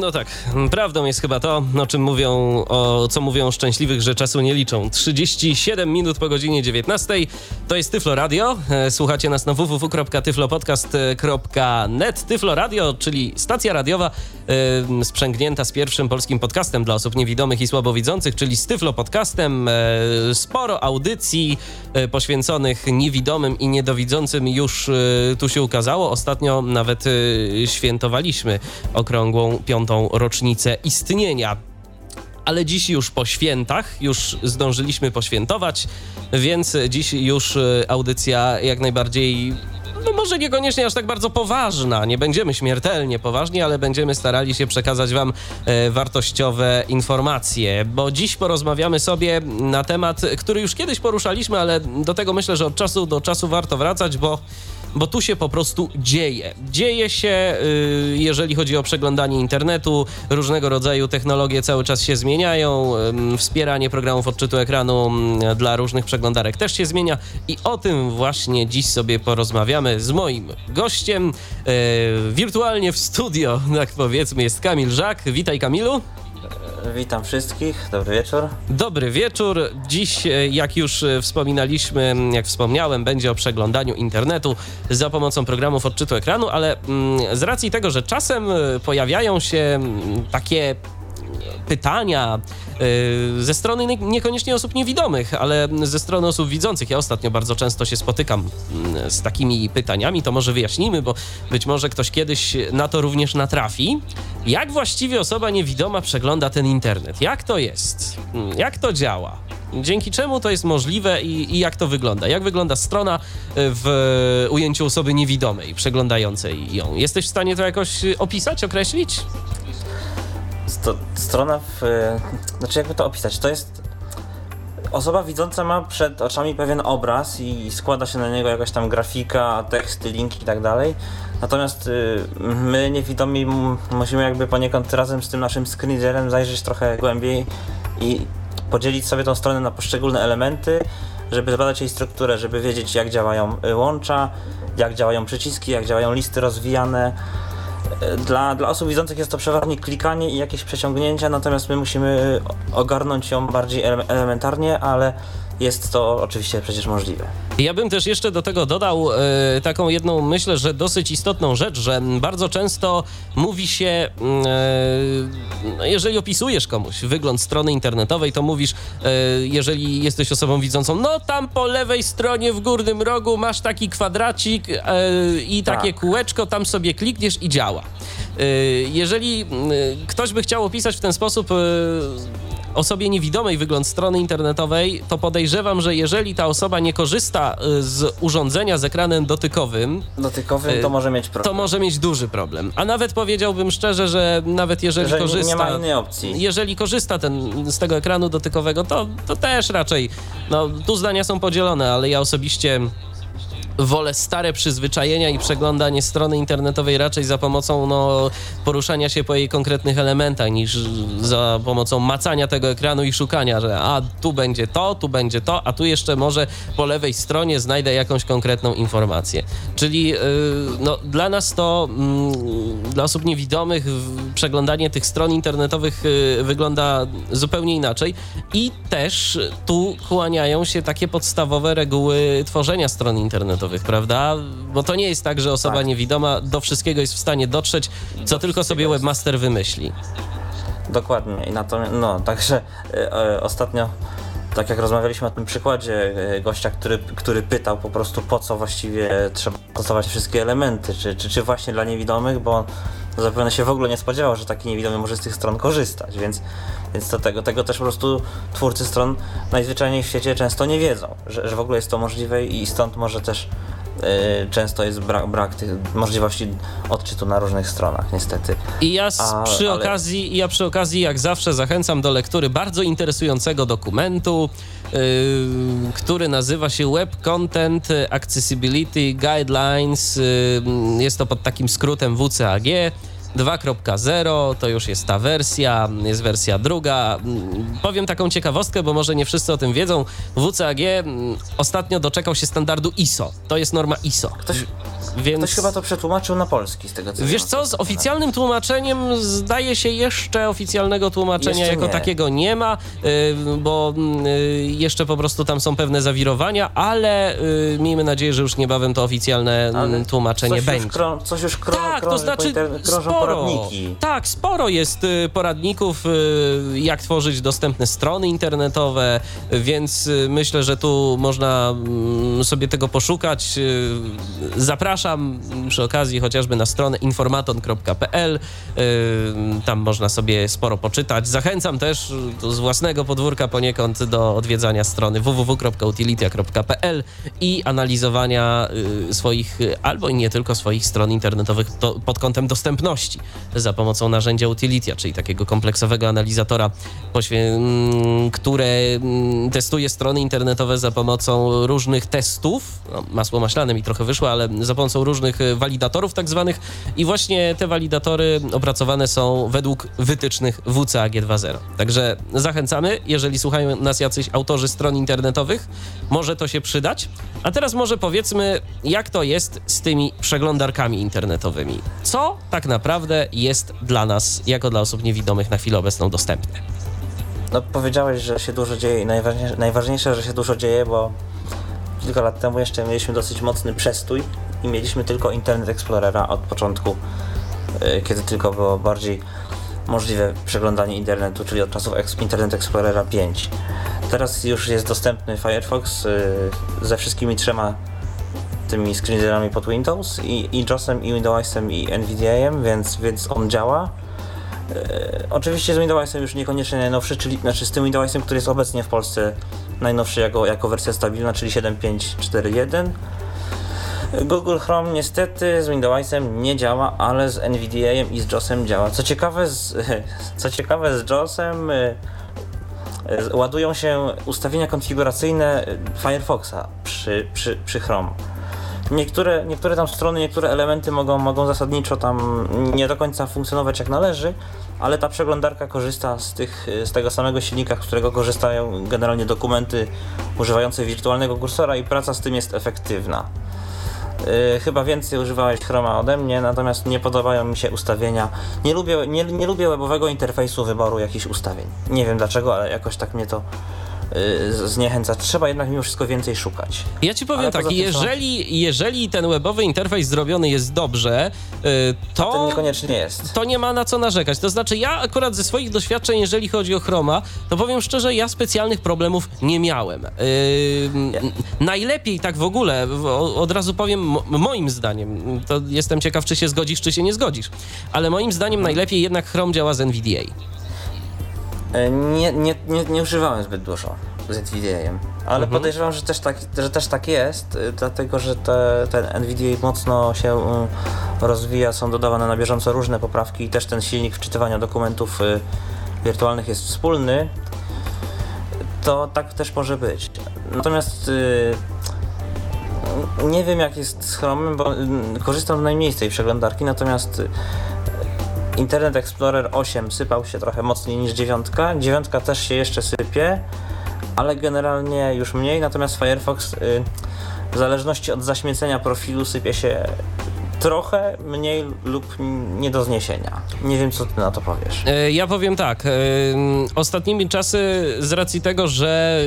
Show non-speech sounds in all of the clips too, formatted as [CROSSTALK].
No tak, prawdą jest chyba to, o czym mówią, o co mówią szczęśliwych, że czasu nie liczą. 37 minut po godzinie 19. To jest Tyflo Radio. E, Słuchacie nas na www.tyflopodcast.net. Tyflo Radio, czyli stacja radiowa e, sprzęgnięta z pierwszym polskim podcastem dla osób niewidomych i słabowidzących, czyli z Tyflo Podcastem. E, Sporo audycji e, poświęconych niewidomym i niedowidzącym już tu się ukazało. Ostatnio nawet świętowaliśmy okrągłą piątą rocznicę istnienia. Ale dziś już po świętach, już zdążyliśmy poświętować, więc dziś już e, audycja jak najbardziej no może niekoniecznie aż tak bardzo poważna. Nie będziemy śmiertelnie poważni, ale będziemy starali się przekazać Wam e, wartościowe informacje, bo dziś porozmawiamy sobie na temat, który już kiedyś poruszaliśmy, ale do tego myślę, że od czasu do czasu warto wracać, bo bo tu się po prostu dzieje. Dzieje się, y, jeżeli chodzi o przeglądanie internetu, różnego rodzaju technologie cały czas się zmieniają, wspieranie programów odczytu ekranu mm, dla różnych przeglądarek też się zmienia i o tym właśnie dziś sobie porozmawiamy z moim gościem. Y, wirtualnie w studio, [LAUGHS] tak powiedzmy, jest Kamil Żak. Witaj Kamilu. Witam wszystkich, dobry wieczór. Dobry wieczór. Dziś, e, jak już e, wspominaliśmy, jak wspomniałem, będzie o przeglądaniu internetu za pomocą programów odczytu ekranu, ale mm, z racji tego, że czasem e, pojawiają się mm, takie pytania y, ze strony nie- niekoniecznie osób niewidomych, ale ze strony osób widzących. Ja ostatnio bardzo często się spotykam mm, z takimi pytaniami, to może wyjaśnimy, bo być może ktoś kiedyś na to również natrafi. Jak właściwie osoba niewidoma przegląda ten internet? Jak to jest? Mm, Jak to działa? Dzięki czemu to jest możliwe i, i jak to wygląda? Jak wygląda strona y, w ujęciu osoby niewidomej, przeglądającej ją? Jesteś w stanie to jakoś opisać, określić? Sto, strona w... e, Znaczy jakby to opisać, to jest... Osoba widząca ma przed oczami pewien obraz i składa się na niego jakaś tam grafika, teksty, linki i tak dalej. Natomiast y, my niewidomi musimy jakby poniekąd razem z tym naszym screenreaderem zajrzeć trochę głębiej i podzielić sobie tą stronę na poszczególne elementy, żeby zbadać jej strukturę, żeby wiedzieć jak działają y, łącza, jak działają przyciski, jak działają listy rozwijane. Dla, dla osób widzących jest to przeważnie klikanie i jakieś przeciągnięcia, natomiast my musimy ogarnąć ją bardziej ele- elementarnie, ale jest to oczywiście przecież możliwe. Ja bym też jeszcze do tego dodał e, taką jedną, myślę, że dosyć istotną rzecz, że bardzo często mówi się, no, jeżeli opisujesz komuś wygląd strony internetowej, to mówisz, e, jeżeli jesteś osobą widzącą, no tam po lewej stronie w górnym rogu masz taki kwadracik i takie Tak. kółeczko, tam sobie klikniesz i działa. Jeżeli mm, ktoś by chciał opisać w ten sposób osobie niewidomej wygląd strony internetowej, to podejrzewam, że jeżeli ta osoba nie korzysta y, z urządzenia z ekranem dotykowym, Dotykowym Y, to może mieć to problem. może mieć duży problem. A nawet powiedziałbym szczerze, że nawet jeżeli Że nie- nie korzysta. ma innej opcji. Jeżeli korzysta ten, z tego ekranu dotykowego, to, to też raczej. No, tu zdania są podzielone, ale ja osobiście wolę stare przyzwyczajenia i przeglądanie strony internetowej raczej za pomocą no, poruszania się po jej konkretnych elementach niż za pomocą macania tego ekranu i szukania, że a tu będzie to, tu będzie to, a tu jeszcze może po lewej stronie znajdę jakąś konkretną informację. Czyli yy, no, dla nas to, mm, dla osób niewidomych, przeglądanie tych stron internetowych yy, wygląda zupełnie inaczej i też tu kłaniają się takie podstawowe reguły tworzenia stron internetowych, prawda? Bo to nie jest tak, że osoba Tak. niewidoma do wszystkiego jest w stanie dotrzeć, co tylko sobie webmaster wymyśli. Dokładnie. I natomiast, no, także e, e, ostatnio, tak jak rozmawialiśmy o tym przykładzie e, gościa, który, który pytał po prostu po co właściwie trzeba stosować wszystkie elementy, czy, czy, czy właśnie dla niewidomych, bo zapewne się w ogóle nie spodziewał, że taki niewidomy może z tych stron korzystać, więc, więc to tego, tego też po prostu twórcy stron najzwyczajniej w świecie często nie wiedzą, że, że w ogóle jest to możliwe i stąd może też często jest brak, brak tych możliwości odczytu na różnych stronach, niestety. I ja, A, przy ale- okazji, ja przy okazji, jak zawsze, zachęcam do lektury bardzo interesującego dokumentu, yy, który nazywa się Web Content Accessibility Guidelines. Yy, jest to pod takim skrótem WCAG. 2.0 to już jest ta wersja, jest wersja druga. Mm, Powiem taką ciekawostkę, bo może nie wszyscy o tym wiedzą. WCAG mm, ostatnio doczekał się standardu ISO. To jest norma ISO. Ktoś, Więc... ktoś chyba to przetłumaczył na polski z tego co Wiesz co, z oficjalnym tłumaczeniem zdaje się jeszcze oficjalnego tłumaczenia Jeszcze jako nie. takiego nie ma, y, bo y, jeszcze po prostu tam są pewne zawirowania, ale y, miejmy nadzieję, że już niebawem to oficjalne Ale mm, tłumaczenie coś będzie. Już krą, coś już krą, Tak, to krąży po znaczy krążą. Poradniki. Tak, sporo jest y, poradników, y, jak tworzyć dostępne strony internetowe, więc y, myślę, że tu można mm, sobie tego poszukać. Zapraszam przy okazji chociażby na stronę informaton.pl. Tam można sobie sporo poczytać. Zachęcam też z własnego podwórka poniekąd do odwiedzania strony www.utilitia.pl i analizowania swoich, albo i nie tylko swoich stron internetowych to, pod kątem dostępności za pomocą narzędzia Utilitia, czyli takiego kompleksowego analizatora, mm, które mm, testuje strony internetowe za pomocą różnych testów. No, masło maślane mi trochę wyszło, ale za pomocą różnych y, walidatorów tak zwanych i właśnie te walidatory opracowane są według wytycznych WCAG 2.0. Także zachęcamy, jeżeli słuchają nas jacyś autorzy stron internetowych, może to się przydać. A teraz może powiedzmy, jak to jest z tymi przeglądarkami internetowymi. Co tak naprawdę jest dla nas, jako dla osób niewidomych na chwilę obecną dostępne? No powiedziałeś, że się dużo dzieje i najważniejsze, najważniejsze, że się dużo dzieje, bo kilka lat temu jeszcze mieliśmy dosyć mocny przestój i mieliśmy tylko Internet Explorera od początku, y, kiedy tylko było bardziej możliwe przeglądanie internetu, czyli od czasów Internet Explorera 5. Teraz już jest dostępny Firefox y, ze wszystkimi trzema tymi screenreaderami pod Windows i, i JOSem, i Windowsem, i NVDA-em, więc, więc on działa. E, oczywiście z Windowsem już niekoniecznie najnowszy, czyli znaczy z tym Windowsem, który jest obecnie w Polsce najnowszy jako, jako wersja stabilna, czyli 7.5.4.1. Google Chrome niestety z Windowsem nie działa, ale z NVDA i z JOSem działa. Co ciekawe z, [LAUGHS] co ciekawe z JOSem y, y, ładują się ustawienia konfiguracyjne Firefoxa przy, przy, przy Chrome. Niektóre, niektóre tam strony, niektóre elementy mogą, mogą zasadniczo tam nie do końca funkcjonować jak należy, ale ta przeglądarka korzysta z, tych, z tego samego silnika, z którego korzystają generalnie dokumenty używające wirtualnego kursora i praca z tym jest efektywna. Yy, chyba więcej używałeś Chroma ode mnie, natomiast nie podobają mi się ustawienia. Nie lubię, nie, nie lubię webowego interfejsu wyboru jakichś ustawień. Nie wiem dlaczego, ale jakoś tak mnie to zniechęca. Trzeba jednak mimo wszystko więcej szukać. Ja ci powiem Ale tak, jeżeli, jeżeli ten webowy interfejs zrobiony jest dobrze, y, To to niekoniecznie jest. to nie ma na co narzekać. To znaczy, ja akurat ze swoich doświadczeń, jeżeli chodzi o Chroma, to powiem szczerze, ja specjalnych problemów nie miałem. Yy, najlepiej tak w ogóle, od razu powiem, moim zdaniem, to jestem ciekaw, czy się zgodzisz, czy się nie zgodzisz, ale moim zdaniem najlepiej jednak Chrome działa z NVDA. E, Nie, nie, nie, nie używałem zbyt dużo z NVDA-em, ale Mhm. podejrzewam, że też, tak, że też tak jest, y, dlatego że te, ten NVDA mocno się y, rozwija, są dodawane na bieżąco różne poprawki i też ten silnik wczytywania dokumentów wirtualnych jest wspólny, to tak też może być. Natomiast nie wiem jak jest z Chromem, bo y, korzystam najmniej z tej przeglądarki, natomiast Internet Explorer 8 sypał się trochę mocniej niż dziewiątka. Dziewiątka też się jeszcze sypie, ale generalnie już mniej. Natomiast Firefox y, w zależności od zaśmiecenia profilu sypie się trochę mniej lub nie do zniesienia. Nie wiem, co ty na to powiesz. E, Ja powiem tak. e, Ostatnimi czasy, z racji tego, że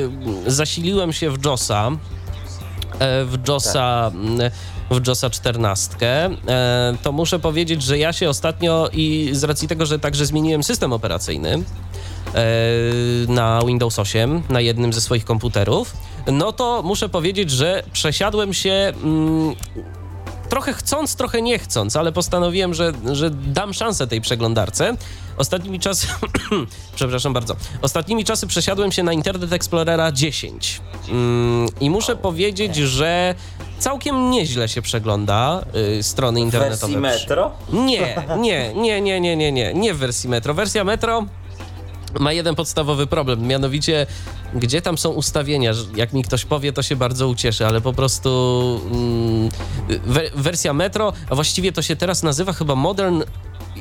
zasiliłem się w JOSa, e, w JOSa, m, w JOSa 14, e, to muszę powiedzieć, że ja się ostatnio i z racji tego, że także zmieniłem system operacyjny e, na Windows 8 na jednym ze swoich komputerów, no to muszę powiedzieć, że przesiadłem się mm, trochę chcąc, trochę nie chcąc, ale postanowiłem, że, że dam szansę tej przeglądarce. Ostatnimi czasy, [CLEARS THROAT] przepraszam bardzo, ostatnimi czasy przesiadłem się na Internet Explorera 10 mm, i muszę powiedzieć, że całkiem nieźle się przegląda y, strony internetowe. wersji Metro? Nie, nie, nie, nie, nie, nie, nie, nie w wersji Metro. Wersja Metro ma jeden podstawowy problem, mianowicie gdzie tam są ustawienia. Jak mi ktoś powie, to się bardzo ucieszy, ale po prostu mm, we, wersja Metro, a właściwie to się teraz nazywa chyba Modern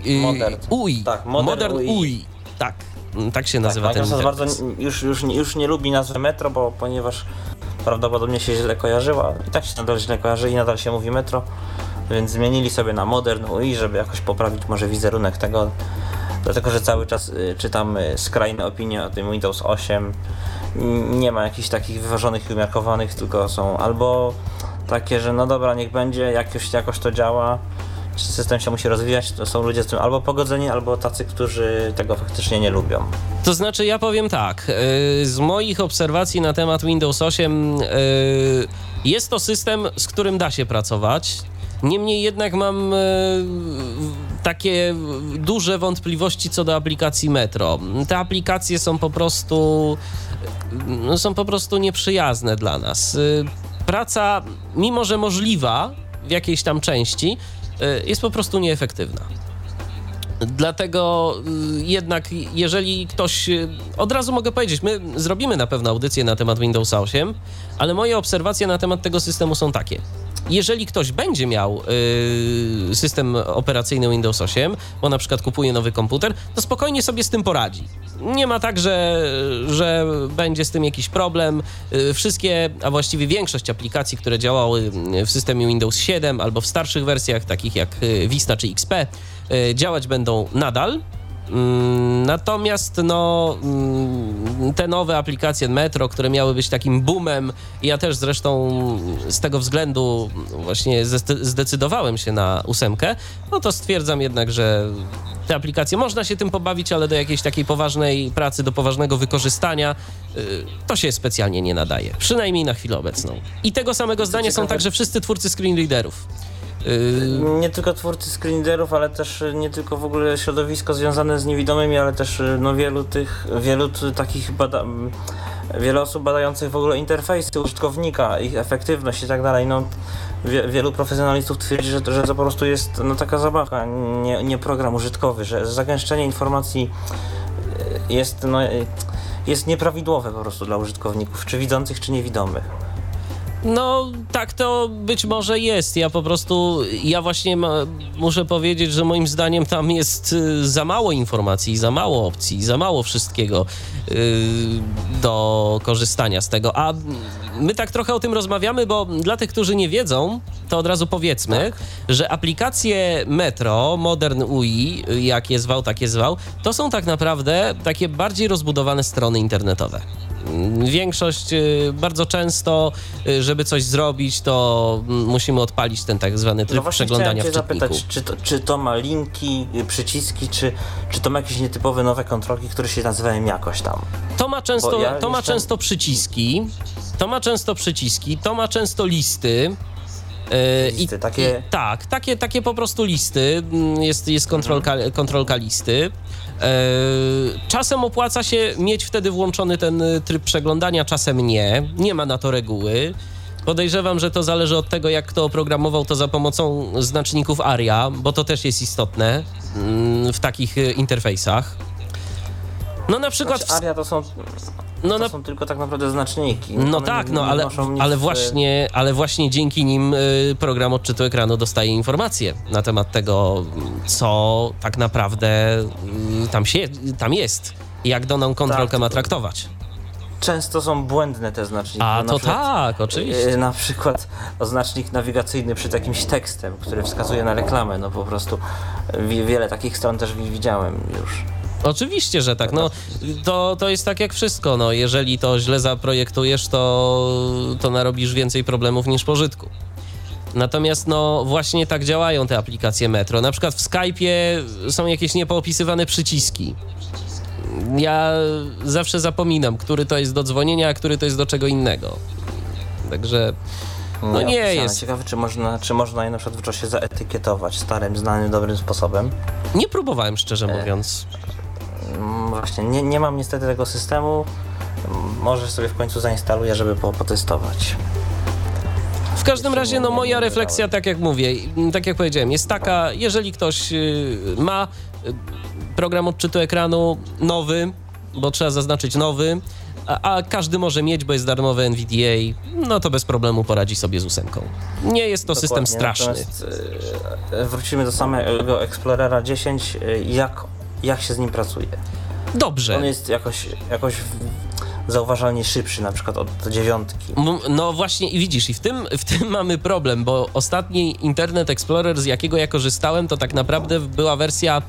y, Modern. UI. Tak, Modern UI. UI. Tak, mm, tak się nazywa tak, ten Microsoft bardzo już, już, już nie lubi nazwy Metro, bo ponieważ prawdopodobnie się źle kojarzyła. I tak się nadal źle kojarzy i nadal się mówi Metro. Więc zmienili sobie na Modern UI, żeby jakoś poprawić może wizerunek tego. Dlatego, że cały czas y, czytam y, skrajne opinie o tym Windows 8. N- Nie ma jakichś takich wyważonych i umiarkowanych, tylko są albo takie, że no dobra, niech będzie, jakoś, jakoś to działa. System się musi rozwijać, to są ludzie z tym albo pogodzeni, albo tacy, którzy tego faktycznie nie lubią. To znaczy, ja powiem tak. y, Z moich obserwacji na temat Windows 8 y, jest to system, z którym da się pracować. Niemniej jednak mam y, takie duże wątpliwości co do aplikacji Metro. Te aplikacje są po prostu no, są po prostu nieprzyjazne dla nas. Y, Praca, mimo że możliwa w jakiejś tam części, y, jest po prostu nieefektywna. Dlatego jednak, jeżeli ktoś. Od razu mogę powiedzieć, my zrobimy na pewno audycję na temat Windows 8, ale moje obserwacje na temat tego systemu są takie. Jeżeli ktoś będzie miał y, system operacyjny Windows 8, bo na przykład kupuje nowy komputer, to spokojnie sobie z tym poradzi. Nie ma tak, że, że będzie z tym jakiś problem. Y, Wszystkie, a właściwie większość aplikacji, które działały w systemie Windows 7 albo w starszych wersjach, takich jak y, Vista czy XP, y, działać będą nadal. Mm, Natomiast no, mm, te nowe aplikacje Metro, które miały być takim boomem, ja też zresztą z tego względu właśnie zde- zdecydowałem się na ósemkę, no to stwierdzam jednak, że te aplikacje można się tym pobawić, ale do jakiejś takiej poważnej pracy, do poważnego wykorzystania y, to się specjalnie nie nadaje. Przynajmniej na chwilę obecną. I tego samego zdania są także wszyscy twórcy screenreaderów. Y, Nie tylko twórcy screenreaderów, ale też y, nie tylko w ogóle środowisko związane z niewidomymi, ale też y, no, wielu tych, wielu takich bada- wiele osób badających w ogóle interfejsy użytkownika, ich efektywność i tak dalej. No, wie, wielu profesjonalistów twierdzi, że, że to po prostu jest no, taka zabawka, nie, nie program użytkowy, że zagęszczenie informacji jest, no, jest nieprawidłowe po prostu dla użytkowników, czy widzących, czy niewidomych. No, tak to być może jest. Ja po prostu, ja właśnie ma, muszę powiedzieć, że moim zdaniem tam jest y, za mało informacji, za mało opcji, za mało wszystkiego y, do korzystania z tego. A my tak trochę o tym rozmawiamy, bo dla tych, którzy nie wiedzą, to od razu powiedzmy, że aplikacje Metro, Modern UI, jak je zwał, tak je zwał, to są tak naprawdę takie bardziej rozbudowane strony internetowe. Większość y, bardzo często, y, żeby coś zrobić, to mm, musimy odpalić ten tak zwany tryb No przeglądania w czytniku. zapytać, czy to, czy to ma linki, y, przyciski, czy, czy to ma jakieś nietypowe nowe kontrolki, które się nazywają jakoś tam? To ma często, ja to ma często przyciski, to ma często przyciski, to ma często listy. Listy, takie- I, tak, takie, takie po prostu listy. Mm, Jest, jest kontrolka, Mhm. kontrolka listy. E, Czasem opłaca się mieć wtedy włączony ten y, tryb przeglądania, czasem nie. Nie ma na to reguły. Podejrzewam, że to zależy od tego, jak kto oprogramował to za pomocą znaczników ARIA, bo to też jest istotne mm, w takich y, interfejsach. No na przykład... Znaczy, Aria to są, no to na są tylko tak naprawdę znaczniki. no One tak, nie- no ale, ale, w- właśnie, ale właśnie dzięki nim y, program odczytu ekranu dostaje informacje na temat tego, co tak naprawdę y, tam, się, tam jest. i Jak daną kontrolkę Tak, ma to- traktować. Często są błędne te znaczniki. A to przykład, tak, oczywiście. y, Na przykład oznacznik nawigacyjny przed jakimś tekstem, który wskazuje na reklamę. No po prostu wi- wiele takich stron też wi- widziałem już. Oczywiście, że tak. No, to, to jest tak jak wszystko. No, jeżeli to źle zaprojektujesz, to, to narobisz więcej problemów niż pożytku. Natomiast no właśnie tak działają te aplikacje Metro. Na przykład w Skype'ie są jakieś niepoopisywane przyciski. Ja zawsze zapominam, który to jest do dzwonienia, a który to jest do czego innego. Także no nie opisane. jest. Ciekawe, czy można, czy można je na przykład w czasie zaetykietować starym, znanym, dobrym sposobem. Nie próbowałem, szczerze mówiąc. Mm, Właśnie, nie, nie mam niestety tego systemu. Może sobie w końcu zainstaluję, żeby po, potestować. W każdym razie, no moja refleksja, tak jak mówię, tak jak powiedziałem, jest taka, jeżeli ktoś y, ma y, program odczytu ekranu nowy, bo trzeba zaznaczyć nowy, a, a każdy może mieć, bo jest darmowy NVDA, no to bez problemu poradzi sobie z ósemką. Nie jest to system Dokładnie, straszny. Natomiast, e, wrócimy do samego Explorera 10, e, jak, jak się z nim pracuje. Dobrze. On jest jakoś, jakoś zauważalnie szybszy na przykład od dziewiątki. M- No właśnie i widzisz, i w tym, w tym mamy problem, bo ostatni Internet Explorer, z jakiego ja korzystałem, to tak naprawdę była wersja,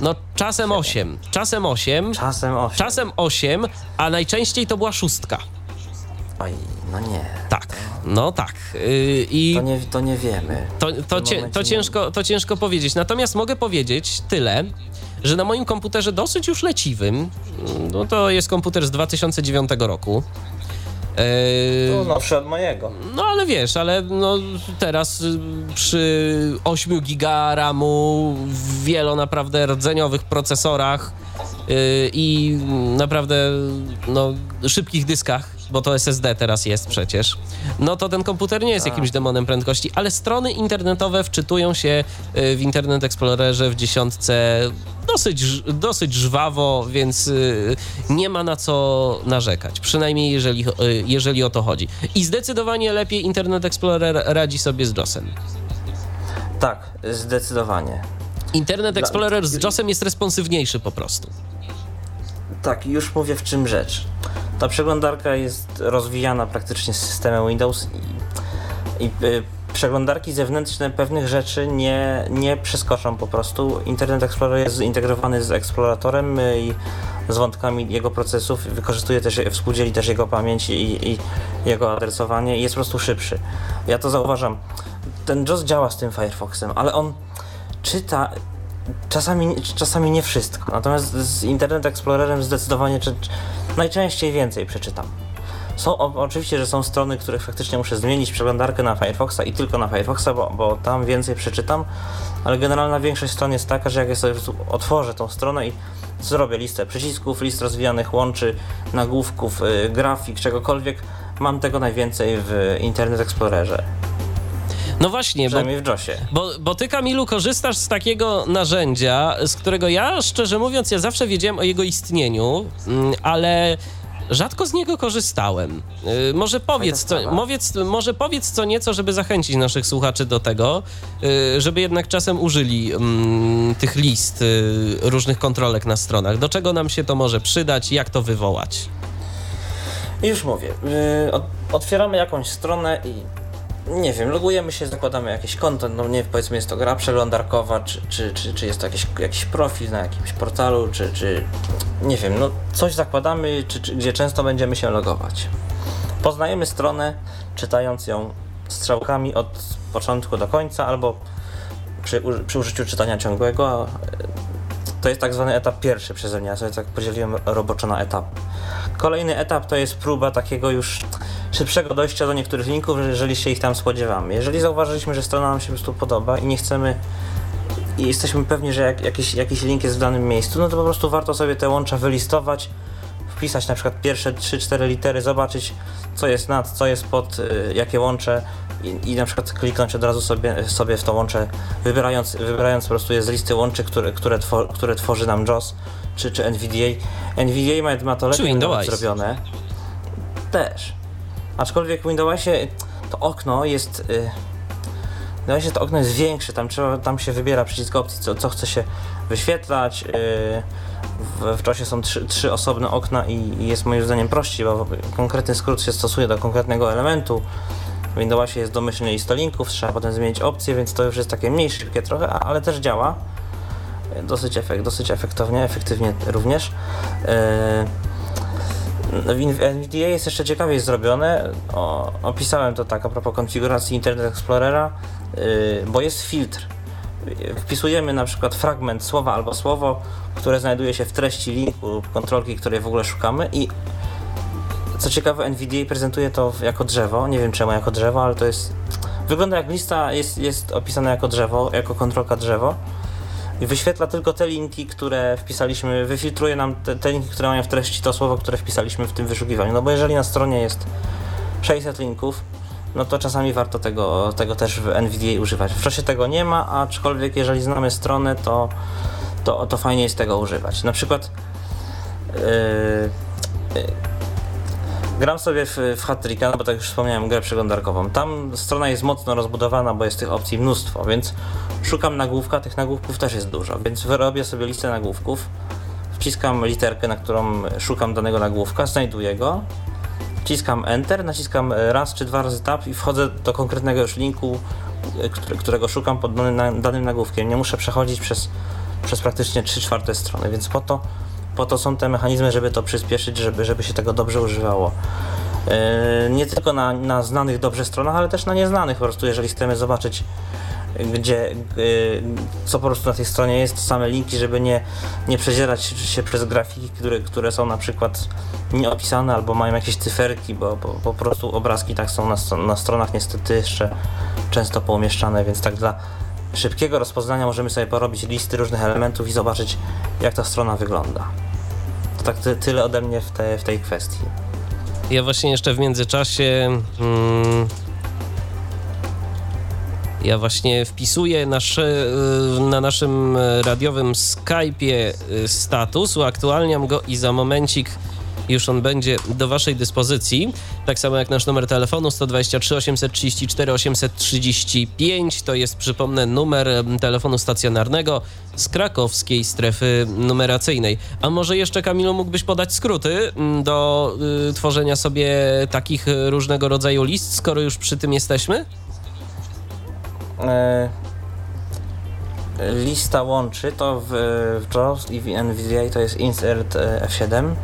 no czasem 8, czasem 8, Czasem 8. czasem 8, a najczęściej to była szóstka. Oj, no nie. Tak, no tak. Yy, I To nie, to nie wiemy. to, to, cie, to, ciężko, to ciężko powiedzieć. Natomiast mogę powiedzieć tyle, że na moim komputerze dosyć już leciwym, no to jest komputer z 2009 roku. Yy, To nowszy od mojego. No ale wiesz, ale no teraz y, przy 8 giga RAMu, wielo naprawdę rdzeniowych procesorach y, i naprawdę no, szybkich dyskach, bo to SSD teraz jest przecież, no to ten komputer nie jest jakimś demonem prędkości, ale strony internetowe wczytują się y, w Internet Explorerze w dziesiątce dosyć, dosyć żwawo, więc y, nie ma na co narzekać, przynajmniej jeżeli, y, jeżeli o to chodzi. I zdecydowanie lepiej Internet Explorer radzi sobie z JOSem. Tak, zdecydowanie. Internet Explorer z JOSem jest responsywniejszy po prostu. Tak, już mówię w czym rzecz. Ta przeglądarka jest rozwijana praktycznie z systemem Windows i, i y, przeglądarki zewnętrzne pewnych rzeczy nie, nie przeskoczą po prostu. Internet Explorer jest zintegrowany z eksploratorem y, i z wątkami jego procesów, wykorzystuje też, współdzieli też jego pamięć i, i jego adresowanie i jest po prostu szybszy. Ja to zauważam. Ten JOS działa z tym Firefoxem, ale on czyta czasami, czasami nie wszystko. Natomiast z Internet Explorerem zdecydowanie czy, najczęściej więcej przeczytam. Są o, oczywiście, że są strony, których faktycznie muszę zmienić przeglądarkę na Firefoxa i tylko na Firefoxa, bo, bo tam więcej przeczytam, ale generalna większość stron jest taka, że jak ja sobie otworzę tą stronę i zrobię listę przycisków, list rozwijanych łączy, nagłówków, y, grafik, czegokolwiek, mam tego najwięcej w Internet Explorerze, No właśnie, bo przynajmniej w JOSie. Bo, bo ty, Kamilu, korzystasz z takiego narzędzia, z którego ja, szczerze mówiąc, ja zawsze wiedziałem o jego istnieniu, mm, ale rzadko z niego korzystałem. Y, może powiedz, co, powiedz, może powiedz co nieco, żeby zachęcić naszych słuchaczy do tego, y, żeby jednak czasem użyli mm, tych list, y, różnych kontrolek na stronach. Do czego nam się to może przydać, jak to wywołać? Już mówię. Ot- otwieramy jakąś stronę i nie wiem, logujemy się, zakładamy jakiś konto, no nie powiedzmy jest to gra przeglądarkowa, czy, czy, czy, czy jest to jakiś, jakiś profil na jakimś portalu, czy, czy nie wiem, no coś zakładamy, czy, czy, gdzie często będziemy się logować. Poznajemy stronę, czytając ją strzałkami od początku do końca, albo przy, przy użyciu czytania ciągłego. To jest tak zwany etap pierwszy przeze mnie, ja sobie tak podzieliłem roboczo na etap. Kolejny etap to jest próba takiego już szybszego dojścia do niektórych linków, jeżeli się ich tam spodziewamy. Jeżeli zauważyliśmy, że strona nam się po prostu podoba i nie chcemy i jesteśmy pewni, że jak, jakiś, jakiś link jest w danym miejscu, no to po prostu warto sobie te łącza wylistować, wpisać na przykład pierwsze 3-4 litery, zobaczyć co jest nad, co jest pod, y, jakie łącze i, i na przykład kliknąć od razu sobie, sobie w to łącze, wybierając, wybierając po prostu je z listy łączy, które, które, two, które tworzy nam JOS czy, czy NVDA. NVDA ma, ma to lepiej Eyes. zrobione. Też. Aczkolwiek w Windowsie to okno jest... Y, w Windowsie to okno jest większe, tam, trzeba, tam się wybiera przycisk opcji, co, co chce się wyświetlać. Yy, w, w czasie są trzy, trzy osobne okna i, i jest moim zdaniem prościej, bo konkretny skrót się stosuje do konkretnego elementu. W Windowsie jest domyślnie lista linków, trzeba potem zmienić opcję, więc to już jest takie mniej szybkie trochę, ale też działa. Yy, Dosyć, efekt, dosyć efektownie, efektywnie również. Yy, w NVDA jest jeszcze ciekawiej zrobione. O, opisałem to tak a propos konfiguracji Internet Explorera, yy, bo jest filtr. Wpisujemy na przykład fragment słowa albo słowo, które znajduje się w treści linku kontrolki, której w ogóle szukamy i co ciekawe NVDA prezentuje to jako drzewo, nie wiem czemu jako drzewo, ale to jest wygląda jak lista, jest, jest opisana jako drzewo, jako kontrolka drzewo i wyświetla tylko te linki, które wpisaliśmy, wyfiltruje nam te, te linki, które mają w treści to słowo, które wpisaliśmy w tym wyszukiwaniu. No bo jeżeli na stronie jest 600 linków, no to czasami warto tego, tego też w NVDA używać. W czasie tego nie ma, aczkolwiek jeżeli znamy stronę, to, to, to fajnie jest tego używać. Na przykład yy, yy, Gram sobie w, w Hat-Tricka, no bo tak już wspomniałem, grę przeglądarkową. Tam strona jest mocno rozbudowana, bo jest tych opcji mnóstwo, więc szukam nagłówka, tych nagłówków też jest dużo, więc wyrobię sobie listę nagłówków, wciskam literkę, na którą szukam danego nagłówka, znajduję go, wciskam Enter, naciskam raz czy dwa razy Tab i wchodzę do konkretnego już linku, którego szukam pod danym nagłówkiem. Nie muszę przechodzić przez, przez praktycznie 3 czwarte strony, więc po to po to są te mechanizmy, żeby to przyspieszyć, żeby, żeby się tego dobrze używało. Yy, nie tylko na, na znanych dobrze stronach, ale też na nieznanych po prostu, jeżeli chcemy zobaczyć gdzie, yy, co po prostu na tej stronie jest, same linki, żeby nie, nie przedzierać się przez grafiki, które, które są na przykład nieopisane albo mają jakieś cyferki, bo, bo po prostu obrazki tak są na, na stronach niestety jeszcze często poumieszczane, więc tak dla szybkiego rozpoznania możemy sobie porobić listy różnych elementów i zobaczyć jak ta strona wygląda. To tak ty, tyle ode mnie w, te, w tej kwestii. Ja właśnie jeszcze w międzyczasie. Hmm, ja właśnie wpisuję nasze, na naszym radiowym Skype'ie status, uaktualniam go i za momencik już on będzie do Waszej dyspozycji. Tak samo jak nasz numer telefonu 123 834 835. To jest, przypomnę, numer telefonu stacjonarnego z krakowskiej strefy numeracyjnej. A może jeszcze, Kamilu, mógłbyś podać skróty do y, tworzenia sobie takich różnego rodzaju list, skoro już przy tym jesteśmy? E lista łączy to w, w JAWS i w NVDA to jest insert e, F7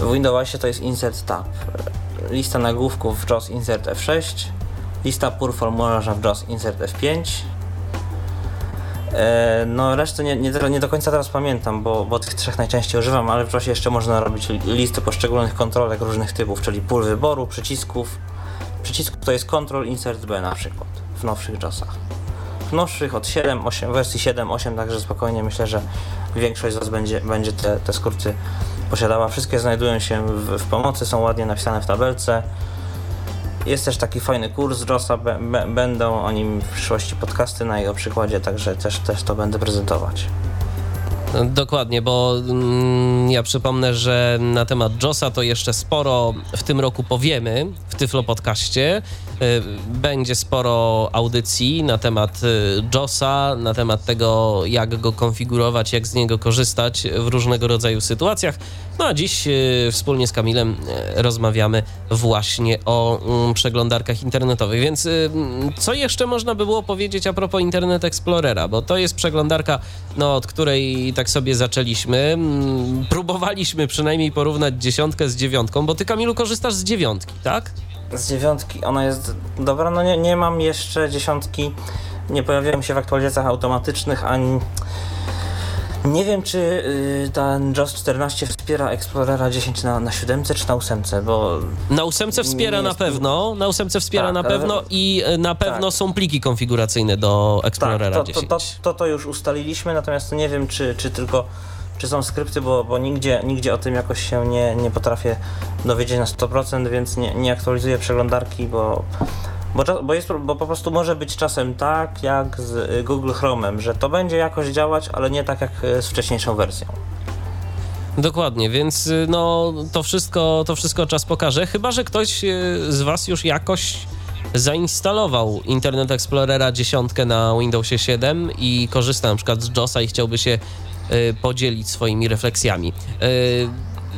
w Windowsie to jest Insert Tab. Lista nagłówków w JAWS Insert F6. Lista pur formularza w JAWS Insert F5. E, no resztę nie, nie, nie, do końca teraz pamiętam, bo, bo tych trzech najczęściej używam, ale w JAWSie jeszcze można robić listy poszczególnych kontrolek różnych typów, czyli pól wyboru, przycisków. Przycisk to jest Ctrl Insert B na przykład w nowszych JAWSach. W nowszych od 7, 8, wersji 7, 8, także spokojnie myślę, że większość z Was będzie, będzie te, te skróty posiadała. Wszystkie znajdują się w, w pomocy, są ładnie napisane w tabelce. Jest też taki fajny kurs JOSa, będą o nim w przyszłości podcasty na jego przykładzie, także też, też to będę prezentować. Dokładnie, bo mm, ja przypomnę, że na temat JOSa to jeszcze sporo w tym roku powiemy w Tyflo Podcaście. Y, będzie sporo audycji na temat y, JOSa, na temat tego, jak go konfigurować, jak z niego korzystać w różnego rodzaju sytuacjach. No a dziś y, wspólnie z Kamilem rozmawiamy właśnie o mm, przeglądarkach internetowych. Więc co jeszcze można by było powiedzieć a propos Internet Explorera? Bo to jest przeglądarka, no, od której tak sobie zaczęliśmy. Próbowaliśmy przynajmniej porównać dziesiątkę z dziewiątką, bo ty, Kamilu, korzystasz z dziewiątki, tak? Z dziewiątki. Ona jest dobra, no nie, nie mam jeszcze dziesiątki, nie pojawiają się w aktualizacjach automatycznych, ani nie wiem, czy y, ten JOS 14 wspiera Explorera 10 na, na 7 czy na 8, bo... Na 8 wspiera na pewno, na 8 wspiera tak, na pewno ale... i y, na pewno tak. są pliki konfiguracyjne do Explorera tak, to, 10. To, to, to, to już ustaliliśmy, natomiast nie wiem, czy, czy tylko czy są skrypty, bo, bo nigdzie, nigdzie o tym jakoś się nie, nie potrafię dowiedzieć na 100%, więc nie, nie aktualizuję przeglądarki, bo, bo, bo, jest, bo po prostu może być czasem tak jak z y, Google Chrome'em, że to będzie jakoś działać, ale nie tak jak y, z wcześniejszą wersją. Dokładnie, więc y, no, to, wszystko, to wszystko czas pokaże. Chyba, że ktoś z Was już jakoś zainstalował Internet Explorera 10 na Windowsie 7 i korzysta na przykład z JOSa i chciałby się Y, podzielić swoimi refleksjami. Y,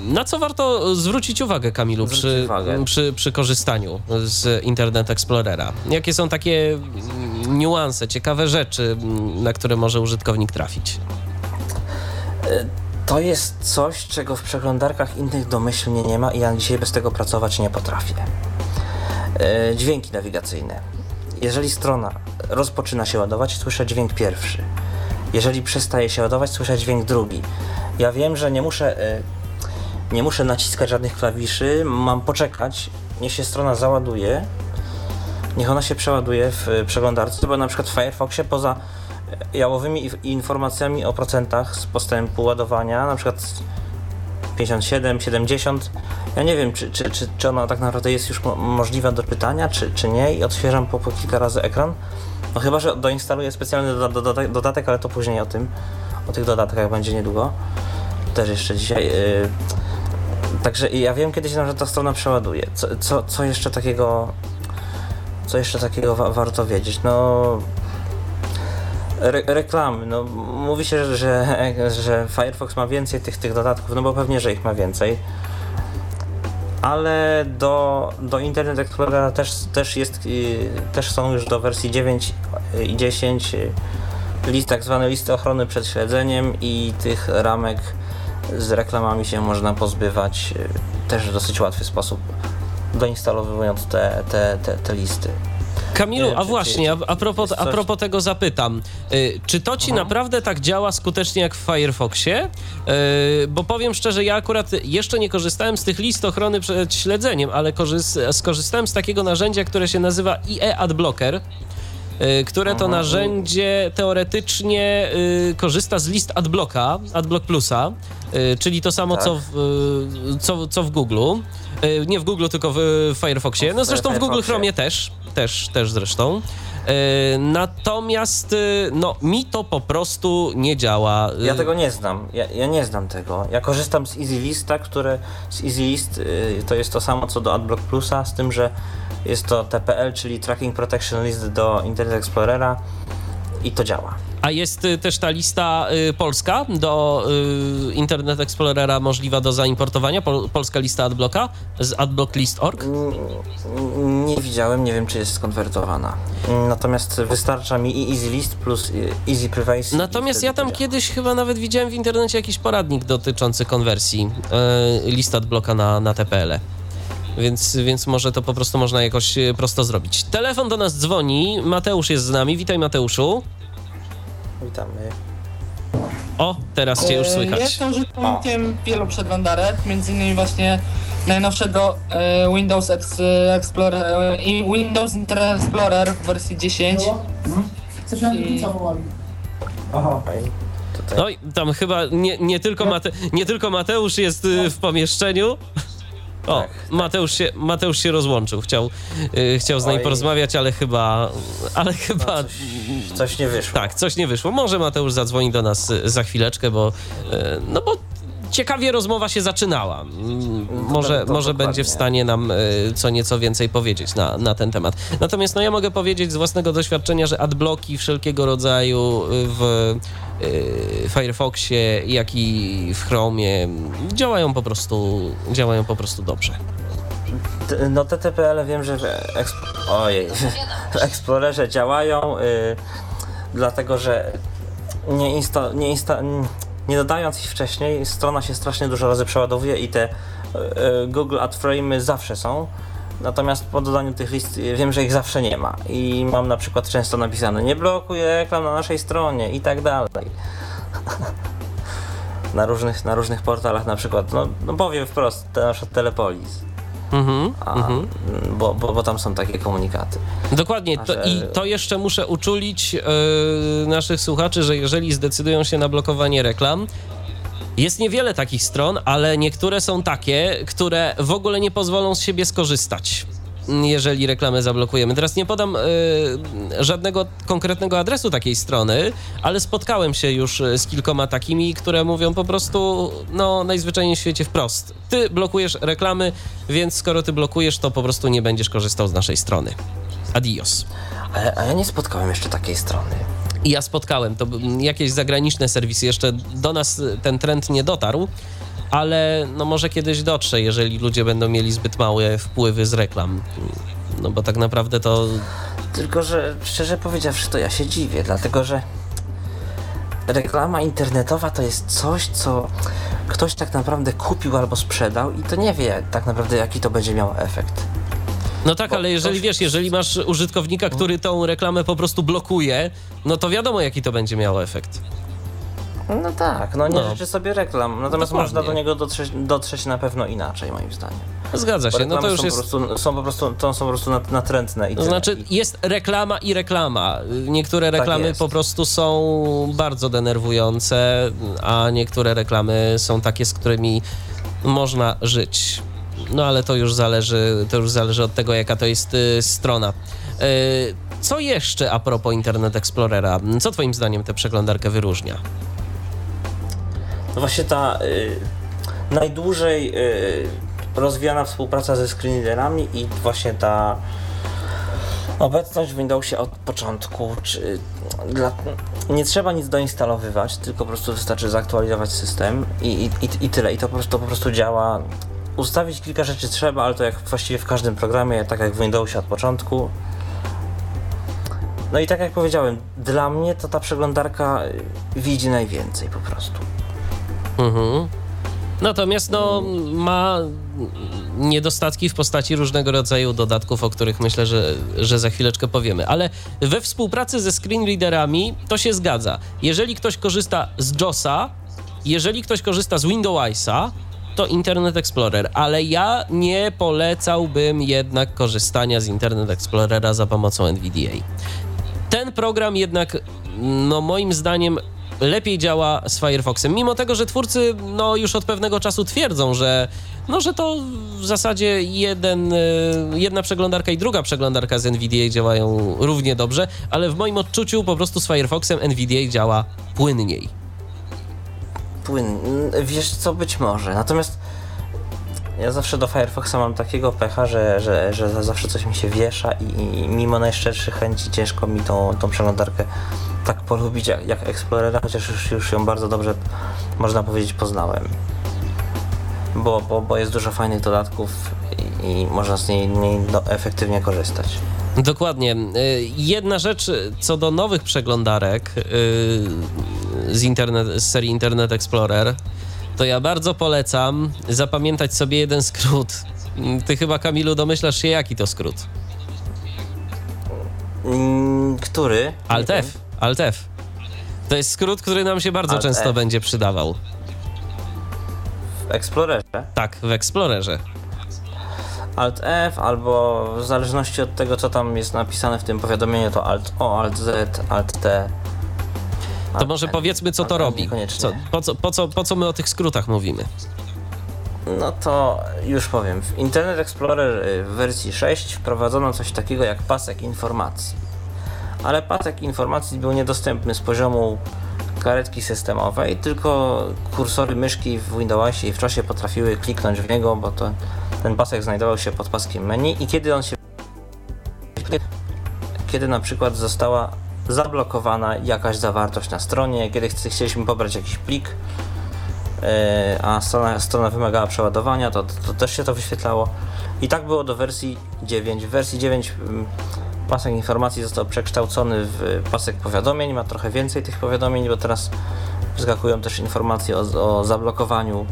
na co warto zwrócić uwagę, Kamilu, przy, przy, przy, korzystaniu z Internet Explorera? Jakie są takie niuanse, ciekawe rzeczy, na które może użytkownik trafić? Y, to jest coś, czego w przeglądarkach innych domyślnie nie ma i ja dzisiaj bez tego pracować nie potrafię. Dźwięki nawigacyjne. Jeżeli strona rozpoczyna się ładować, słyszę dźwięk pierwszy jeżeli przestaje się ładować, słyszę dźwięk drugi. Ja wiem, że nie muszę, e, nie muszę naciskać żadnych klawiszy, mam poczekać, niech się strona załaduje, niech ona się przeładuje w e, przeglądarce, bo na przykład w Firefoxie poza e, jałowymi informacjami o procentach z postępu ładowania, na przykład 57, 70. Ja nie wiem, czy, czy, czy, czy ona tak naprawdę jest już mo możliwa do czytania, czy, czy nie i odświeżam po, po kilka razy ekran. No chyba, że doinstaluję specjalny dodatek, dodatek, ale to później o tym. O tych dodatkach będzie niedługo. Też jeszcze dzisiaj. Yy, Także ja wiem kiedyś, że ta strona przeładuje. Co, co, co jeszcze takiego co jeszcze takiego wa warto wiedzieć? No re reklamy. No, mówi się, że, że Firefox ma więcej tych, tych dodatków, no bo pewnie, że ich ma więcej. Ale do, do Internet Explorera też, też, jest, też są już do wersji 9 i 10 list, tak zwane listy ochrony przed śledzeniem i tych ramek z reklamami się można pozbywać też w dosyć łatwy sposób, doinstalowując te, te, te, te listy. Kamilu, a właśnie, a, a, propos, a propos tego zapytam. Y, czy to ci naprawdę tak działa skutecznie jak w Firefoxie? Y, bo powiem szczerze, ja akurat jeszcze nie korzystałem z tych list ochrony przed śledzeniem, ale skorzystałem z takiego narzędzia, które się nazywa IE Adblocker które to narzędzie teoretycznie korzysta z list AdBlocka, AdBlock Plusa, czyli to samo tak. co, w, co, co w Google. Nie w Google, tylko w Firefoxie. No zresztą w Google Chromie też też, też zresztą. E, natomiast e, no, mi to po prostu nie działa. Ja tego nie znam. Ja, ja nie znam tego. Ja korzystam z EasyLista, które z EasyList e, to jest to samo co do AdBlock Plusa, z tym, że jest to TPL, czyli Tracking Protection List do Internet Explorera i to działa. A jest y, też ta lista y, polska do y, Internet Explorera możliwa do zaimportowania? Pol, polska lista adblocka z adblocklist.org? Mm, nie widziałem, nie wiem czy jest skonwertowana. Natomiast wystarcza mi i EasyList plus Easy Privacy. Natomiast ja tam kiedyś chyba nawet widziałem w internecie jakiś poradnik dotyczący konwersji y, list adblocka na, na TPL. -e. Więc, więc może to po prostu można jakoś y, prosto zrobić. Telefon do nas dzwoni. Mateusz jest z nami. Witaj, Mateuszu. Witamy. O, teraz cię już e, słychać. Jestem użytkownikiem wielu przeglądarek, między innymi właśnie najnowszego e, Windows Explorer, e, Windows Internet Explorer w wersji 10. Chcesz I... Aha. No i tam chyba nie, nie, tylko Mate, nie tylko Mateusz jest w pomieszczeniu. O, tak, tak. Mateusz, się, Mateusz się rozłączył. Chciał, yy, chciał z nami Oj. porozmawiać, ale chyba. Ale chyba. No coś, coś, nie wyszło. Tak, coś nie wyszło. Może Mateusz zadzwoni do nas y, za chwileczkę, bo. Yy, no bo ciekawie rozmowa się zaczynała. Mm, może, to, to może będzie w stanie nam y, co nieco więcej powiedzieć na, na ten temat. Natomiast no ja mogę powiedzieć z własnego doświadczenia, że adblocki wszelkiego rodzaju w Y, Firefoxie, jak i w Chromie działają po prostu, działają po prostu dobrze. No TTPL wiem, że w, Exp- Ojej, w Explorerze działają, yy, dlatego że nie, insta- nie, insta- nie dodając ich wcześniej, strona się strasznie dużo razy przeładowuje i te yy, Google Ad Frame'y zawsze są. Natomiast po dodaniu tych list wiem, że ich zawsze nie ma. I mam na przykład często napisane nie blokuje reklam na naszej stronie i tak dalej. [LAUGHS] na, różnych, na różnych portalach na przykład, no, no powiem wprost, na przykład Telepolis. Mm-hmm, A, mm-hmm. Bo, bo, bo, tam są takie komunikaty. Dokładnie. To, że... I to jeszcze muszę uczulić yy, naszych słuchaczy, że jeżeli zdecydują się na blokowanie reklam, jest niewiele takich stron, ale niektóre są takie, które w ogóle nie pozwolą z siebie skorzystać jeżeli reklamę zablokujemy. Teraz nie podam y, żadnego konkretnego adresu takiej strony, ale spotkałem się już z kilkoma takimi, które mówią po prostu, no najzwyczajniej w świecie wprost. Ty blokujesz reklamy, więc skoro ty blokujesz, to po prostu nie będziesz korzystał z naszej strony. Adios. A, a ja nie spotkałem jeszcze takiej strony. I ja spotkałem, to jakieś zagraniczne serwisy, jeszcze do nas ten trend nie dotarł, ale no może kiedyś dotrze, jeżeli ludzie będą mieli zbyt małe wpływy z reklam. No bo tak naprawdę to... Tylko, że szczerze powiedziawszy, to ja się dziwię, dlatego że reklama internetowa to jest coś, co ktoś tak naprawdę kupił albo sprzedał i to nie wie tak naprawdę, jaki to będzie miał efekt. No tak, ale jeżeli wiesz, jeżeli masz użytkownika, który tą reklamę po prostu blokuje, no to wiadomo, jaki to będzie miało efekt. No tak, no nie no. życzy sobie reklam, natomiast Dokładnie. można do niego dotrzeć, dotrzeć na pewno inaczej, moim zdaniem. Zgadza się, no to już są jest... Po prostu, są po prostu, to są po prostu natrętne. I to znaczy, jest reklama i reklama. Niektóre tak reklamy tak po prostu są bardzo denerwujące, a niektóre reklamy są takie, z którymi można żyć. No ale to już zależy, to już zależy od tego, jaka to jest y, strona. Y, co jeszcze a propos Internet Explorera? Co twoim zdaniem tę przeglądarkę wyróżnia? No właśnie ta... Y najdłużej y, rozwijana współpraca ze screenreaderami i właśnie ta obecność w Windowsie od początku. Czy dla, nie trzeba nic doinstalowywać, tylko po prostu wystarczy zaktualizować system i, i, i, tyle. I to po, prostu, to po prostu działa. Ustawić kilka rzeczy trzeba, ale to jak właściwie w każdym programie, tak jak w Windowsie od początku. No i tak jak powiedziałem, dla mnie to ta przeglądarka widzi najwięcej po prostu. Mhm. Natomiast no, ma niedostatki w postaci różnego rodzaju dodatków, o których myślę, że, że za chwileczkę powiemy. Ale we współpracy ze screenreaderami to się zgadza. Jeżeli ktoś korzysta z JOSa, jeżeli ktoś korzysta z Windowsa, to Internet Explorer, ale ja nie polecałbym jednak korzystania z Internet Explorera za pomocą NVDA. Ten program jednak, no moim zdaniem, lepiej działa z Firefoxem, mimo tego, że twórcy no, już od pewnego czasu twierdzą, że, no, że to w zasadzie jeden, jedna przeglądarka i druga przeglądarka z NVDA działają równie dobrze, ale w moim odczuciu po prostu z Firefoxem NVDA działa płynniej. Płyn, wiesz co, być może, natomiast ja zawsze do Firefoxa mam takiego pecha, że, że, że zawsze coś mi się wiesza i, i mimo najszczerszych chęci ciężko mi tą, tą przeglądarkę tak polubić jak, jak Explorera, chociaż już, już ją bardzo dobrze, można powiedzieć, poznałem. Bo, bo, bo jest dużo fajnych dodatków i, i można z niej, niej no, efektywnie korzystać. Dokładnie. Jedna rzecz co do nowych przeglądarek z, internet, z serii Internet Explorer, to ja bardzo polecam zapamiętać sobie jeden skrót. Ty chyba, Kamilu, domyślasz się, jaki to skrót? Który? Alt F. Alt F. To jest skrót, który nam się bardzo często będzie przydawał. W Explorerze? Tak, w Explorerze. Alt F albo w zależności od tego, co tam jest napisane w tym powiadomieniu, to Alt O, Alt Z, Alt T. To może powiedzmy, co to robi. Co, po, co, po, co, po co my o tych skrótach mówimy? No to już powiem. W Internet Explorer y, w wersji 6 wprowadzono coś takiego jak pasek informacji. Ale pasek informacji był niedostępny z poziomu karetki systemowej, tylko kursory myszki w Windowsie i w czasie potrafiły kliknąć w niego, bo to, ten pasek znajdował się pod paskiem menu i kiedy on się kiedy na przykład została zablokowana jakaś zawartość na stronie, kiedy chci- chcieliśmy pobrać jakiś plik, e, a strona, strona wymagała przeładowania, to, to, też się to wyświetlało. I tak było do wersji 9. W wersji 9 mm, pasek informacji został przekształcony w pasek powiadomień, ma trochę więcej tych powiadomień, bo teraz wyskakują też informacje o, o zablokowaniu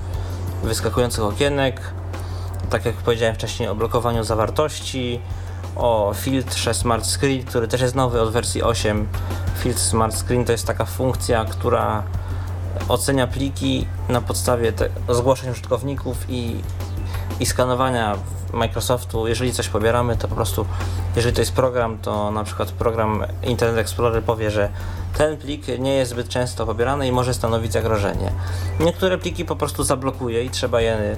wyskakujących okienek, tak jak powiedziałem wcześniej, o blokowaniu zawartości, o filtrze Smart Screen, który też jest nowy od wersji 8. Filtr Smart Screen to jest taka funkcja, która ocenia pliki na podstawie te, zgłoszeń użytkowników i, i skanowania Microsoftu. Jeżeli coś pobieramy, to po prostu, jeżeli to jest program, to na przykład program Internet Explorer powie, że ten plik nie jest zbyt często pobierany i może stanowić zagrożenie. Niektóre pliki po prostu zablokuje i trzeba je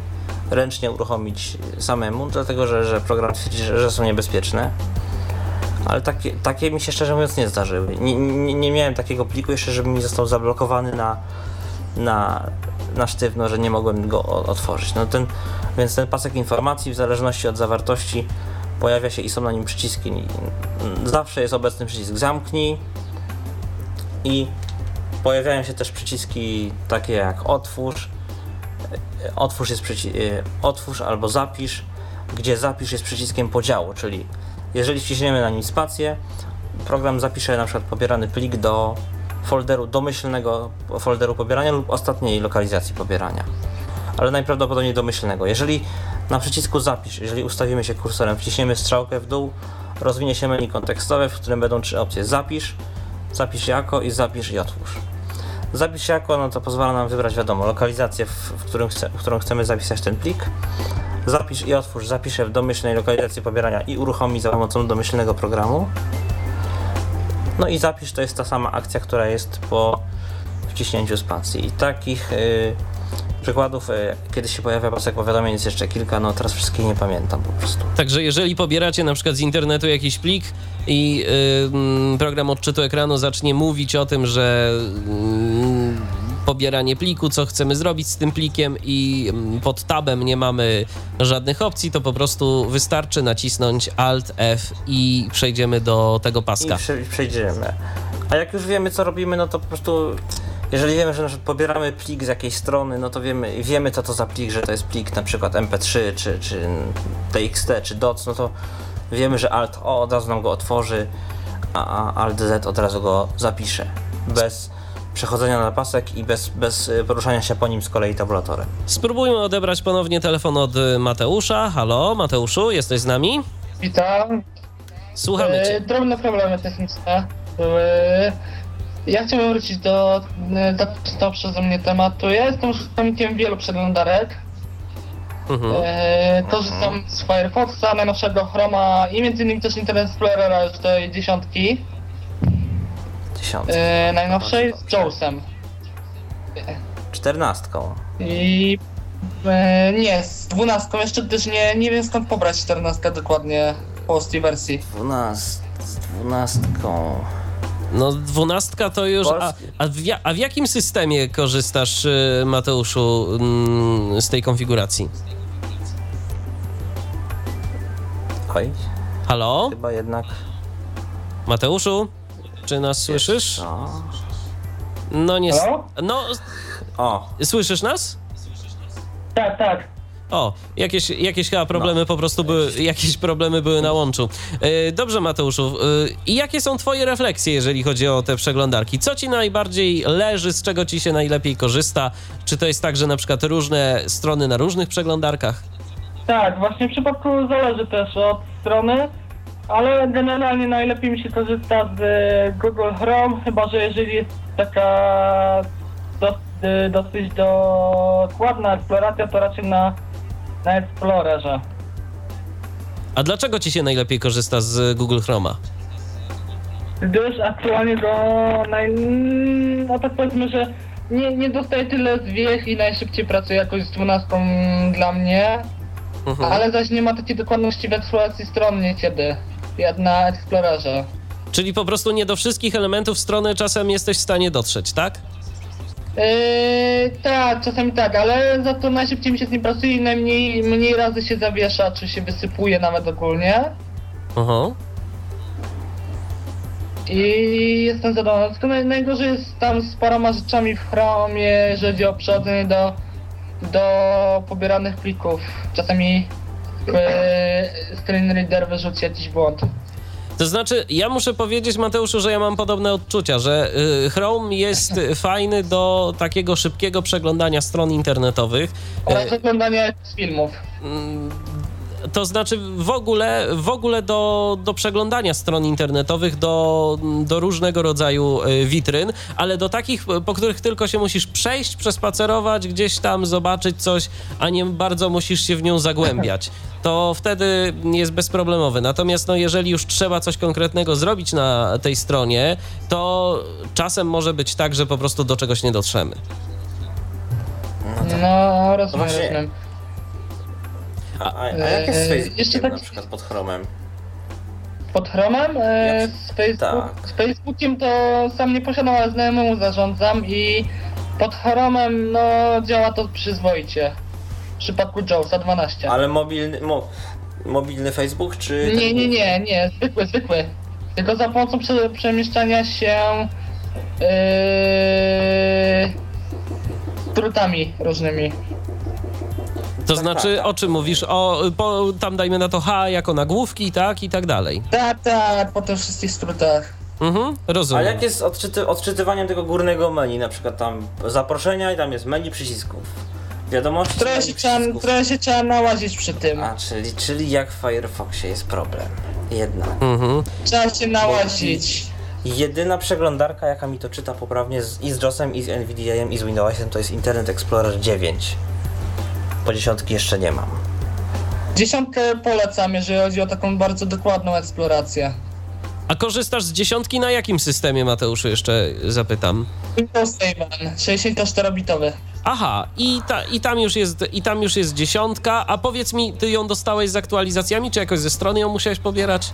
ręcznie uruchomić samemu, dlatego że, że program twierdzi, że, są niebezpieczne. Ale takie, takie mi się szczerze mówiąc nie zdarzyły. Nie, nie, nie miałem takiego pliku jeszcze, żeby mi został zablokowany na, na, na sztywno, że nie mogłem go otworzyć. No ten, więc ten pasek informacji w zależności od zawartości pojawia się i są na nim przyciski. Zawsze jest obecny przycisk zamknij i pojawiają się też przyciski takie jak otwórz. Otwórz jest przyci- y, otwórz albo zapisz, gdzie zapisz jest przyciskiem podziału, czyli jeżeli wciśniemy na nim spację, program zapisze na przykład pobierany plik do folderu domyślnego folderu pobierania lub ostatniej lokalizacji pobierania. Ale najprawdopodobniej domyślnego. Jeżeli na przycisku zapisz, jeżeli ustawimy się kursorem, wciśniemy strzałkę w dół, rozwinie się menu kontekstowe, w którym będą trzy opcje: zapisz, zapisz jako i zapisz i otwórz. Zapisz jako, no to pozwala nam wybrać, wiadomo, lokalizację, w, w, którym chce, w którą chcemy zapisać ten plik. Zapisz i otwórz, zapiszę w domyślnej lokalizacji pobierania i uruchomi za pomocą domyślnego programu. No i zapisz to jest ta sama akcja, która jest po wciśnięciu spacji. I takich y, przykładów, y, kiedy się pojawia pasek powiadomień jest jeszcze kilka, no teraz wszystkich nie pamiętam po prostu. Także jeżeli pobieracie na przykład z internetu jakiś plik i yy, program odczytu ekranu zacznie mówić o tym, że yy, pobieranie pliku, co chcemy zrobić z tym plikiem i pod tabem nie mamy żadnych opcji, to po prostu wystarczy nacisnąć Alt F i przejdziemy do tego paska. I prze, przejdziemy. A jak już wiemy, co robimy, no to po prostu. Jeżeli wiemy, że na przykład pobieramy plik z jakiejś strony, no to wiemy, wiemy co to za plik, że to jest plik na przykład MP3, czy, czy TXT, czy DOC, no to wiemy, że Alt O od razu nam go otworzy, a, Alt Z od razu go zapisze. Bez przechodzenia na pasek i bez, bez y, poruszania się po nim z kolei tabulatorem. Spróbujmy odebrać ponownie telefon od y, Mateusza. Halo, Mateuszu, jesteś z nami? Witam. Słuchamy E, cię. drobne problemy techniczne były. Ja chciałbym wrócić do zaczętego przeze mnie tematu. Ja jestem użytkownikiem wielu przeglądarek. Mhm. E, korzystam z Firefoxa, najnowszego Chroma i między innymi też Internet Explorera już tej dziesiątki. Dziesiątką. E, najnowszej z Jawsem. Czternastką. I e, nie, z dwunastką jeszcze też nie, nie wiem skąd pobrać czternastkę dokładnie w polskiej wersji. Dwunast, z dwunastką. No, dwunastka to już. A, a, w, a w jakim systemie korzystasz, y, Mateuszu, mm, z tej konfiguracji? Oj, Halo? chyba jednak. Mateuszu? Czy nas słyszysz? No. No nie. Halo? No, O, słyszysz nas? Tak, tak. O, jakieś, jakieś chyba problemy po prostu były, jakieś problemy były na łączu. E, Dobrze, Mateuszu. e, I jakie są twoje refleksje, jeżeli chodzi o te przeglądarki? Co ci najbardziej leży, z czego ci się najlepiej korzysta? Czy to jest tak, że na przykład różne strony na różnych przeglądarkach? Tak, właśnie w przypadku zależy też od strony, ale generalnie najlepiej mi się korzysta z Google Chrome, chyba że jeżeli jest taka dos, dosyć dokładna eksploracja, to raczej na, na Explorerze. A dlaczego ci się najlepiej korzysta z Google Chroma? Gdyż aktualnie do naj... no tak powiedzmy, że nie, nie dostaje tyle zwiech i najszybciej pracuje jakoś z 12 dla mnie, Mhm. ale zaś nie ma takiej dokładności w eksploracji stron niekiedy, jak na Explorerze. Czyli po prostu nie do wszystkich elementów strony czasem jesteś w stanie dotrzeć, tak? Yy, tak, czasami tak, ale za to najszybciej mi się z nim pracuje i najmniej mniej razy się zawiesza, czy się wysypuje nawet ogólnie. Aha. I jestem zadowolony. Tylko naj, najgorzej jest tam z paroma rzeczami w Chromie, jeżeli chodzi o przechodzenie do, do pobieranych plików. Czasami yy, screen reader wyrzuci jakiś błąd. To znaczy, ja muszę powiedzieć, Mateuszu, że ja mam podobne odczucia, że y, Chrome jest [LAUGHS] fajny do takiego szybkiego przeglądania stron internetowych. Oraz oglądania filmów. To znaczy w ogóle, w ogóle do, do przeglądania stron internetowych, do, do różnego rodzaju y, witryn, ale do takich, po których tylko się musisz przejść, przespacerować, gdzieś tam zobaczyć coś, a nie bardzo musisz się w nią zagłębiać. [LAUGHS] To wtedy jest bezproblemowy. Natomiast no, jeżeli już trzeba coś konkretnego zrobić na tej stronie, to czasem może być tak, że po prostu do czegoś nie dotrzemy. No, rozumiem, Właśnie- rozumiem. A, a, a jak jest z Eee, Facebookiem jeszcze tak- na przykład pod Chromem? Pod Chromem? E, z, Facebook, tak. z Facebookiem to sam nie posiadam, ale znajomemu zarządzam i pod Chromem no działa to przyzwoicie. W przypadku Jawsa 12. Ale mobilny, mo, mobilny Facebook czy... Nie, ten- nie, nie, nie, zwykły, zwykły. Tylko za pomocą prze, przemieszczania się yy, drutami różnymi. To znaczy, tak. o czym mówisz? O, po, tam dajmy na to H jako nagłówki, tak? I tak dalej. Tak, tak, po tych wszystkich skrótach. Mhm, A rozumiem. jak jest z odczyty, odczytywaniem tego górnego meni, na przykład tam zaproszenia i tam jest menu przycisków. Wiadomości Trochę menu się, trzeba, trochę się trzeba nałazić przy tym. A, czyli, czyli jak w Firefoxie jest problem. Jednak. Mhm. Trzeba się nałazić. Jedyna przeglądarka, jaka mi to czyta poprawnie z, i z JOSem, i z NVDA-em, i z Windowsem, to jest Internet Explorer 9. Po dziesiątki jeszcze nie mam. Dziesiątkę polecam, jeżeli chodzi o taką bardzo dokładną eksplorację. A korzystasz z dziesiątki na jakim systemie, Mateuszu, jeszcze zapytam? Windows 7, 64-bitowy. Aha, i, ta, i, tam już jest, i tam już jest dziesiątka, a powiedz mi, ty ją dostałeś z aktualizacjami, czy jakoś ze strony ją musiałeś pobierać?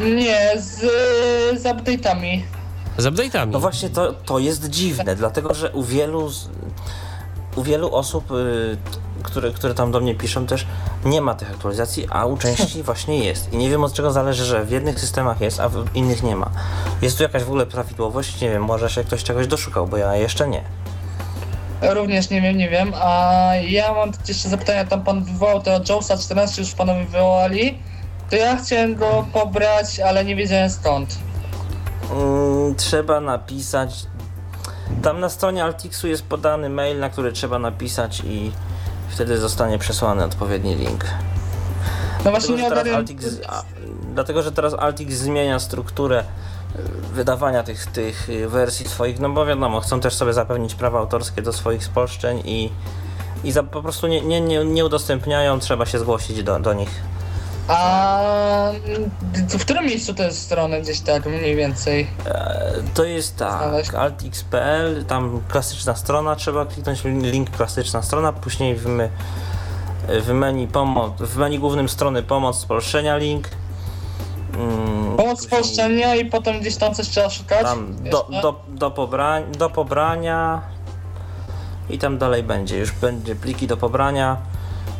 Nie, z, z update'ami. Z update'ami. No właśnie to, to jest dziwne, dlatego że u wielu, u wielu osób, y, które, które tam do mnie piszą też nie ma tych aktualizacji, a u części [LAUGHS] właśnie jest. I nie wiem od czego zależy, że w jednych systemach jest, a w innych nie ma. Jest tu jakaś w ogóle prawidłowość? Nie wiem, może się ktoś czegoś doszukał, bo ja jeszcze nie. Również nie wiem, nie wiem. A ja mam jeszcze zapytania, tam pan wywołał tego Jonesa 14, już panowie wywołali. To ja chciałem go pobrać, ale nie wiedziałem skąd. Mm, trzeba napisać. Tam na stronie Altixu jest podany mail, na który trzeba napisać i wtedy zostanie przesłany odpowiedni link. No właśnie Dlatego, nie że. Altix, a, dlatego, że teraz Altix zmienia strukturę y, wydawania tych, tych y, wersji swoich, no bo wiadomo, chcą też sobie zapewnić prawa autorskie do swoich spolszczeń i, i za, po prostu nie, nie, nie, nie udostępniają, trzeba się zgłosić do, do nich. A w którym miejscu to jest strony gdzieś tak mniej więcej? E, To jest Znaleźć. tak, altx.pl, tam klasyczna strona, trzeba kliknąć link klasyczna strona, później w, my, w menu pomoc, w menu głównym strony pomoc spolszczenia link. Mm, Pomoc spolszczenia i potem gdzieś tam coś trzeba szukać? Tam do, do, do, pobrań, do pobrania i tam dalej będzie, już będzie pliki do pobrania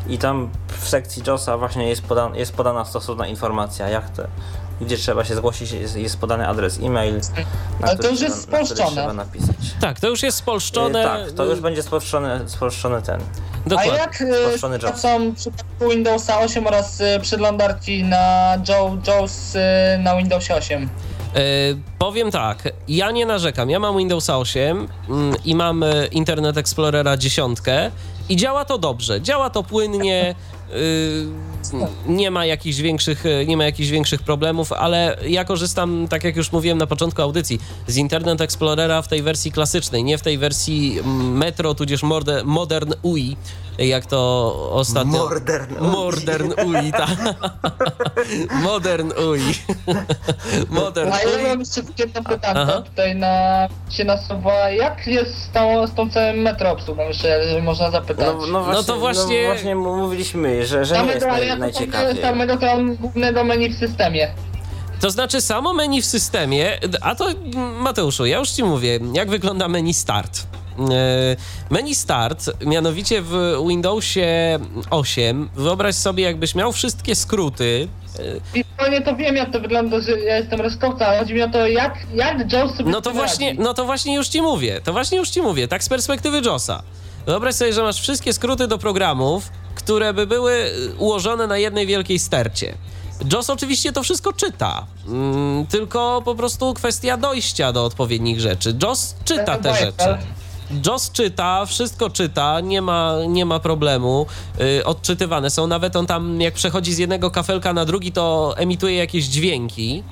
i tam w sekcji JOSa właśnie jest, podan, jest podana stosowna informacja, jak to, gdzie trzeba się zgłosić, jest, jest podany adres e-mail, na Ale to który już jest na spolszczone. napisać. Tak, to już jest spolszczone. E, tak, to już będzie spolszczony, spolszczony ten. A Dokładnie. jak y, Spolszczony JAWS. są w przypadku Windowsa 8 oraz y, przeglądarki na Joe, JAWS y, na Windowsie 8? E, powiem tak, ja nie narzekam. Ja mam Windowsa 8 mm, i mam e, Internet Explorera 10 i działa to dobrze, działa to płynnie. y, nie ma jakichś większych, e, nie ma jakichś większych problemów, ale ja korzystam, tak jak już mówiłem na początku audycji, z Internet Explorera w tej wersji klasycznej, nie w tej wersji mm, Metro tudzież Modern UI, jak to ostatnio... Modern UI. Modern UI, tak. [LAUGHS] Modern UI. Modern A ja mam jeszcze jedno pytanie tutaj na się nasuwa. Jak jest z tą, z tą całym metro obsługą, jeszcze jeżeli można zapytać? No, no, właśnie, to właśnie- No właśnie mówiliśmy, że, że nie jest samego, ale naj, ja to najciekawiej. samego tam głównego menu w systemie. To znaczy samo menu w systemie, a to Mateuszu, ja już ci mówię, jak wygląda menu start. E, Menu start, mianowicie w Windowsie 8, wyobraź sobie, jakbyś miał wszystkie skróty. e, I zupełnie to wiem, jak to wygląda, że ja jestem reszkowca, ale chodzi mi o to, jak, jak Joe sobie No to właśnie, radzi. no to właśnie już ci mówię, to właśnie już ci mówię, tak z perspektywy JOSa. Wyobraź sobie, że masz wszystkie skróty do programów, które by były y, ułożone na jednej wielkiej stercie. JOS oczywiście to wszystko czyta, mm, tylko po prostu kwestia dojścia do odpowiednich rzeczy. JOS czyta te rzeczy. JOS czyta, wszystko czyta, nie ma, nie ma problemu. Y, odczytywane są, nawet on tam jak przechodzi z jednego kafelka na drugi, to emituje jakieś dźwięki.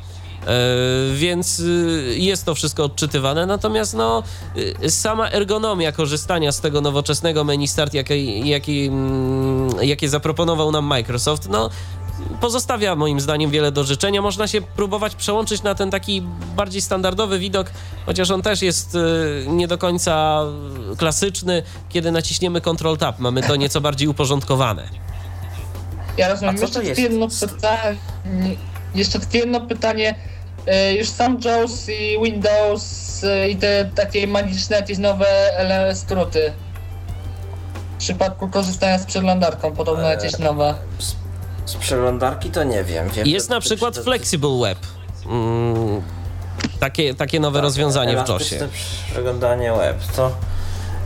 y, więc y, jest to wszystko odczytywane, natomiast no, y, sama ergonomia korzystania z tego nowoczesnego menu start, jakie, mm, jakie zaproponował nam Microsoft, no, pozostawia moim zdaniem wiele do życzenia. Można się próbować przełączyć na ten taki bardziej standardowy widok, chociaż on też jest y, nie do końca klasyczny. Kiedy naciśniemy Ctrl Tab, mamy to nieco bardziej uporządkowane. Ja rozumiem. Jeszcze jest? jedno pytanie. Jeszcze jedno pytanie. E, Już sam JAWS i Windows e, i te takie magiczne jakieś nowe skróty. W przypadku korzystania z przeglądarką, podobno Eee, jakieś nowe. Z, przeglądarki to nie wiem. wiem Jest na przykład Flexible Web. Mm, takie, takie nowe Tak, rozwiązanie w JOSie. przeglądanie web, to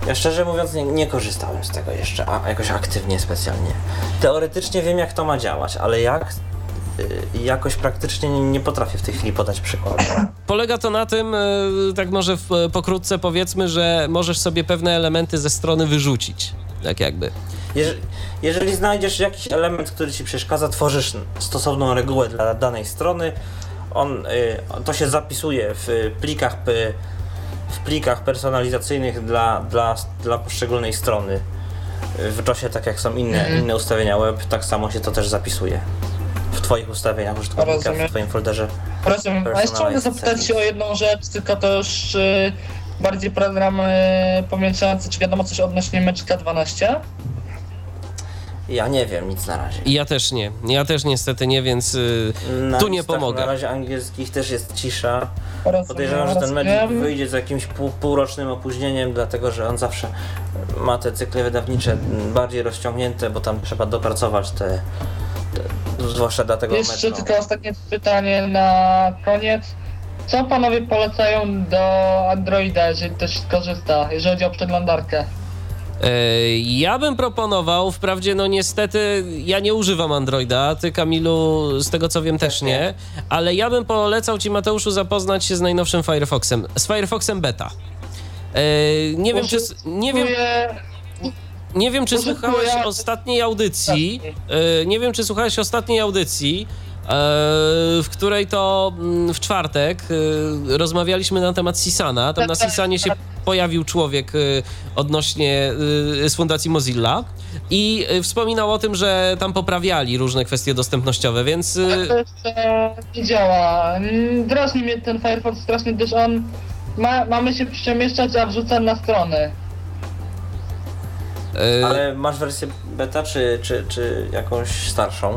ja szczerze mówiąc nie, nie korzystałem z tego jeszcze, a jakoś aktywnie, specjalnie. Teoretycznie wiem jak to ma działać, ale jak y, jakoś praktycznie nie, nie potrafię w tej chwili podać przykładu. [CLEARS THROAT] Polega to na tym, y, tak może w, pokrótce powiedzmy, że możesz sobie pewne elementy ze strony wyrzucić. Tak jakby. Jeżeli, jeżeli znajdziesz jakiś element, który ci przeszkadza, tworzysz stosowną regułę dla danej strony, on, y, to się zapisuje w plikach, w plikach personalizacyjnych dla, dla, dla poszczególnej strony. W JOSie, tak jak są inne, Mhm. inne ustawienia web, tak samo się to też zapisuje. W Twoich ustawieniach użytkownika, w Twoim folderze. Rozumiem. A jeszcze mogę zapytać się settings. o jedną rzecz, tylko to już y, bardziej program y, czy wiadomo coś odnośnie Magica 12? Ja nie wiem nic na razie. Ja też nie. Ja też niestety nie, więc y, Na tu nie pomogę. Na razie angielskich też jest cisza. Rozumiem, Podejrzewam, że ten. Magic wyjdzie z jakimś pół, półrocznym opóźnieniem, dlatego że on zawsze ma te cykle wydawnicze bardziej rozciągnięte, bo tam trzeba dopracować te, te zwłaszcza dla tego Jeszcze meczu. tylko ostatnie pytanie na koniec. Co panowie polecają do Androida, jeżeli ktoś skorzysta, jeżeli chodzi o przeglądarkę? Ja bym proponował, wprawdzie no niestety ja nie używam Androida, ty Kamilu z tego co wiem też nie, ale ja bym polecał ci Mateuszu zapoznać się z najnowszym Firefoxem, z Firefoxem Beta. Nie wiem, czy, nie wiem, Użytkuję- nie wiem, czy słuchałeś ostatniej audycji, nie wiem, czy słuchałeś ostatniej audycji, w której to mm, w czwartek e, rozmawialiśmy na temat Sisana. Tam na Sisanie się pojawił człowiek e, odnośnie e, z Fundacji Mozilla i e, wspominał o tym, że tam poprawiali różne kwestie dostępnościowe, więc e, To jeszcze nie działa. Mm, Drażni mnie ten Firefox strasznie, gdyż on ma, mamy się przemieszczać, a wrzuca na strony. e, Ale masz wersję beta, czy, czy, czy jakąś starszą?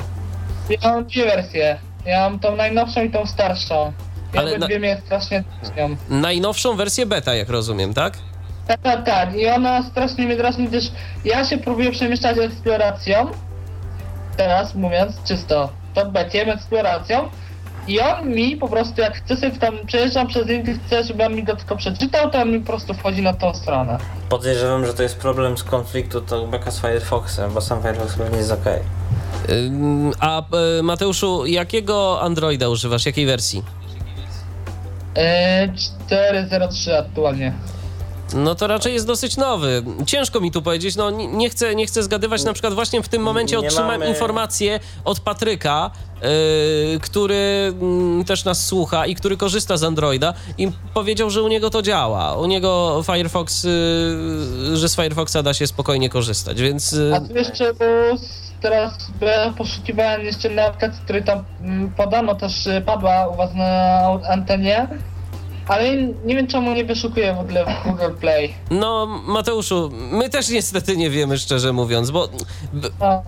Ja mam dwie wersje. Ja mam tą najnowszą i tą starszą. I Ale na- obydwie mnie strasznie drażnią. najnowszą wersję beta, jak rozumiem, tak? Tak, tak, tak. I ona strasznie mnie drażni, gdyż ja się próbuję przemieszczać eksploracją. Teraz mówiąc czysto, to beciem, eksploracją. I on mi po prostu, jak chcę sobie tam przejeżdżam przez link, chcę, żeby on mi go tylko przeczytał, to on mi po prostu wchodzi na tą stronę. Podejrzewam, że to jest problem z konfliktu Talkbacka z Firefoxem, bo sam Firefox pewnie jest ok. Ym, A e, Mateuszu, jakiego Androida używasz? Jakiej wersji? Eee, 4.03 aktualnie. No to raczej jest dosyć nowy. Ciężko mi tu powiedzieć, no nie- nie chcę, nie chcę zgadywać, na przykład właśnie w tym momencie otrzymałem mamy- informację od Patryka, yy, który mm, też nas słucha i który korzysta z Androida i powiedział, że u niego to działa. U niego Firefox, yy, że z Firefoxa da się spokojnie korzystać, więc... Yy, A tu jeszcze bo s- teraz poszukiwałem jeszcze na aplikacji, który tam mm, podano, też e, padła u was na antenie. Ale nie wiem czemu nie wyszukuję w ogóle w Google Play. no Mateuszu, my też niestety nie wiemy, szczerze mówiąc, bo b- A,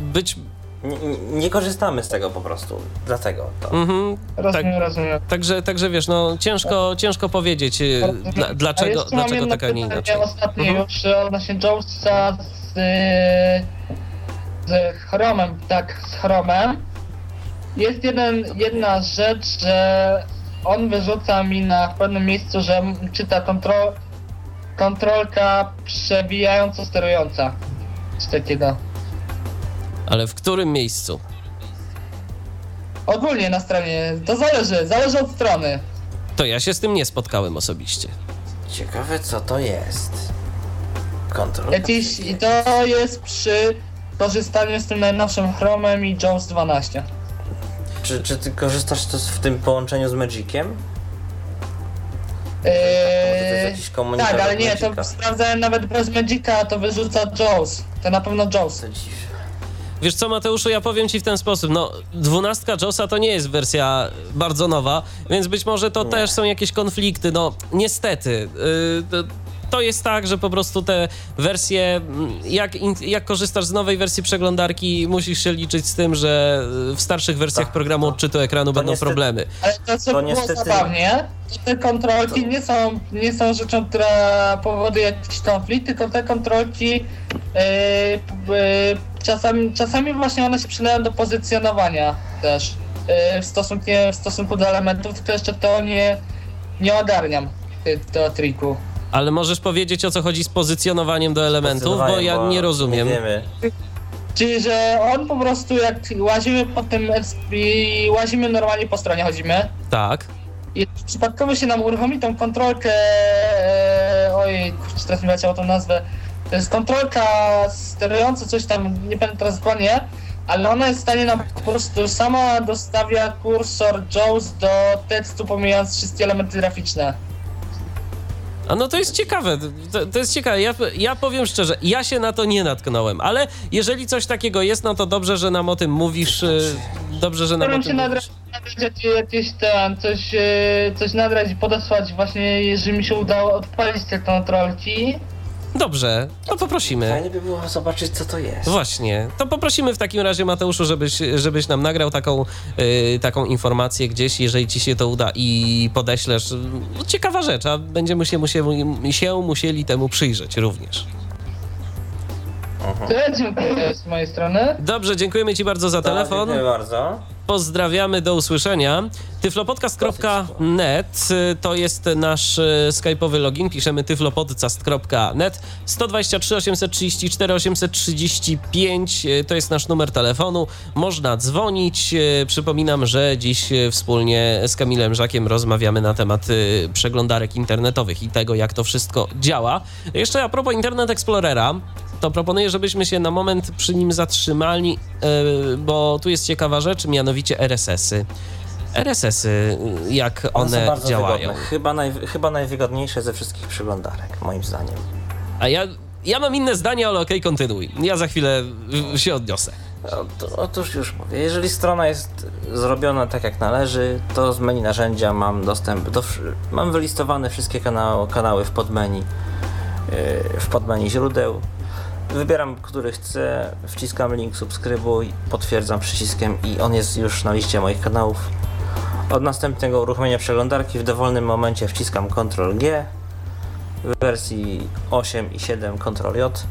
być... Nie, nie korzystamy z tego po prostu, dlatego to. Mhm, rozumiem, Tak. rozumiem. Także, także wiesz, no ciężko, ciężko powiedzieć, yy, dla, A dlaczego, mam dlaczego tak, a nie inaczej. Ostatnie Mhm. już e, odnośnie Jonesa z, e, z Chromem, tak, z Chromem. Jest jeden, jedna rzecz, że on wyrzuca mi na pewnym miejscu, że czyta kontrol, kontrolka przebijająco sterująca. Coś takiego. Ale w którym miejscu? Ogólnie na stronie, to zależy, zależy od strony. To ja się z tym nie spotkałem osobiście. Ciekawe co to jest. Kontrol. Jakiś, I to jest przy korzystaniu z tym najnowszym Chromem i Jones 12. Czy, czy ty korzystasz to z- w tym połączeniu z Magiciem? Eee, Może to jest jakiś komunikat tak, ale nie, Magica. to sprawdzałem nawet bez Magica, to wyrzuca Jaws. To na pewno Jaws. Wiesz co, Mateuszu, ja powiem ci w ten sposób. No, dwunastka JOSa to nie jest wersja bardzo nowa, więc być może to Nie. też są jakieś konflikty. No, niestety. Yy, to, to jest tak, że po prostu te wersje, mm, jak, jak korzystasz z nowej wersji przeglądarki, musisz się liczyć z tym, że y, w starszych wersjach Tak, programu to- odczytu ekranu będą niestety- problemy. Ale to co To było niestety- zabawnie, to te kontrolki nie są, nie są rzeczą, która powoduje jakiś konflikt, tylko te kontrolki yy, yy, czasami, czasami właśnie one się przydają do pozycjonowania też yy, w, stosunku, w stosunku do elementów, tylko jeszcze to nie, nie ogarniam ty- tego triku. Ale możesz powiedzieć, o co chodzi z pozycjonowaniem do elementów, bo ja nie rozumiem. Nie wiemy. Czyli, że on po prostu jak łazimy po tym, i łazimy normalnie po stronie, chodzimy, Tak. I przypadkowo się nam uruchomi tą kontrolkę. E, oj, kurczę, teraz mi leciało tą nazwę. To jest kontrolka sterująca coś tam, nie pamiętam teraz dokładnie, ale ona jest w stanie nam po prostu sama dostawia kursor JAWS do tekstu, pomijając wszystkie elementy graficzne. A no to jest ciekawe, to, to jest ciekawe. Ja, ja powiem szczerze, ja się na to nie natknąłem, ale jeżeli coś takiego jest, no to dobrze, że nam o tym mówisz. y, Dobrze, że nam o Staram się tym nadrać, mówisz. nadrać jakieś, jakieś ten, coś, e, coś nadrać i podesłać właśnie, jeżeli mi się udało odpalić te kontrolki. Dobrze, to poprosimy. Fajnie by było zobaczyć, co to jest. Właśnie, to poprosimy w takim razie Mateuszu, żebyś, żebyś nam nagrał taką, yy, taką informację gdzieś, jeżeli ci się to uda i podeślesz. No, ciekawa rzecz, a będziemy się musieli, się musieli temu przyjrzeć również. To dziękuję z mojej strony. Dobrze, dziękujemy ci bardzo za Tak, telefon. Dziękuję bardzo. Pozdrawiamy, do usłyszenia. tyflopodcast.net to jest nasz y, skype'owy login. Piszemy tyflopodcast.net 123 834 835 y, to jest nasz numer telefonu. Można dzwonić. Y, Przypominam, że dziś y, wspólnie z Kamilem Żakiem rozmawiamy na temat przeglądarek internetowych i tego, jak to wszystko działa. Jeszcze a propos Internet Explorera, to proponuję, żebyśmy się na moment przy nim zatrzymali, yy, bo tu jest ciekawa rzecz, mianowicie RSS-y. RSS-y, jak one bardzo działają. Wygodne. Chyba, naj, chyba najwygodniejsze ze wszystkich przeglądarek, moim zdaniem. A ja, ja mam inne zdanie, ale okej, kontynuuj. Ja za chwilę się odniosę. Ot- Otóż już mówię, jeżeli strona jest zrobiona tak jak należy, to z menu narzędzia mam dostęp do. Mam wylistowane wszystkie kanały, kanały w podmenu, yy, w podmenu źródeł. Wybieram, który chcę, wciskam link subskrybuj, potwierdzam przyciskiem i on jest już na liście moich kanałów. Od następnego uruchomienia przeglądarki w dowolnym momencie wciskam Ctrl G w wersji 8 i 7 Ctrl J.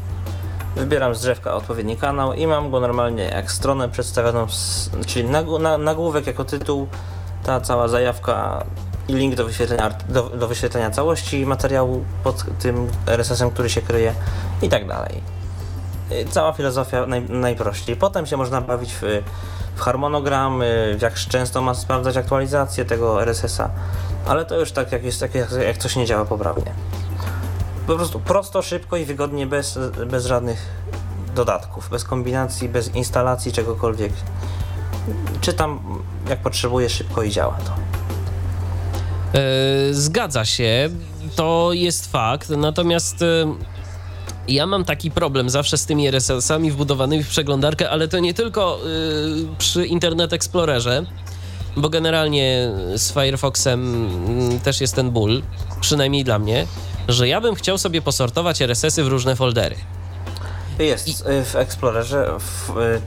Wybieram z drzewka odpowiedni kanał i mam go normalnie jak stronę przedstawioną, czyli nagł- na, nagłówek jako tytuł, ta cała zajawka i link do wyświetlenia, do, do wyświetlenia całości materiału pod tym RSS-em, który się kryje i tak dalej. Y, Cała filozofia naj, najprościej. Potem się można bawić w, w harmonogram, w jak często ma sprawdzać aktualizację tego RSS-a, ale to już tak jak jest, tak jak, jak coś nie działa poprawnie. Po prostu prosto, szybko i wygodnie, bez, bez żadnych dodatków, bez kombinacji, bez instalacji czegokolwiek. Czytam jak potrzebuję szybko i działa to. E, Zgadza się, to jest fakt, natomiast e, ja mam taki problem zawsze z tymi RSS-ami wbudowanymi w przeglądarkę, ale to nie tylko e, przy Internet Explorerze, bo generalnie z Firefoxem mm, też jest ten ból, przynajmniej dla mnie, że ja bym chciał sobie posortować RSS-y w różne foldery. Jest y, w Explorerze w, y,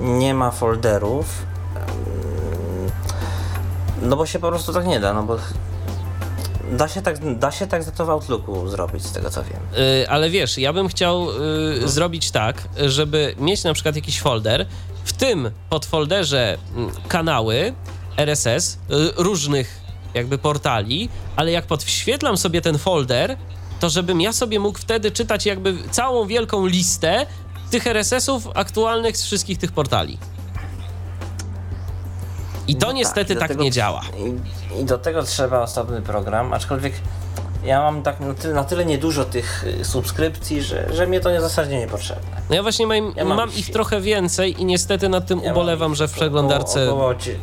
nie ma folderów. No bo się po prostu tak nie da, no bo da się tak, da się tak za to w Outlooku zrobić, z tego co wiem. Y, ale wiesz, ja bym chciał y, zrobić tak, żeby mieć na przykład jakiś folder, w tym podfolderze mm, kanały RSS y, różnych jakby portali, ale jak podświetlam sobie ten folder, to żebym ja sobie mógł wtedy czytać jakby całą wielką listę tych RSS-ów aktualnych z wszystkich tych portali. I to No niestety do tak, tego nie działa. I, I do tego trzeba osobny program, aczkolwiek ja mam tak na tyle, na tyle niedużo tych y, subskrypcji, że, że mnie to nie w zasadzie niepotrzebne. No ja właśnie mam, Ja mam mam ich trochę więcej i niestety nad tym Ja ubolewam, że w około- przeglądarce Około, dzie-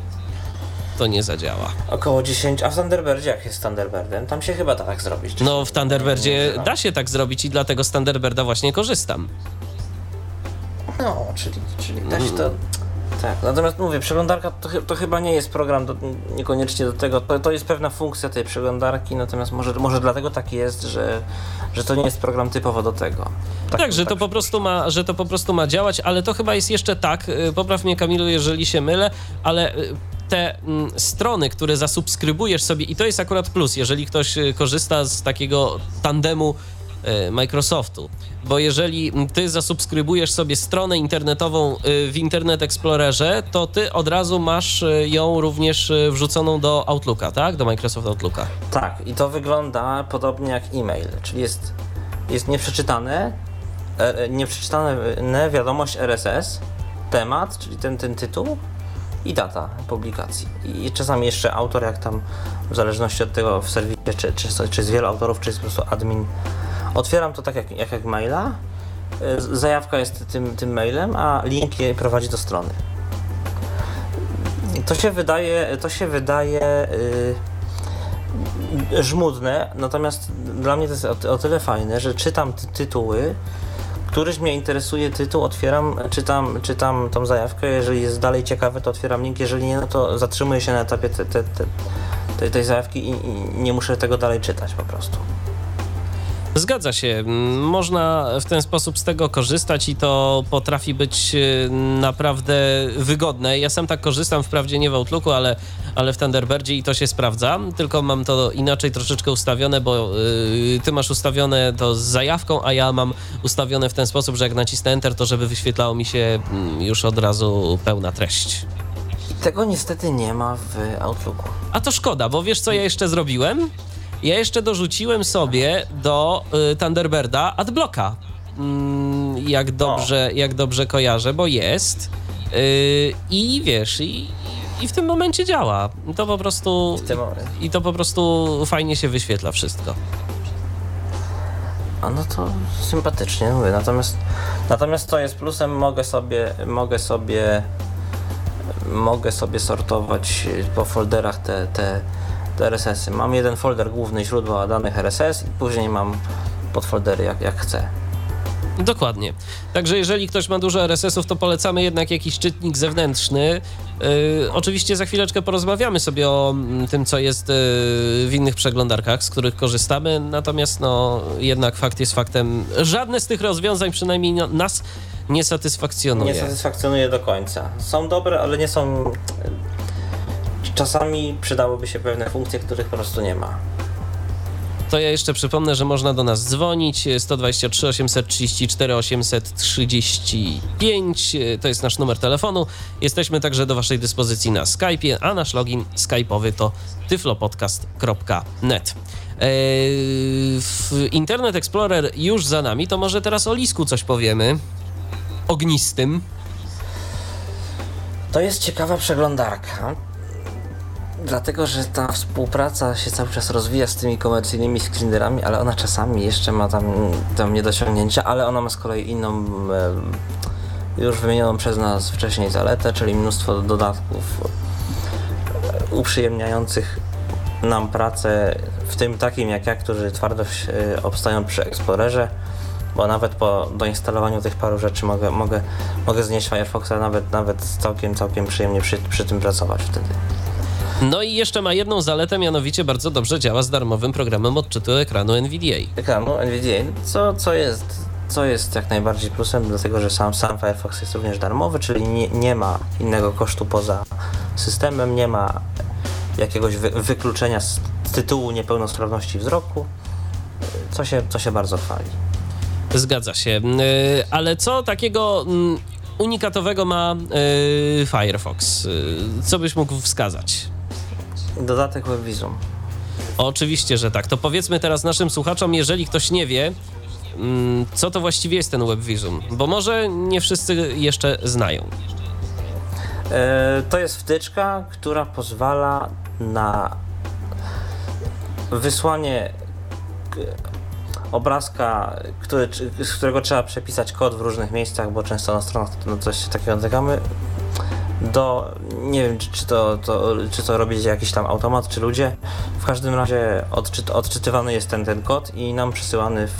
to nie zadziała. około 10, a w Thunderbirdzie jak jest z Thunderbirdem? Tam się chyba da tak zrobić. No w Thunderbirdzie da się tak zrobić i dlatego z Thunderbirda właśnie korzystam. No, czyli, czyli da się to... Tak, natomiast mówię, przeglądarka to, to chyba nie jest program do, niekoniecznie do tego, to, to jest pewna funkcja tej przeglądarki, natomiast może, może dlatego tak jest, że, że to nie jest program typowo do tego. Tak, że to po prostu ma, że to po prostu ma działać, ale to chyba jest jeszcze tak, y, popraw mnie Kamilu, jeżeli się mylę, ale y, te mm, strony, które zasubskrybujesz sobie i to jest akurat plus, jeżeli ktoś y, korzysta z takiego tandemu Microsoftu, bo jeżeli ty zasubskrybujesz sobie stronę internetową y, w Internet Explorerze, to ty od razu masz y, ją również wrzuconą do Outlooka, tak? Do Microsoft Outlooka. Tak, i to wygląda podobnie jak e-mail, czyli jest, jest nieprzeczytane, e, e, nieprzeczytane wiadomość RSS, temat, czyli ten, ten tytuł i data publikacji. I czasami jeszcze autor, jak tam w zależności od tego w serwisie, czy, czy, czy jest wielu autorów, czy jest po prostu admin. Otwieram to tak jak, jak, jak maila, z- zajawka jest tym, tym mailem, a link prowadzi do strony. To się wydaje, to się wydaje yy, żmudne, natomiast dla mnie to jest o, o tyle fajne, że czytam ty tytuły, któryś mnie interesuje tytuł, otwieram, czytam, czytam tą zajawkę, jeżeli jest dalej ciekawe, to otwieram link, jeżeli nie, no to zatrzymuję się na etapie te, te, te, tej, zajawki i, i nie muszę tego dalej czytać po prostu. Zgadza się. Można w ten sposób z tego korzystać i to potrafi być e, naprawdę wygodne. Ja sam tak korzystam, wprawdzie nie w Outlooku, ale, ale w Thunderbirdzie i to się sprawdza, tylko mam to inaczej troszeczkę ustawione, bo y, ty masz ustawione to z zajawką, a ja mam ustawione w ten sposób, że jak nacisnę Enter, to żeby wyświetlało mi się mm, już od razu pełna treść. Tego niestety nie ma w Outlooku. A to szkoda, bo wiesz co ja jeszcze zrobiłem? Ja jeszcze dorzuciłem sobie do y, Thunderbirda adblocka. Mm, jak, dobrze, jak dobrze kojarzę, bo jest. Y, I wiesz, i, i w tym momencie działa. To po prostu. I to po prostu fajnie się wyświetla wszystko. A no to sympatycznie mówię. Natomiast, natomiast co jest plusem, mogę sobie, mogę sobie, mogę sobie sortować po folderach te, te, te RSS-y. Mam jeden folder główny źródła danych RSS i później mam podfoldery jak, jak chcę. Dokładnie. Także jeżeli ktoś ma dużo RSS-ów, to polecamy jednak jakiś czytnik zewnętrzny. Yy, oczywiście za chwileczkę porozmawiamy sobie o mm, tym, co jest yy, w innych przeglądarkach, z których korzystamy. Natomiast no, jednak fakt jest faktem. Żadne z tych rozwiązań przynajmniej no, nas nie satysfakcjonuje. Nie satysfakcjonuje do końca. Są dobre, ale nie są. Czasami przydałyby się pewne funkcje, których po prostu nie ma. To ja jeszcze przypomnę, że można do nas dzwonić 123 834 835. To jest nasz numer telefonu. Jesteśmy także do Waszej dyspozycji na Skype'ie, a nasz login skype'owy to tyflopodcast.net. W Internet Explorer już za nami, to może teraz o Lisku coś powiemy. Ognistym. To jest ciekawa przeglądarka, dlatego że ta współpraca się cały czas rozwija z tymi komercyjnymi screenerami, ale ona czasami jeszcze ma tam, tam niedociągnięcia, ale ona ma z kolei inną, już wymienioną przez nas wcześniej zaletę, czyli mnóstwo dodatków e, uprzyjemniających nam pracę, w tym takim jak ja, którzy twardo e, obstają przy Explorerze, bo nawet po doinstalowaniu tych paru rzeczy mogę, mogę, mogę znieść Firefoxa, nawet, nawet całkiem, całkiem przyjemnie przy, przy tym pracować wtedy. No i jeszcze ma jedną zaletę, mianowicie bardzo dobrze działa z darmowym programem odczytu ekranu NVDA. Ekranu NVDA, co, co, jest, co jest jak najbardziej plusem, dlatego że sam, sam Firefox jest również darmowy, czyli nie, nie ma innego kosztu poza systemem, nie ma jakiegoś wy, wykluczenia z tytułu niepełnosprawności wzroku, co się, co się bardzo chwali. Zgadza się. Yy, Ale co takiego mm, unikatowego ma yy, Firefox? Yy, Co byś mógł wskazać? Dodatek WebVisum. Oczywiście, że tak. To powiedzmy teraz naszym słuchaczom, jeżeli ktoś nie wie, mm, co to właściwie jest ten WebVisum, bo może nie wszyscy jeszcze znają. E, To jest wtyczka, która pozwala na wysłanie obrazka, który, z którego trzeba przepisać kod w różnych miejscach, bo często na stronach coś takiego natykamy, do, nie wiem czy, czy, to, to, czy to robi jakiś tam automat, czy ludzie. W każdym razie odczyt, odczytywany jest ten, ten kod i nam przesyłany w,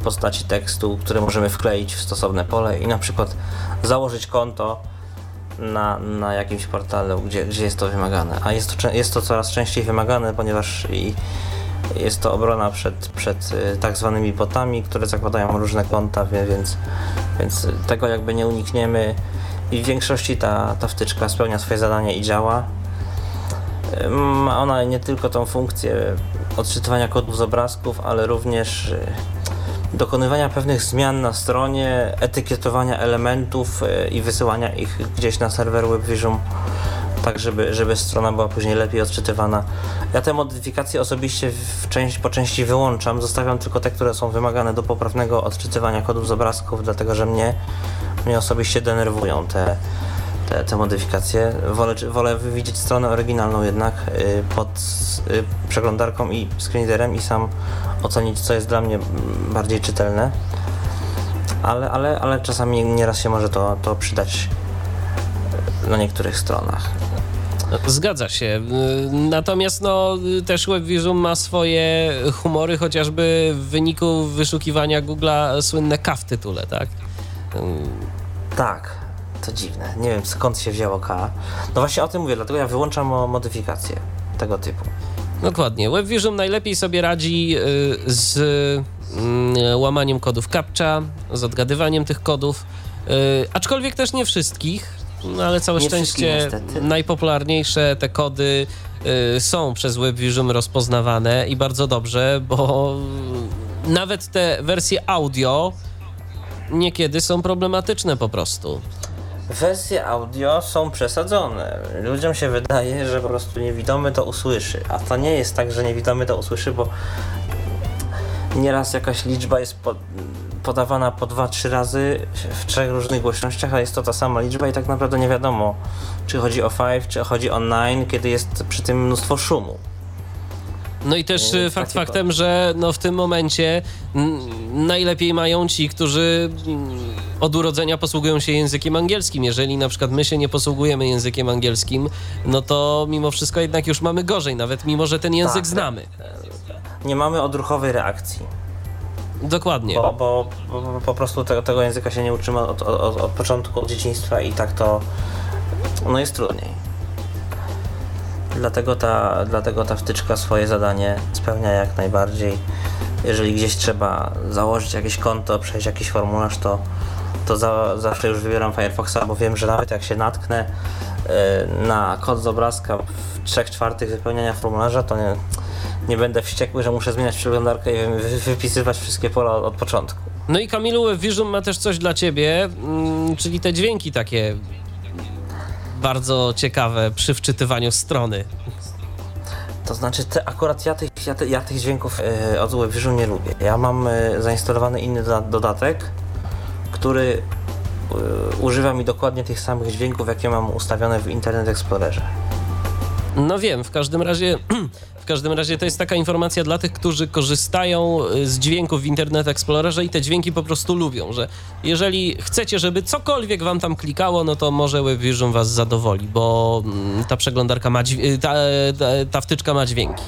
w postaci tekstu, który możemy wkleić w stosowne pole i na przykład założyć konto na, na jakimś portalu, gdzie, gdzie jest to wymagane. A jest to, jest to coraz częściej wymagane, ponieważ i jest to obrona przed, przed y, tak zwanymi botami, które zakładają różne konta, więc, więc tego jakby nie unikniemy i w większości ta, ta wtyczka spełnia swoje zadanie i działa. Ma ona nie tylko tą funkcję odczytywania kodów z obrazków, ale również y, dokonywania pewnych zmian na stronie, etykietowania elementów y, i wysyłania ich gdzieś na serwer WebVision, tak żeby, żeby strona była później lepiej odczytywana. Ja te modyfikacje osobiście w część, po części wyłączam, zostawiam tylko te, które są wymagane do poprawnego odczytywania kodów z obrazków, dlatego że mnie, mnie osobiście denerwują te, te, te modyfikacje. Wolę, wolę widzieć stronę oryginalną jednak y, pod y, przeglądarką i screenreaderem i sam ocenić, co jest dla mnie bardziej czytelne. Ale, ale, ale czasami nieraz się może to, to przydać y, na niektórych stronach. Zgadza się. Natomiast no, też WebVisum ma swoje humory, chociażby w wyniku wyszukiwania Google'a słynne K w tytule, tak? Yy, Tak, to dziwne. Nie wiem skąd się wzięło K. No właśnie o tym mówię, dlatego ja wyłączam mo- modyfikacje tego typu. Dokładnie. WebVision najlepiej sobie radzi y, z mm, łamaniem kodów CAPTCHA, z odgadywaniem tych kodów, y, aczkolwiek też nie wszystkich, no ale całe Nie szczęście najpopularniejsze te kody są przez WebVision rozpoznawane i bardzo dobrze, bo nawet te wersje audio niekiedy są problematyczne po prostu. Wersje audio są przesadzone. Ludziom się wydaje, że po prostu niewidomy to usłyszy, a to nie jest tak, że niewidomy to usłyszy, bo nieraz jakaś liczba jest po, podawana po dwa, trzy razy w trzech różnych głośnościach, a jest to ta sama liczba i tak naprawdę nie wiadomo, czy chodzi o 5, czy chodzi o 9, kiedy jest przy tym mnóstwo szumu. No i też jest fakt takie faktem, że no w tym momencie najlepiej mają ci, którzy mm, od urodzenia posługują się językiem angielskim. Jeżeli na przykład my się nie posługujemy językiem angielskim, no to mimo wszystko jednak już mamy gorzej, nawet mimo, że ten język Tak, znamy. Nie mamy odruchowej reakcji, Dokładnie. bo, bo, bo po prostu tego, tego języka się nie uczymy od, od, od początku, od dzieciństwa i tak to no jest trudniej. Dlatego ta, dlatego ta wtyczka swoje zadanie spełnia jak najbardziej. Jeżeli gdzieś trzeba założyć jakieś konto, przejść jakiś formularz, to, to za, zawsze już wybieram Firefoxa, bo wiem, że nawet jak się natknę y, na kod z obrazka w 3 czwartych wypełniania formularza, to nie, nie będę wściekły, że muszę zmieniać przeglądarkę i wy, wypisywać wszystkie pola od, od początku. No i Kamilu, WebVision ma też coś dla ciebie, mm, czyli te dźwięki takie bardzo ciekawe przy wczytywaniu strony. To znaczy, te, akurat ja tych, ja, te, ja tych dźwięków e, od WebVision nie lubię. Ja mam e, zainstalowany inny doda- dodatek, który e, używa mi dokładnie tych samych dźwięków, jakie mam ustawione w Internet Explorerze. No wiem, w każdym razie [CLEARS THROAT] w każdym razie to jest taka informacja dla tych, którzy korzystają y, z dźwięków w Internet Explorerze i te dźwięki po prostu lubią, że jeżeli chcecie, żeby cokolwiek wam tam klikało, no to może WebVision was zadowoli, bo mm, ta przeglądarka ma ta, ta, ta wtyczka ma dźwięki.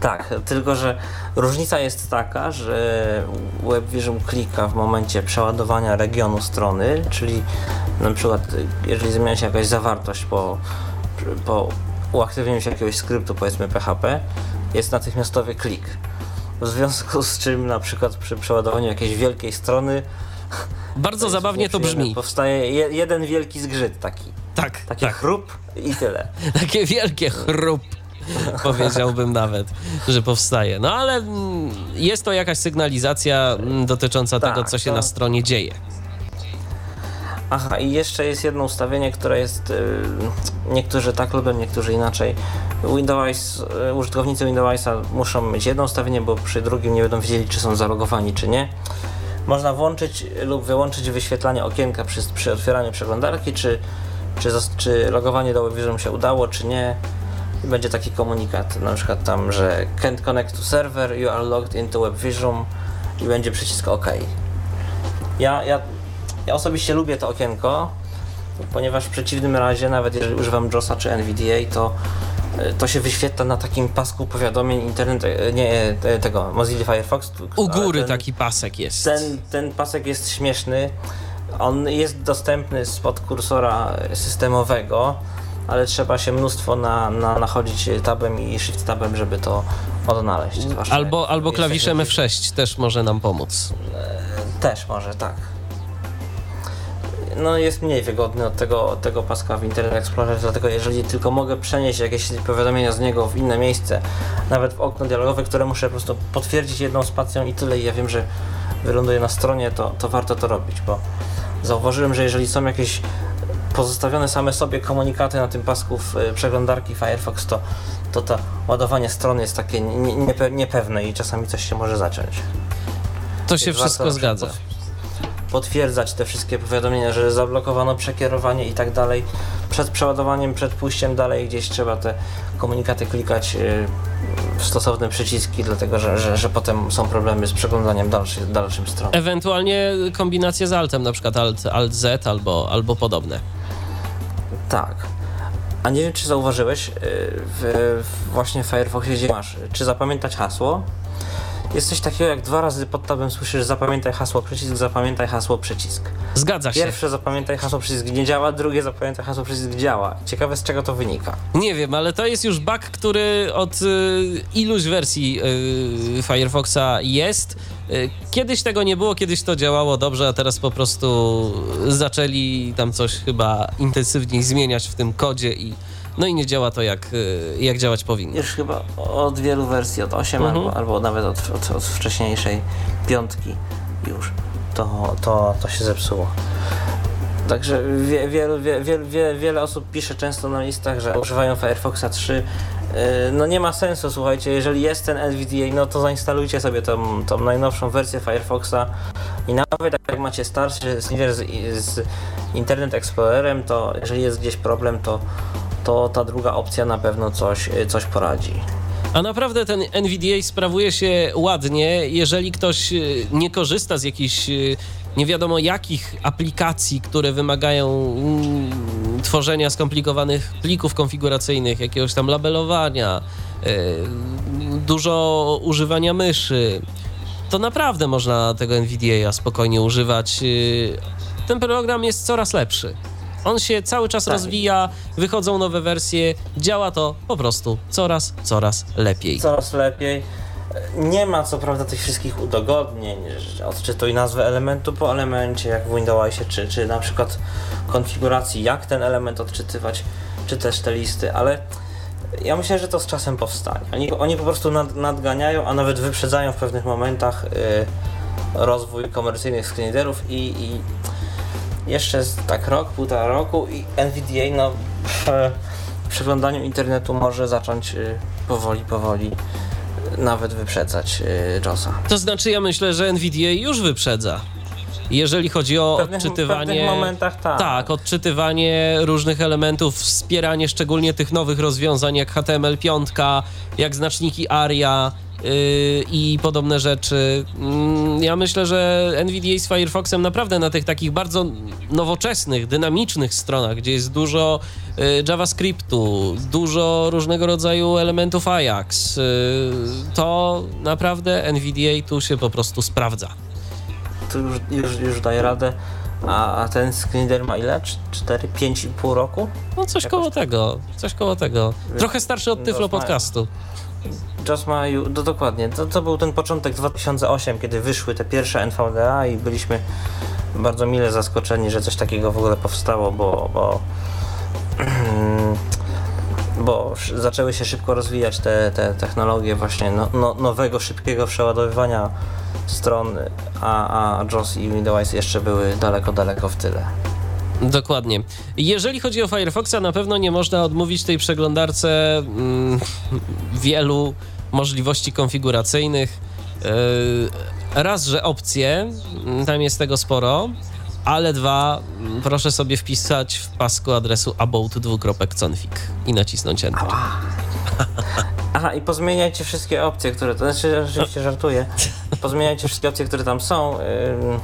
Tak, tylko że różnica jest taka, że WebVision klika w momencie przeładowania regionu strony, czyli na przykład jeżeli zmienia się jakaś zawartość po, po uaktywnieniu się jakiegoś skryptu, powiedzmy PHP, jest natychmiastowy klik. W związku z czym na przykład przy przeładowaniu jakiejś wielkiej strony Bardzo zabawnie to brzmi. Powstaje je, jeden wielki zgrzyt taki. Tak, Taki tak. chrup i tyle. [LAUGHS] Takie wielkie chrup. Powiedziałbym nawet, że powstaje. No ale mm, jest to jakaś sygnalizacja mm, dotycząca Tak, tego, co się to- na stronie dzieje. Aha, i jeszcze jest jedno ustawienie, które jest. y, niektórzy tak lubią, niektórzy inaczej. Windows, y, użytkownicy Windowsa muszą mieć jedno ustawienie, bo przy drugim nie będą wiedzieli, czy są zalogowani, czy nie. Można włączyć lub wyłączyć wyświetlanie okienka przy, przy otwieraniu przeglądarki, czy, czy, czy logowanie do WebVision się udało, czy nie. I będzie taki komunikat, na przykład tam, że can't connect to server, you are logged into WebVision i będzie przycisk OK. Ja, ja, ja osobiście lubię to okienko, ponieważ w przeciwnym razie, nawet jeżeli używam JOSa czy NVDA, to, y, to się wyświetla na takim pasku powiadomień internet, y, nie y, tego, Mozilla Firefox. U góry ten, taki pasek jest. Ten, ten pasek jest śmieszny. On jest dostępny spod kursora systemowego, ale trzeba się mnóstwo na, na, nachodzić tabem i shift tabem, żeby to odnaleźć. Zwłaszcza Albo, albo klawiszem jakimś- F6 też może nam pomóc. Też może, tak. No jest mniej wygodny od tego, od tego paska w Internet Explorer, dlatego jeżeli tylko mogę przenieść jakieś powiadomienia z niego w inne miejsce, nawet w okno dialogowe, które muszę po prostu potwierdzić jedną spacją i tyle i ja wiem, że wyląduje na stronie, to, to warto to robić, bo zauważyłem, że jeżeli są jakieś pozostawione same sobie komunikaty na tym pasku w y, przeglądarki Firefox, to, to to ładowanie strony jest takie nie- niepe- niepewne i czasami coś się może zacząć. To się Więc wszystko zgadza. Potwierdzać te wszystkie powiadomienia, że zablokowano przekierowanie i tak dalej. Przed przeładowaniem, przed pójściem dalej gdzieś trzeba te komunikaty klikać yy, w stosowne przyciski, dlatego że, że, że potem są problemy z przeglądaniem dalszy, dalszym stron. Ewentualnie kombinacje z Altem, na przykład Alt, Alt Z albo, albo podobne. Tak. A nie wiem, czy zauważyłeś, yy, w, w właśnie w Firefoxie, gdzie masz, czy zapamiętać hasło jest coś takiego jak dwa razy pod tabem słyszysz zapamiętaj hasło przycisk, zapamiętaj hasło przycisk. Zgadza się. Pierwsze zapamiętaj hasło przycisk nie działa, drugie zapamiętaj hasło przycisk działa. Ciekawe z czego to wynika. Nie wiem, ale to jest już bug, który od y, iluś wersji y, Firefoxa jest. Y, kiedyś tego nie było, kiedyś to działało dobrze, a teraz po prostu zaczęli tam coś chyba intensywniej zmieniać w tym kodzie i no i nie działa to jak, y, jak działać powinno. Już chyba od wielu wersji, od 8 Mhm. albo, albo nawet od, od, od wcześniejszej piątki już to, to, to się zepsuło. Także wie, wielu, wie, wiel, wie, wiele osób pisze często na listach, że używają Firefoxa 3. Yy, No nie ma sensu, słuchajcie, jeżeli jest ten NVDA, no to zainstalujcie sobie tą, tą najnowszą wersję Firefoxa i nawet jak macie starszy z, z Internet Explorerem, to jeżeli jest gdzieś problem, to, to ta druga opcja na pewno coś, coś poradzi. A naprawdę ten NVDA sprawuje się ładnie, jeżeli ktoś y, nie korzysta z jakichś y, nie wiadomo jakich aplikacji, które wymagają mm, tworzenia skomplikowanych plików konfiguracyjnych, jakiegoś tam labelowania, y, dużo używania myszy. To naprawdę można tego NVDA spokojnie używać. Y, Ten program jest coraz lepszy. On się cały czas Tak. rozwija, wychodzą nowe wersje, działa to po prostu coraz, coraz lepiej. Coraz lepiej. Nie ma co prawda tych wszystkich udogodnień, odczytuj nazwę elementu po elemencie, jak w Windowsie, czy, czy na przykład konfiguracji, jak ten element odczytywać, czy też te listy, ale ja myślę, że to z czasem powstanie. Oni, oni po prostu nad, nadganiają, a nawet wyprzedzają w pewnych momentach y, rozwój komercyjnych screenreaderów i, i jeszcze tak rok, półtora roku i NVDA no, w, [LAUGHS] w przeglądaniu internetu może zacząć y, powoli, powoli y, nawet wyprzedzać y, JOSa. To znaczy, ja myślę, że NVDA już wyprzedza. Jeżeli chodzi o W pewnych, w odczytywanie. pewnych momentach tak. Tak, odczytywanie różnych elementów, wspieranie szczególnie tych nowych rozwiązań jak HTML5, jak znaczniki ARIA i podobne rzeczy. Mm, Ja myślę, że NVDA z Firefoxem naprawdę na tych takich bardzo nowoczesnych, dynamicznych stronach, gdzie jest dużo yy, JavaScriptu, dużo różnego rodzaju elementów Ajax, yy, to naprawdę NVDA tu się po prostu sprawdza. Tu już, już, już daje radę. A, a ten screenreader ma ile? 4, 5,5 roku? No coś Jakoś koło tak. tego, coś koło tego. Trochę starszy od Tyflo podcastu. JOS ma, ju- no dokładnie, to, to był ten początek 2008, kiedy wyszły te pierwsze NVDA i byliśmy bardzo mile zaskoczeni, że coś takiego w ogóle powstało, bo, bo, [CLEARS THROAT] bo zaczęły się szybko rozwijać te, te technologie właśnie no, no, nowego, szybkiego przeładowywania stron, a, a JOS i Windows jeszcze były daleko, daleko w tyle. Dokładnie. Jeżeli chodzi o Firefoxa, na pewno nie można odmówić tej przeglądarce mm, wielu możliwości konfiguracyjnych. Yy, raz, że opcje, mm, tam jest tego sporo, ale dwa, mm, proszę sobie wpisać w pasku adresu about2.config i nacisnąć Enter. [LAUGHS] Aha, i pozmieniajcie wszystkie opcje, które. To znaczy, oczywiście żartuję. Pozmieniajcie wszystkie opcje, które tam są. Ym,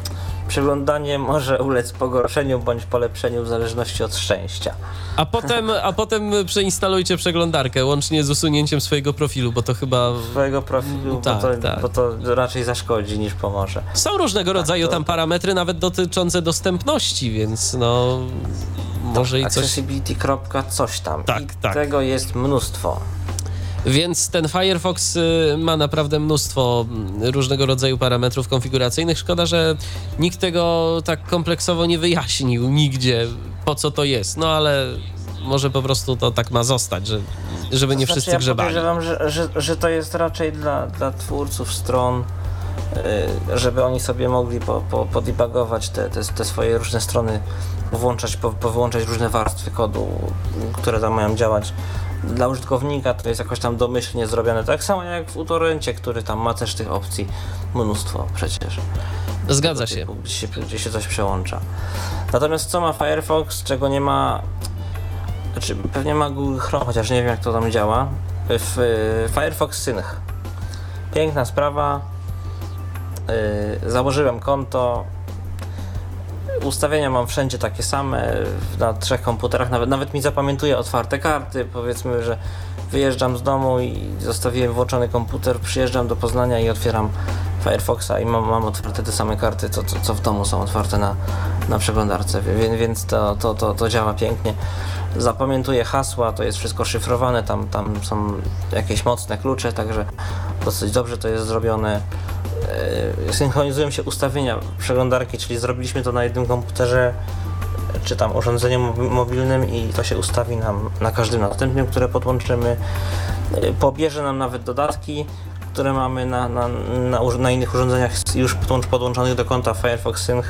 przeglądanie może ulec pogorszeniu bądź polepszeniu w zależności od szczęścia. A potem, a potem przeinstalujcie przeglądarkę łącznie z usunięciem swojego profilu, bo to chyba Twojego profilu, tak, bo, to, tak. bo to raczej zaszkodzi niż pomoże. Są różnego rodzaju to- tam parametry, nawet dotyczące dostępności, więc no może i coś. Accessibility. coś tam. Tak, I tak. tego jest mnóstwo. Więc ten Firefox y, ma naprawdę mnóstwo mm, różnego rodzaju parametrów konfiguracyjnych. Szkoda, że nikt tego tak kompleksowo nie wyjaśnił nigdzie, po co to jest. No ale może po prostu to tak ma zostać, że, żeby nie To wszyscy znaczy, ja grzebali. podejrzewam, że, że, że to jest raczej dla, dla twórców stron, y, żeby oni sobie mogli po, po, podebugować te, te, te swoje różne strony, włączać, po, powyłączać różne warstwy kodu, które tam mają działać. Dla użytkownika to jest jakoś tam domyślnie zrobione, tak samo jak w utorencie, który tam ma też tych opcji mnóstwo przecież. Zgadza się. Typu, Gdzie się, gdzie się coś przełącza. Natomiast co ma Firefox, czego nie ma. Znaczy, pewnie ma Google Chrome, chociaż nie wiem jak to tam działa. W y, Firefox Sync. Piękna sprawa. Y, założyłem konto. Ustawienia mam wszędzie takie same, na trzech komputerach, nawet, nawet mi zapamiętuje otwarte karty, powiedzmy, że wyjeżdżam z domu i zostawiłem włączony komputer, przyjeżdżam do Poznania i otwieram Firefoxa i mam, mam otwarte te same karty, co, co, co w domu są otwarte na, na przeglądarce, więc, więc to, to, to, to działa pięknie. Zapamiętuję hasła, to jest wszystko szyfrowane, tam, tam są jakieś mocne klucze, także dosyć dobrze to jest zrobione. E, Synchronizują się ustawienia przeglądarki, czyli zrobiliśmy to na jednym komputerze czy tam urządzeniu mobi- mobilnym i to się ustawi nam na każdym następnym, które podłączymy. Y, Pobierze nam nawet dodatki, które mamy na, na, na, na innych urządzeniach już podłącz- podłączonych do konta Firefox Sync.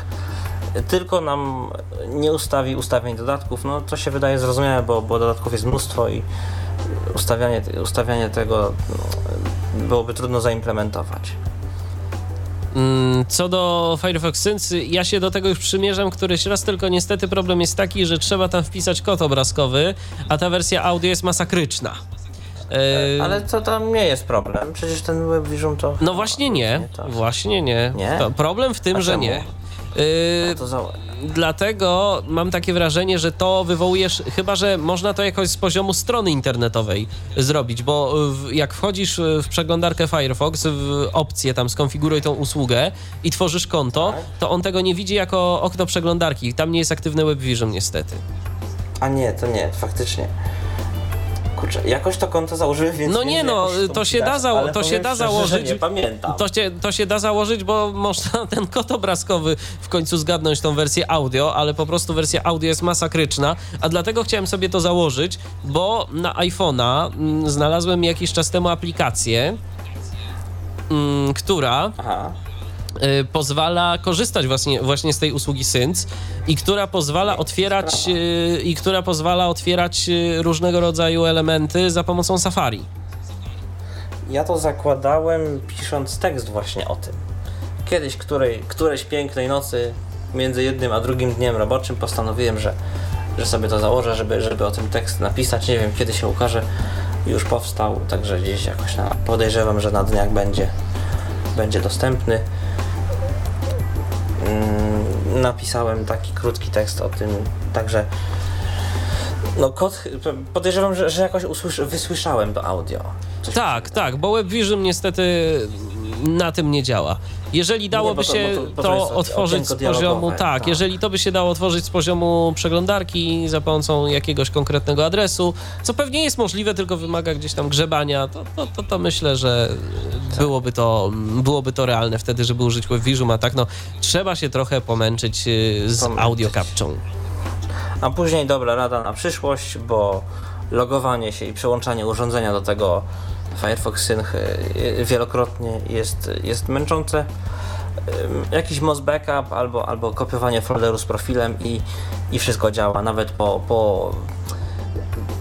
Tylko nam nie ustawi ustawień dodatków, no to się wydaje zrozumiałe, bo, bo dodatków jest mnóstwo i ustawianie, ustawianie tego no, byłoby trudno zaimplementować. Mm, Co do Firefox Sync, ja się do tego już przymierzam któryś raz, tylko niestety problem jest taki, że trzeba tam wpisać kod obrazkowy, a ta wersja audio jest masakryczna. E, Ale to tam nie jest problem, przecież ten WebVision to... No właśnie nie, właśnie nie. Nie? To problem w tym, że nie. E, To za... Dlatego mam takie wrażenie, że to wywołujesz, chyba że można to jakoś z poziomu strony internetowej zrobić, bo w, jak wchodzisz w przeglądarkę Firefox, w opcję tam skonfiguruj tą usługę i tworzysz konto, Tak. to on tego nie widzi jako okno przeglądarki. Tam nie jest aktywne WebVision niestety. A nie, to nie, faktycznie. Kurczę, jakoś to konto założyłem, więc... No nie no, to się da widać, ale to się da założyć. Nie pamiętam. To się, to się da założyć, bo można [LAUGHS] ten kod obrazkowy w końcu zgadnąć tą wersję audio, ale po prostu wersja audio jest masakryczna, a dlatego chciałem sobie to założyć, bo na iPhone'a mm, znalazłem jakiś czas temu aplikację, mm, która Aha. Y, pozwala korzystać właśnie, właśnie z tej usługi Sync i która pozwala otwierać y, i która pozwala otwierać y, różnego rodzaju elementy za pomocą Safari. Ja to zakładałem pisząc tekst właśnie o tym. Kiedyś, której, którejś pięknej nocy między jednym a drugim dniem roboczym postanowiłem, że, że sobie to założę, żeby, żeby o tym tekst napisać. Nie wiem, kiedy się ukaże. Już powstał, także gdzieś jakoś na, podejrzewam, że na dniach będzie, będzie dostępny. Napisałem taki krótki tekst o tym, także no kod, podejrzewam, że, że jakoś usłysz, wysłyszałem to audio. Coś Tak, tak, bo WebVision niestety na tym nie działa. Jeżeli dałoby to- się bo to- bo to, to jest otworzyć z poziomu, tak, tak. jeżeli to by się dało otworzyć z poziomu przeglądarki za pomocą jakiegoś konkretnego adresu, co pewnie jest możliwe, tylko wymaga gdzieś tam grzebania, to, to, to, to myślę, że byłoby to, byłoby to realne wtedy, żeby użyć WebVision, a tak no trzeba się trochę pomęczyć y, z Pomęczyć. audio captchą. A później dobra rada na przyszłość, bo logowanie się i przełączanie urządzenia do tego Firefox Sync y, wielokrotnie jest, jest męczące. Ym, Jakiś MOS backup albo, albo kopiowanie folderu z profilem i, i wszystko działa, nawet po, po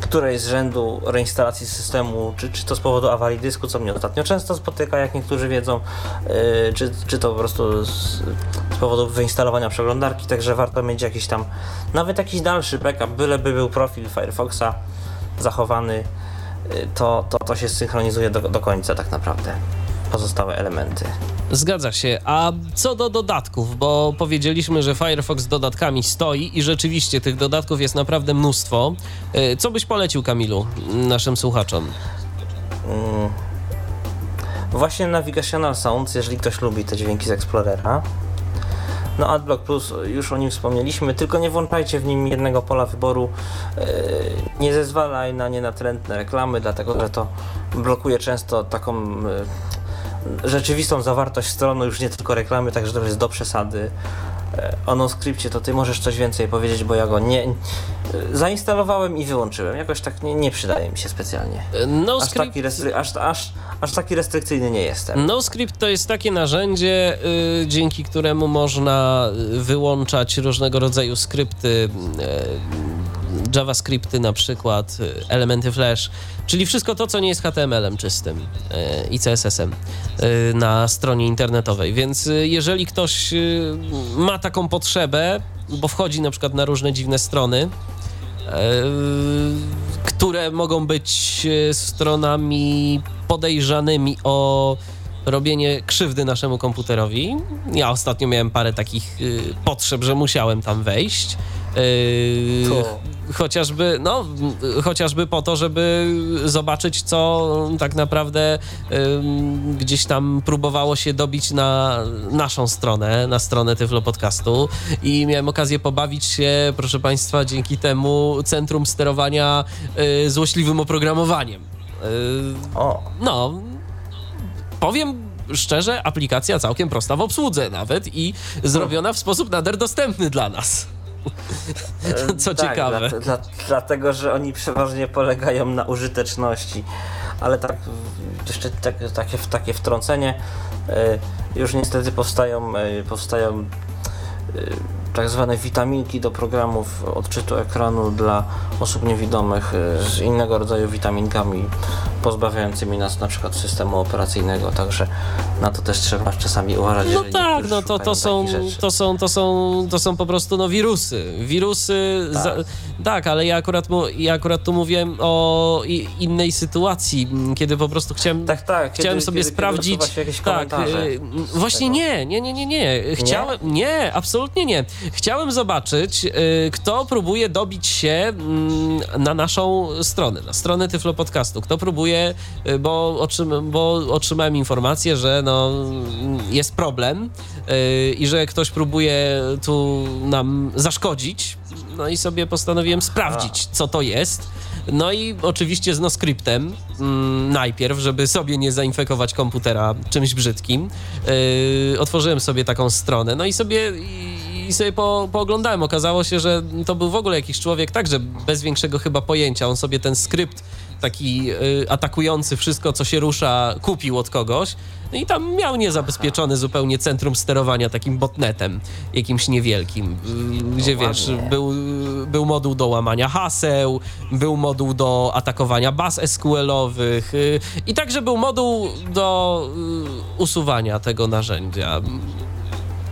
którejś z rzędu reinstalacji systemu, czy, czy to z powodu awarii dysku, co mnie ostatnio często spotyka, jak niektórzy wiedzą, yy, czy, czy to po prostu z, z powodu wyinstalowania przeglądarki, także warto mieć jakiś tam, nawet jakiś dalszy backup, byleby był profil Firefoxa zachowany, to, to, to się synchronizuje do, do końca tak naprawdę, pozostałe elementy. Zgadza się. A co do dodatków, bo powiedzieliśmy, że Firefox z dodatkami stoi i rzeczywiście tych dodatków jest naprawdę mnóstwo. Y, Co byś polecił, Kamilu, naszym słuchaczom? Mm. Właśnie Navigational Sounds, jeżeli ktoś lubi te dźwięki z Explorera. No AdBlock Plus, już o nim wspomnieliśmy, tylko nie włączajcie w nim jednego pola wyboru. Yy, Nie zezwalaj na nienatrętne reklamy, dlatego że to blokuje często taką yy, rzeczywistą zawartość strony, już nie tylko reklamy, także to jest do przesady. Yy, O NoScriptie to ty możesz coś więcej powiedzieć, bo ja go nie... yy, Zainstalowałem i wyłączyłem. Jakoś tak nie, nie przydaje mi się specjalnie. No Aż taki, restry- aż, aż, aż taki restrykcyjny nie jestem. NoScript to jest takie narzędzie, y, dzięki któremu można y, wyłączać różnego rodzaju skrypty, y, JavaScripty na przykład, y, elementy Flash, czyli wszystko to, co nie jest HTML-em czystym y, i CSS-em y, na stronie internetowej. Więc jeżeli ktoś ma taką potrzebę, bo wchodzi na przykład na różne dziwne strony, które mogą być stronami podejrzanymi o robienie krzywdy naszemu komputerowi. Ja ostatnio miałem parę takich potrzeb, że musiałem tam wejść. Yy, chociażby, no, chociażby po to, żeby zobaczyć, co tak naprawdę ym, gdzieś tam próbowało się dobić na naszą stronę, na stronę Tyflo Podcastu i miałem okazję pobawić się, proszę Państwa, dzięki temu Centrum Sterowania y, Złośliwym Oprogramowaniem. O, no, powiem szczerze, aplikacja całkiem prosta w obsłudze nawet i zrobiona w sposób nader dostępny dla nas. Co tak, ciekawe. Dla, dla, dlatego, że oni przeważnie polegają na użyteczności. Ale tak, jeszcze tak, takie, takie wtrącenie. e, Już niestety powstają, e, powstają e, tak zwane witaminki do programów odczytu ekranu dla osób niewidomych e, z innego rodzaju witaminkami pozbawiającymi nas na przykład systemu operacyjnego, także na to też trzeba czasami uważać. No tak, no to, to, są, to, są, to, są, to są po prostu no, wirusy. Wirusy. Tak. Za, tak, ale ja akurat, ja akurat tu mówiłem o innej sytuacji, m, kiedy po prostu chciałem. Tak, tak. Chciałem kiedy- sobie kiedy- sprawdzić. Kiedy tak, y, właśnie nie, nie, nie, nie, nie. Chciałem. Nie? absolutnie nie. Chciałem zobaczyć, y, kto próbuje dobić się mm, na naszą stronę, na stronę Tyflo Podcastu. Kto próbuje, y, bo, otrzym, bo otrzymałem informację, że no, jest problem y, i że ktoś próbuje tu nam zaszkodzić. No i sobie postanowiłem sprawdzić, co to jest. No i oczywiście z noscriptem mm, najpierw, żeby sobie nie zainfekować komputera czymś brzydkim. Yy, otworzyłem sobie taką stronę, no i sobie, i, sobie po, pooglądałem. Okazało się, że to był w ogóle jakiś człowiek także bez większego chyba pojęcia. On sobie ten skrypt taki y, atakujący wszystko, co się rusza, kupił od kogoś. No i tam miał niezabezpieczone zupełnie centrum sterowania takim botnetem, jakimś niewielkim, y, gdzie wiesz, ładnie. był, był moduł do łamania haseł, był moduł do atakowania baz SQL-owych y, i także był moduł do usuwania tego narzędzia.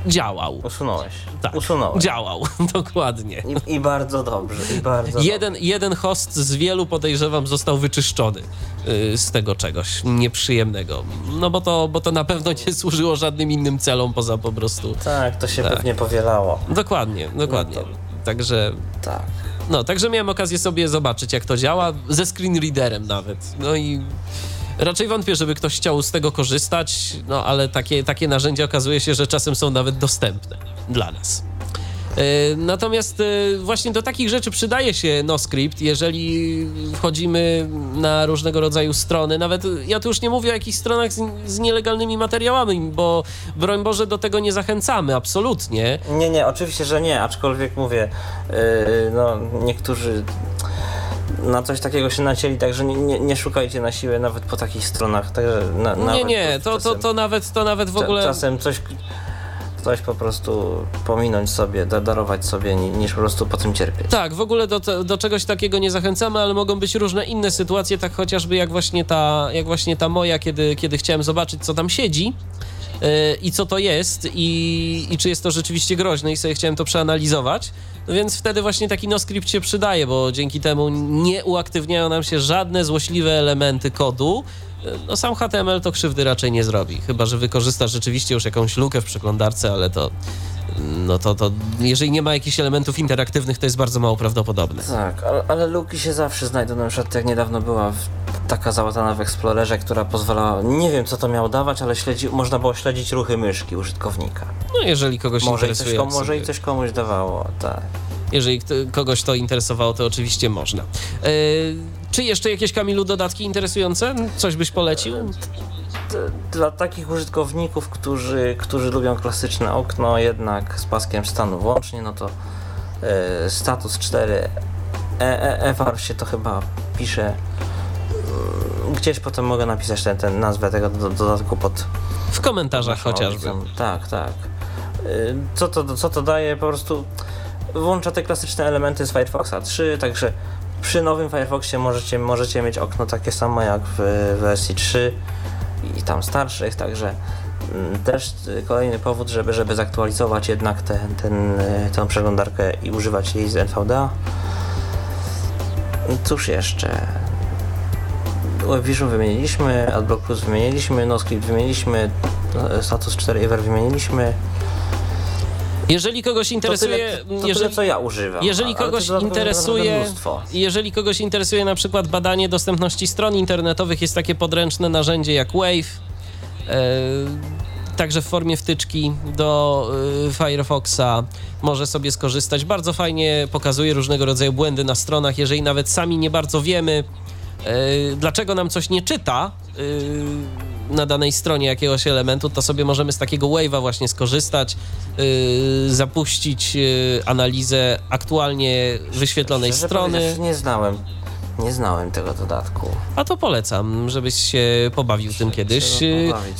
Działał. Usunąłeś. Tak, Usunąłeś. działał, [LAUGHS] dokładnie. I, I bardzo dobrze, i bardzo Jeden, jeden host z wielu podejrzewam został wyczyszczony y, z tego czegoś nieprzyjemnego. No bo to, bo to na pewno nie służyło żadnym innym celom poza po prostu. dobrze. Tak, to się Tak. pewnie powielało. Dokładnie, dokładnie. No Także. Tak. No, także miałem okazję sobie zobaczyć, jak to działa, ze screen readerem nawet. No i raczej wątpię, żeby ktoś chciał z tego korzystać, no ale takie, takie narzędzia okazuje się, że czasem są nawet dostępne dla nas. E, Natomiast e, właśnie do takich rzeczy przydaje się NoScript, jeżeli wchodzimy na różnego rodzaju strony. Nawet ja tu już nie mówię o jakichś stronach z, z nielegalnymi materiałami, bo broń Boże do tego nie zachęcamy, absolutnie. Nie, nie, oczywiście, że nie, aczkolwiek mówię, yy, no niektórzy na coś takiego się nacięli, także nie, nie, nie szukajcie na siłę nawet po takich stronach. Także na, Nie, nie, to, to, czasem- to, nawet, to nawet w ogóle... Czasem coś, coś po prostu pominąć sobie, da, darować sobie, ni- niż po prostu po tym cierpieć. Tak, w ogóle do, do czegoś takiego nie zachęcamy, ale mogą być różne inne sytuacje, tak chociażby jak właśnie ta, jak właśnie ta moja, kiedy, kiedy chciałem zobaczyć, co tam siedzi yy, i co to jest i, i czy jest to rzeczywiście groźne i sobie chciałem to przeanalizować. No więc wtedy właśnie taki NoScript się przydaje, bo dzięki temu nie uaktywniają nam się żadne złośliwe elementy kodu. Yy, No sam HTML to krzywdy raczej nie zrobi, chyba że wykorzysta rzeczywiście już jakąś lukę w przeglądarce, ale to no to, to jeżeli nie ma jakichś elementów interaktywnych, to jest bardzo mało prawdopodobne. Tak, ale, ale luki się zawsze znajdą. Na przykład jak niedawno była w, taka załatana w Explorerze, która pozwalała, nie wiem co to miało dawać, ale śledzi, można było śledzić ruchy myszki użytkownika. No jeżeli kogoś Może i, coś, interesuje, może i coś komuś dawało, tak. jeżeli kogoś to interesowało, to oczywiście można. E, czy jeszcze jakieś Kamilu dodatki interesujące? Coś byś polecił? Dla takich użytkowników, którzy, którzy lubią klasyczne okno, jednak z paskiem stanu włącznie, no to e, status 4 e, e, EVAR się to chyba pisze. Mm, Gdzieś potem mogę napisać ten, ten nazwę tego do, dodatku pod, W komentarzach chociażby. Tak, tak. Y, Co to, co to daje? Po prostu włącza te klasyczne elementy z Firefoxa 3, także przy nowym Firefoxie możecie, możecie mieć okno takie samo jak w wersji 3 i tam starszych, także mm, też kolejny powód, żeby, żeby zaktualizować jednak ten, ten, y, tę przeglądarkę i używać jej z NVDA. Cóż jeszcze? WebVision wymieniliśmy, AdBlock Plus wymieniliśmy, NoScript wymieniliśmy, e, Status 4 Ever wymieniliśmy. Jeżeli kogoś To interesuje, tyle, to jeżeli, tyle, co ja używam. jeżeli to kogoś interesuje, jeżeli kogoś interesuje na przykład badanie dostępności stron internetowych, jest takie podręczne narzędzie jak Wave, e, także w formie wtyczki do e, Firefoxa może sobie skorzystać. Bardzo fajnie pokazuje różnego rodzaju błędy na stronach, jeżeli nawet sami nie bardzo wiemy, e, dlaczego nam coś nie czyta e, na danej stronie jakiegoś elementu, to sobie możemy z takiego wave'a właśnie skorzystać, e, zapuścić e, analizę aktualnie wyświetlonej Szczerze strony. Nie znałem, nie znałem tego dodatku. A to polecam, żebyś się pobawił tym kiedyś.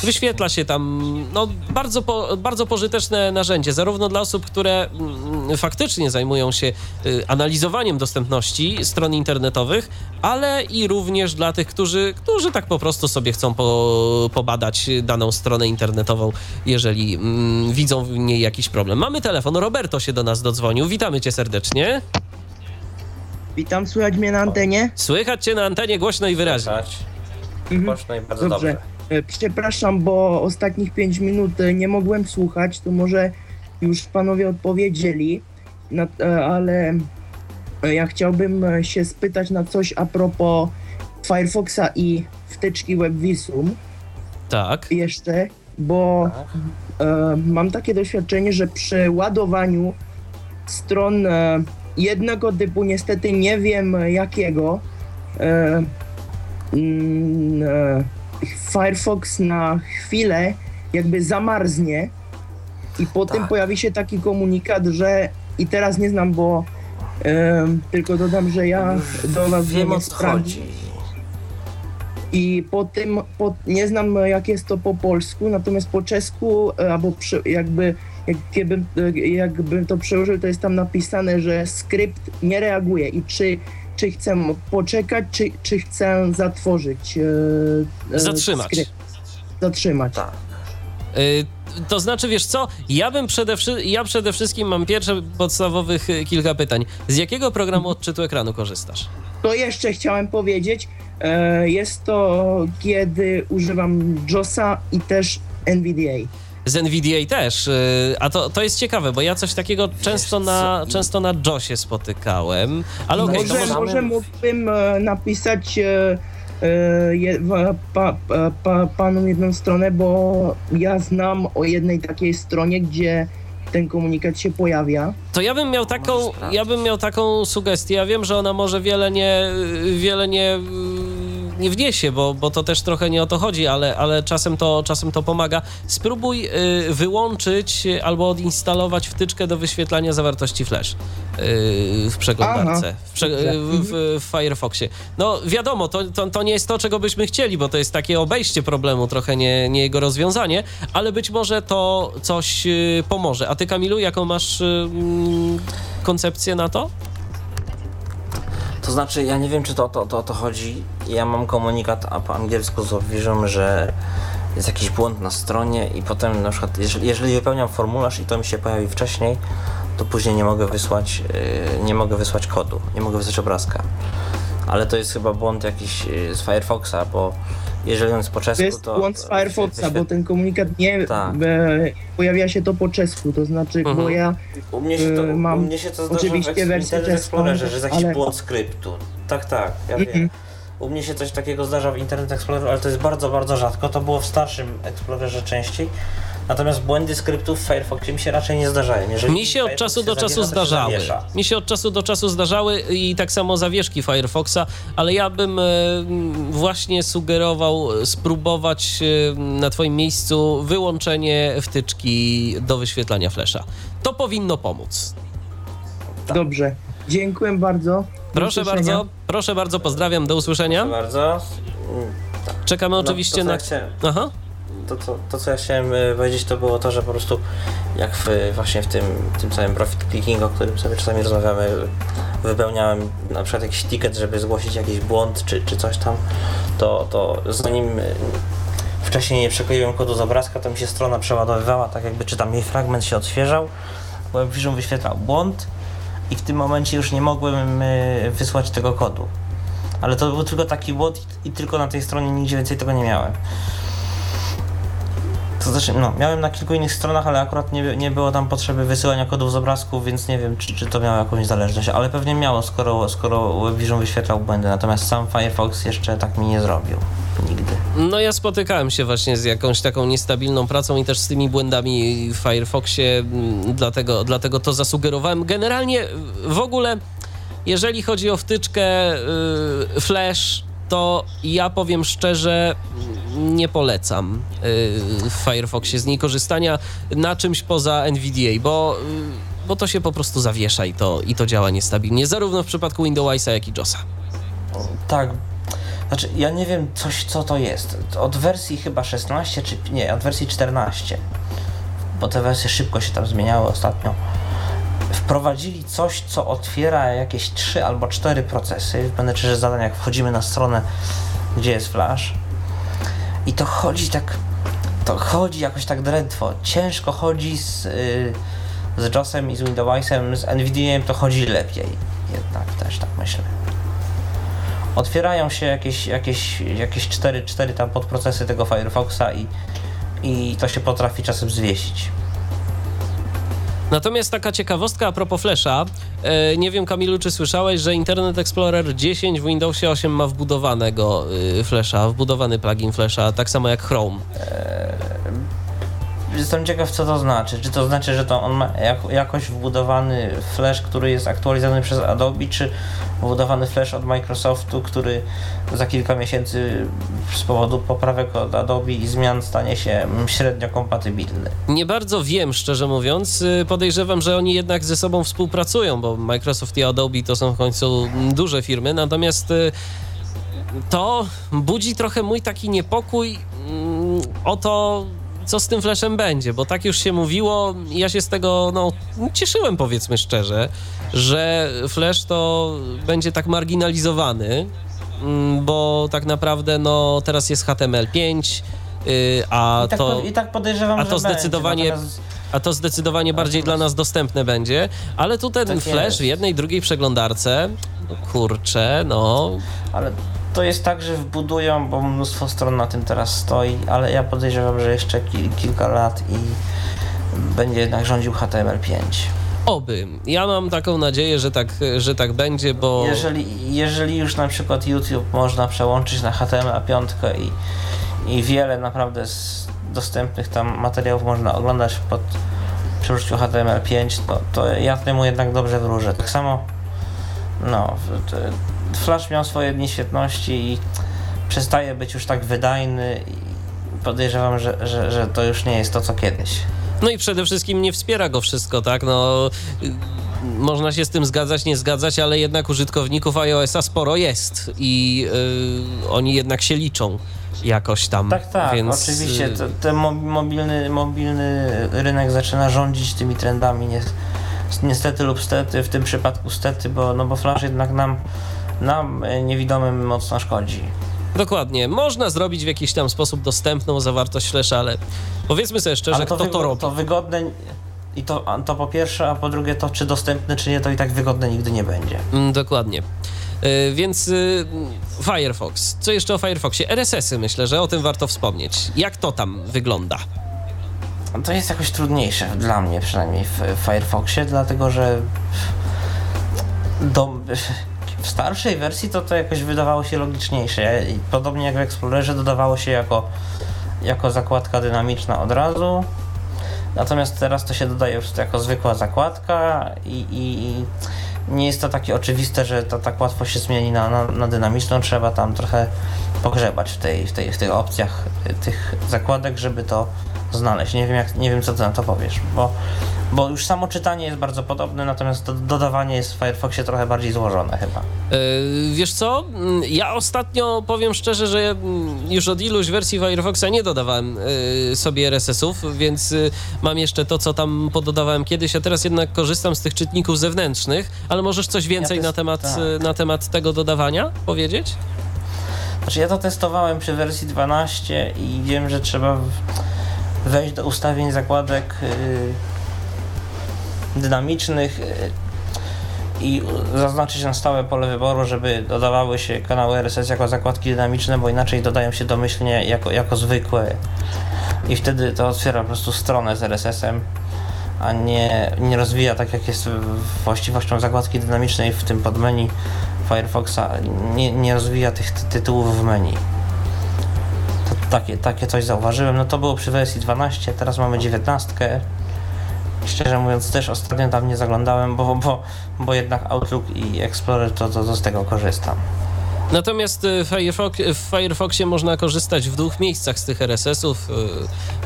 Wyświetla się tam no, bardzo, po, bardzo pożyteczne narzędzie, zarówno dla osób, które mm, faktycznie zajmują się y, analizowaniem dostępności stron internetowych, ale i również dla tych, którzy, którzy tak po prostu sobie chcą po, pobadać daną stronę internetową, jeżeli mm, widzą w niej jakiś problem. Mamy telefon, Roberto się do nas dodzwonił. Witamy cię serdecznie. Witam, słychać mnie na antenie? Słychać cię na antenie głośno i wyraźnie. Słychać? Mhm. Głośno i bardzo Dobrze. dobrze. E, Przepraszam, bo ostatnich 5 minut e, nie mogłem słuchać, to może już panowie odpowiedzieli, na, e, ale ja chciałbym się spytać na coś a propos Firefoxa i wtyczki WebVisum Tak. jeszcze, bo Tak. mam takie doświadczenie, że przy ładowaniu stron jednego typu, niestety nie wiem e, jakiego, e, mm, e, Firefox na chwilę jakby zamarznie i potem Tak. pojawi się taki komunikat, że i teraz nie znam, bo e, tylko dodam, że ja do nas Wiem o co chodzi. I po tym, po, nie znam jak jest to po polsku, natomiast po czesku, e, albo przy, jakby, jakbym, jakbym to przełożył, to jest tam napisane, że skrypt nie reaguje i czy, czy chcę poczekać, czy, czy chcę zatworzyć. e, e, Zatrzymać. Skrypt. Zatrzymać. Tak. Y, To znaczy, wiesz co, ja bym przede, wszy- ja przede wszystkim mam pierwsze podstawowych y, kilka pytań. Z jakiego programu odczytu ekranu korzystasz? To jeszcze chciałem powiedzieć, e, jest to kiedy używam JOSa i też NVDA. Z NVDA też, y, a to, to jest ciekawe, bo ja coś takiego często na, często na JOSie spotykałem, ale okej, to może, może... może mógłbym e, napisać e, e, je, pa, pa, pa, panu jedną stronę, bo ja znam o jednej takiej stronie, gdzie ten komunikat się pojawia. To ja bym miał taką, ja bym miał taką sugestię. Ja wiem, że ona może wiele nie, wiele nie, nie wniesie, bo, bo to też trochę nie o to chodzi, ale, ale czasem, to, czasem to pomaga. Spróbuj y, wyłączyć albo odinstalować wtyczkę do wyświetlania zawartości flash y, w przeglądarce, w, prze, w, w, w Firefoxie. No wiadomo, to, to, to nie jest to, czego byśmy chcieli, bo to jest takie obejście problemu, trochę nie, nie jego rozwiązanie, ale być może to coś y, pomoże. A ty, Kamilu, jaką masz y, mm, koncepcję na to? To znaczy, ja nie wiem, czy to, to, to to chodzi. Ja mam komunikat a po angielsku z Obvision, że jest jakiś błąd na stronie i potem na przykład, jeżeli, jeżeli wypełniam formularz i to mi się pojawi wcześniej, to później nie mogę wysłać, yy, nie mogę wysłać kodu, nie mogę wysłać obrazka. Ale to jest chyba błąd jakiś yy, z Firefoxa, bo jeżeli on jest po czesku, To jest to... błąd z Firefoxa, bo ten komunikat nie Tak. e, pojawia się to po czesku, to znaczy, bo Mhm. ja U mnie się to, Yy, mam u mnie się to zdarza oczywiście wersję Internet czeską, Explorerze, że jest jakiś ale- błąd skryptu. Tak, tak, ja Mhm. wiem. U mnie się coś takiego zdarza w Internet Explorer, ale to jest bardzo, bardzo rzadko. To było w starszym Explorerze częściej. Natomiast błędy skryptów w Firefoxie mi się raczej nie zdarzają. Jeżeli Mi się od Firefox czasu do czasu zdarzały. Mi się od czasu do czasu zdarzały i tak samo zawieszki Firefoxa, ale ja bym e, właśnie sugerował spróbować e, na twoim miejscu wyłączenie wtyczki do wyświetlania flasha. To powinno pomóc. dobrze. Dziękuję bardzo. Proszę bardzo, proszę bardzo, pozdrawiam, do usłyszenia. Proszę bardzo. Czekamy no, oczywiście na... Aha. To, to, to, co ja chciałem e, powiedzieć, to było to, że po prostu jak w, właśnie w tym, tym całym profit clicking, o którym sobie czasami rozmawiamy, wypełniałem na przykład jakiś ticket, żeby zgłosić jakiś błąd czy, czy coś tam, to, to zanim e, wcześniej nie przekleiłem kodu z obrazka, to mi się strona przeładowywała, tak jakby czy tam jej fragment się odświeżał, WebVision wyświetlał błąd i w tym momencie już nie mogłem e, wysłać tego kodu. Ale to był tylko taki błąd i tylko na tej stronie nigdzie więcej tego nie miałem. To znaczy, no, miałem na kilku innych stronach, ale akurat nie, nie było tam potrzeby wysyłania kodów z obrazków, więc nie wiem, czy, czy to miało jakąś zależność, ale pewnie miało, skoro, skoro WebVision wyświetlał błędy, natomiast sam Firefox jeszcze tak mi nie zrobił. Nigdy. No ja spotykałem się właśnie z jakąś taką niestabilną pracą i też z tymi błędami w Firefoxie, mm, dlatego, dlatego to zasugerowałem. Generalnie w ogóle, jeżeli chodzi o wtyczkę y, Flash, to ja powiem szczerze, nie polecam y, w Firefoxie z niej korzystania na czymś poza NVDA, bo, y, bo to się po prostu zawiesza i to, i to działa niestabilnie, zarówno w przypadku Windowsa, jak i JOSa. Tak. Znaczy, ja nie wiem coś, co to jest. Od wersji chyba 16, czy nie, od wersji 14, bo te wersje szybko się tam zmieniały ostatnio. Wprowadzili coś, co otwiera jakieś 3 albo 4 procesy w zadań, jak wchodzimy na stronę, gdzie jest Flash. I to chodzi tak, to chodzi jakoś tak drętwo. Ciężko chodzi z, yy, z JOSem i z Windowsem, z NVDA to chodzi lepiej. Jednak też tak myślę otwierają się jakieś, jakieś, jakieś 4, 4 tam podprocesy tego Firefoxa i, i to się potrafi czasem zwiesić. Natomiast taka ciekawostka a propos Flasha. E, nie wiem, Kamilu, czy słyszałeś, że Internet Explorer 10 w Windowsie 8 ma wbudowanego y, Flasha, wbudowany plugin Flasha, tak samo jak Chrome. Jestem ciekaw, co to znaczy. Czy to znaczy, że to on ma jak, jakoś wbudowany flash, który jest aktualizowany przez Adobe, czy wbudowany flash od Microsoftu, który za kilka miesięcy z powodu poprawek od Adobe i zmian stanie się średnio kompatybilny? Nie bardzo wiem, szczerze mówiąc. Y, Podejrzewam, że oni jednak ze sobą współpracują, bo Microsoft i Adobe to są w końcu duże firmy. Natomiast y, to budzi trochę mój taki niepokój mm, o to, co z tym Flashem będzie, bo tak już się mówiło, ja się z tego no, cieszyłem, powiedzmy szczerze, że Flash to będzie tak marginalizowany, mm, bo tak naprawdę no, teraz jest HTML5, y, a I tak, to... i tak podejrzewam, a to będzie, zdecydowanie- natomiast- A to zdecydowanie bardziej dla nas dostępne będzie, ale tu ten Tak flash jest. w jednej, drugiej przeglądarce, no kurczę, no Ale to jest tak, że wbudują, bo mnóstwo stron na tym teraz stoi, ale ja podejrzewam, że jeszcze kil, kilka lat i będzie jednak rządził HTML5. oby. Ja mam taką nadzieję, że tak, że tak będzie, bo Jeżeli, jeżeli już na przykład YouTube można przełączyć na HTML5 i, i wiele naprawdę z dostępnych tam materiałów można oglądać pod przy użyciu HTML5, to, to ja temu jednak dobrze wróżę. Tak samo no, Flash miał swoje dni świetności i przestaje być już tak wydajny i podejrzewam, że, że, że to już nie jest to co kiedyś. No i przede wszystkim nie wspiera go wszystko, tak? No, y, można się z tym zgadzać, nie zgadzać, ale jednak użytkowników iOS-a sporo jest i y, oni jednak się liczą jakoś tam. Tak, tak, więc, oczywiście. y, te- Ten mo- mobilny, mobilny rynek zaczyna rządzić tymi trendami. Nie, niestety lub stety, w tym przypadku stety, bo, no bo Flash jednak nam, nam e, niewidomym mocno szkodzi. Dokładnie. Można zrobić w jakiś tam sposób dostępną zawartość Flasha, ale powiedzmy sobie szczerze, Ale kto to robi. to wygodne i to, to po pierwsze, a po drugie to czy dostępne, czy nie, to i tak wygodne nigdy nie będzie. Mm, Dokładnie. Y, Więc y, Firefox. Co jeszcze o Firefoxie? RSS-y myślę, że o tym warto wspomnieć. Jak to tam wygląda? To jest jakoś trudniejsze dla mnie przynajmniej w w Firefoxie, dlatego że do, w starszej wersji to to jakoś wydawało się logiczniejsze. Podobnie jak w Explorerze dodawało się jako, jako zakładka dynamiczna od razu. Natomiast teraz to się dodaje prostu jako zwykła zakładka i, i, nie jest to takie oczywiste, że to tak łatwo się zmieni na, na, na dynamiczną. Trzeba tam trochę pogrzebać w, tej, w, tej, w tych opcjach tych zakładek, żeby to znaleźć. Nie wiem, jak, nie wiem co ty na to powiesz, bo, bo już samo czytanie jest bardzo podobne, natomiast to dodawanie jest w Firefoxie trochę bardziej złożone chyba. Yy, Wiesz co? Mm, Ja ostatnio powiem szczerze, że mm, już od iluś wersji Firefoxa nie dodawałem yy, sobie RSS-ów, więc yy, mam jeszcze to, co tam pododawałem kiedyś, a teraz jednak korzystam z tych czytników zewnętrznych, ale możesz coś więcej też- na, temat, tak. na temat tego dodawania powiedzieć? Znaczy ja to testowałem przy wersji 12 i wiem, że trzeba wejść do ustawień zakładek yy, dynamicznych yy, i zaznaczyć na stałe pole wyboru, żeby dodawały się kanały RSS jako zakładki dynamiczne, bo inaczej dodają się domyślnie jako, jako zwykłe i wtedy to otwiera po prostu stronę z RSS-em, a nie, nie rozwija tak jak jest właściwością zakładki dynamicznej w tym podmenu Firefoxa, nie, nie rozwija tych ty tytułów w menu. Takie, takie coś zauważyłem. No to było przy wersji 12, teraz mamy 19. Szczerze mówiąc też ostatnio tam nie zaglądałem, bo, bo, bo jednak Outlook i Explorer to, to, to z tego korzystam. Natomiast y, Firefox, w Firefoxie można korzystać w dwóch miejscach z tych RSS-ów. Y,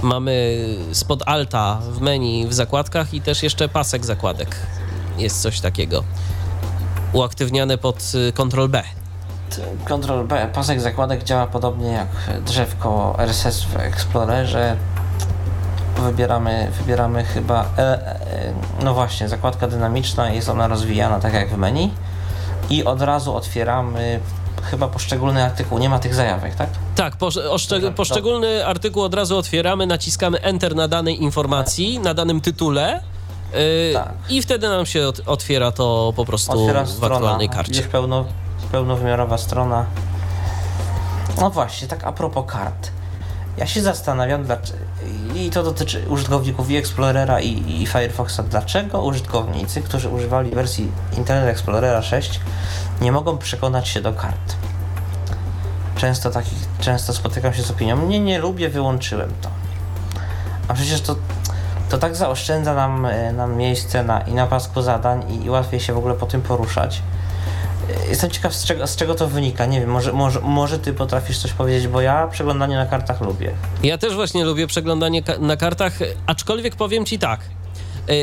mamy spod alta w menu w zakładkach i też jeszcze pasek zakładek. Jest coś takiego. Uaktywniane pod y, Ctrl B. Ctrl B, pasek zakładek działa podobnie jak drzewko RSS w Explorerze. Wybieramy, wybieramy chyba, e, e, no właśnie, zakładka dynamiczna, jest ona rozwijana tak jak w menu i od razu otwieramy chyba poszczególny artykuł, nie ma tych zajawek, tak? Tak, poszczególny artykuł od razu otwieramy, naciskamy Enter na danej informacji, na danym tytule. Yy, tak. I wtedy nam się ot otwiera to po prostu otwiera w aktualnej karcie. Jest pełno, pełnowymiarowa strona. No właśnie, tak a propos kart. Ja się zastanawiam, dlaczego, i to dotyczy użytkowników i Explorera i, i Firefoxa, dlaczego użytkownicy, którzy używali wersji Internet Explorera 6, nie mogą przekonać się do kart. Często, takich, często spotykam się z opinią, nie, nie lubię, wyłączyłem to. A przecież to, to tak zaoszczędza nam, e, nam miejsce na, i na pasku zadań i, i łatwiej się w ogóle po tym poruszać. Jestem ciekaw, z czego, z czego to wynika. Nie wiem, może, może, może ty potrafisz coś powiedzieć, bo ja przeglądanie na kartach lubię. Ja też właśnie lubię przeglądanie ka na kartach, aczkolwiek powiem ci tak. E,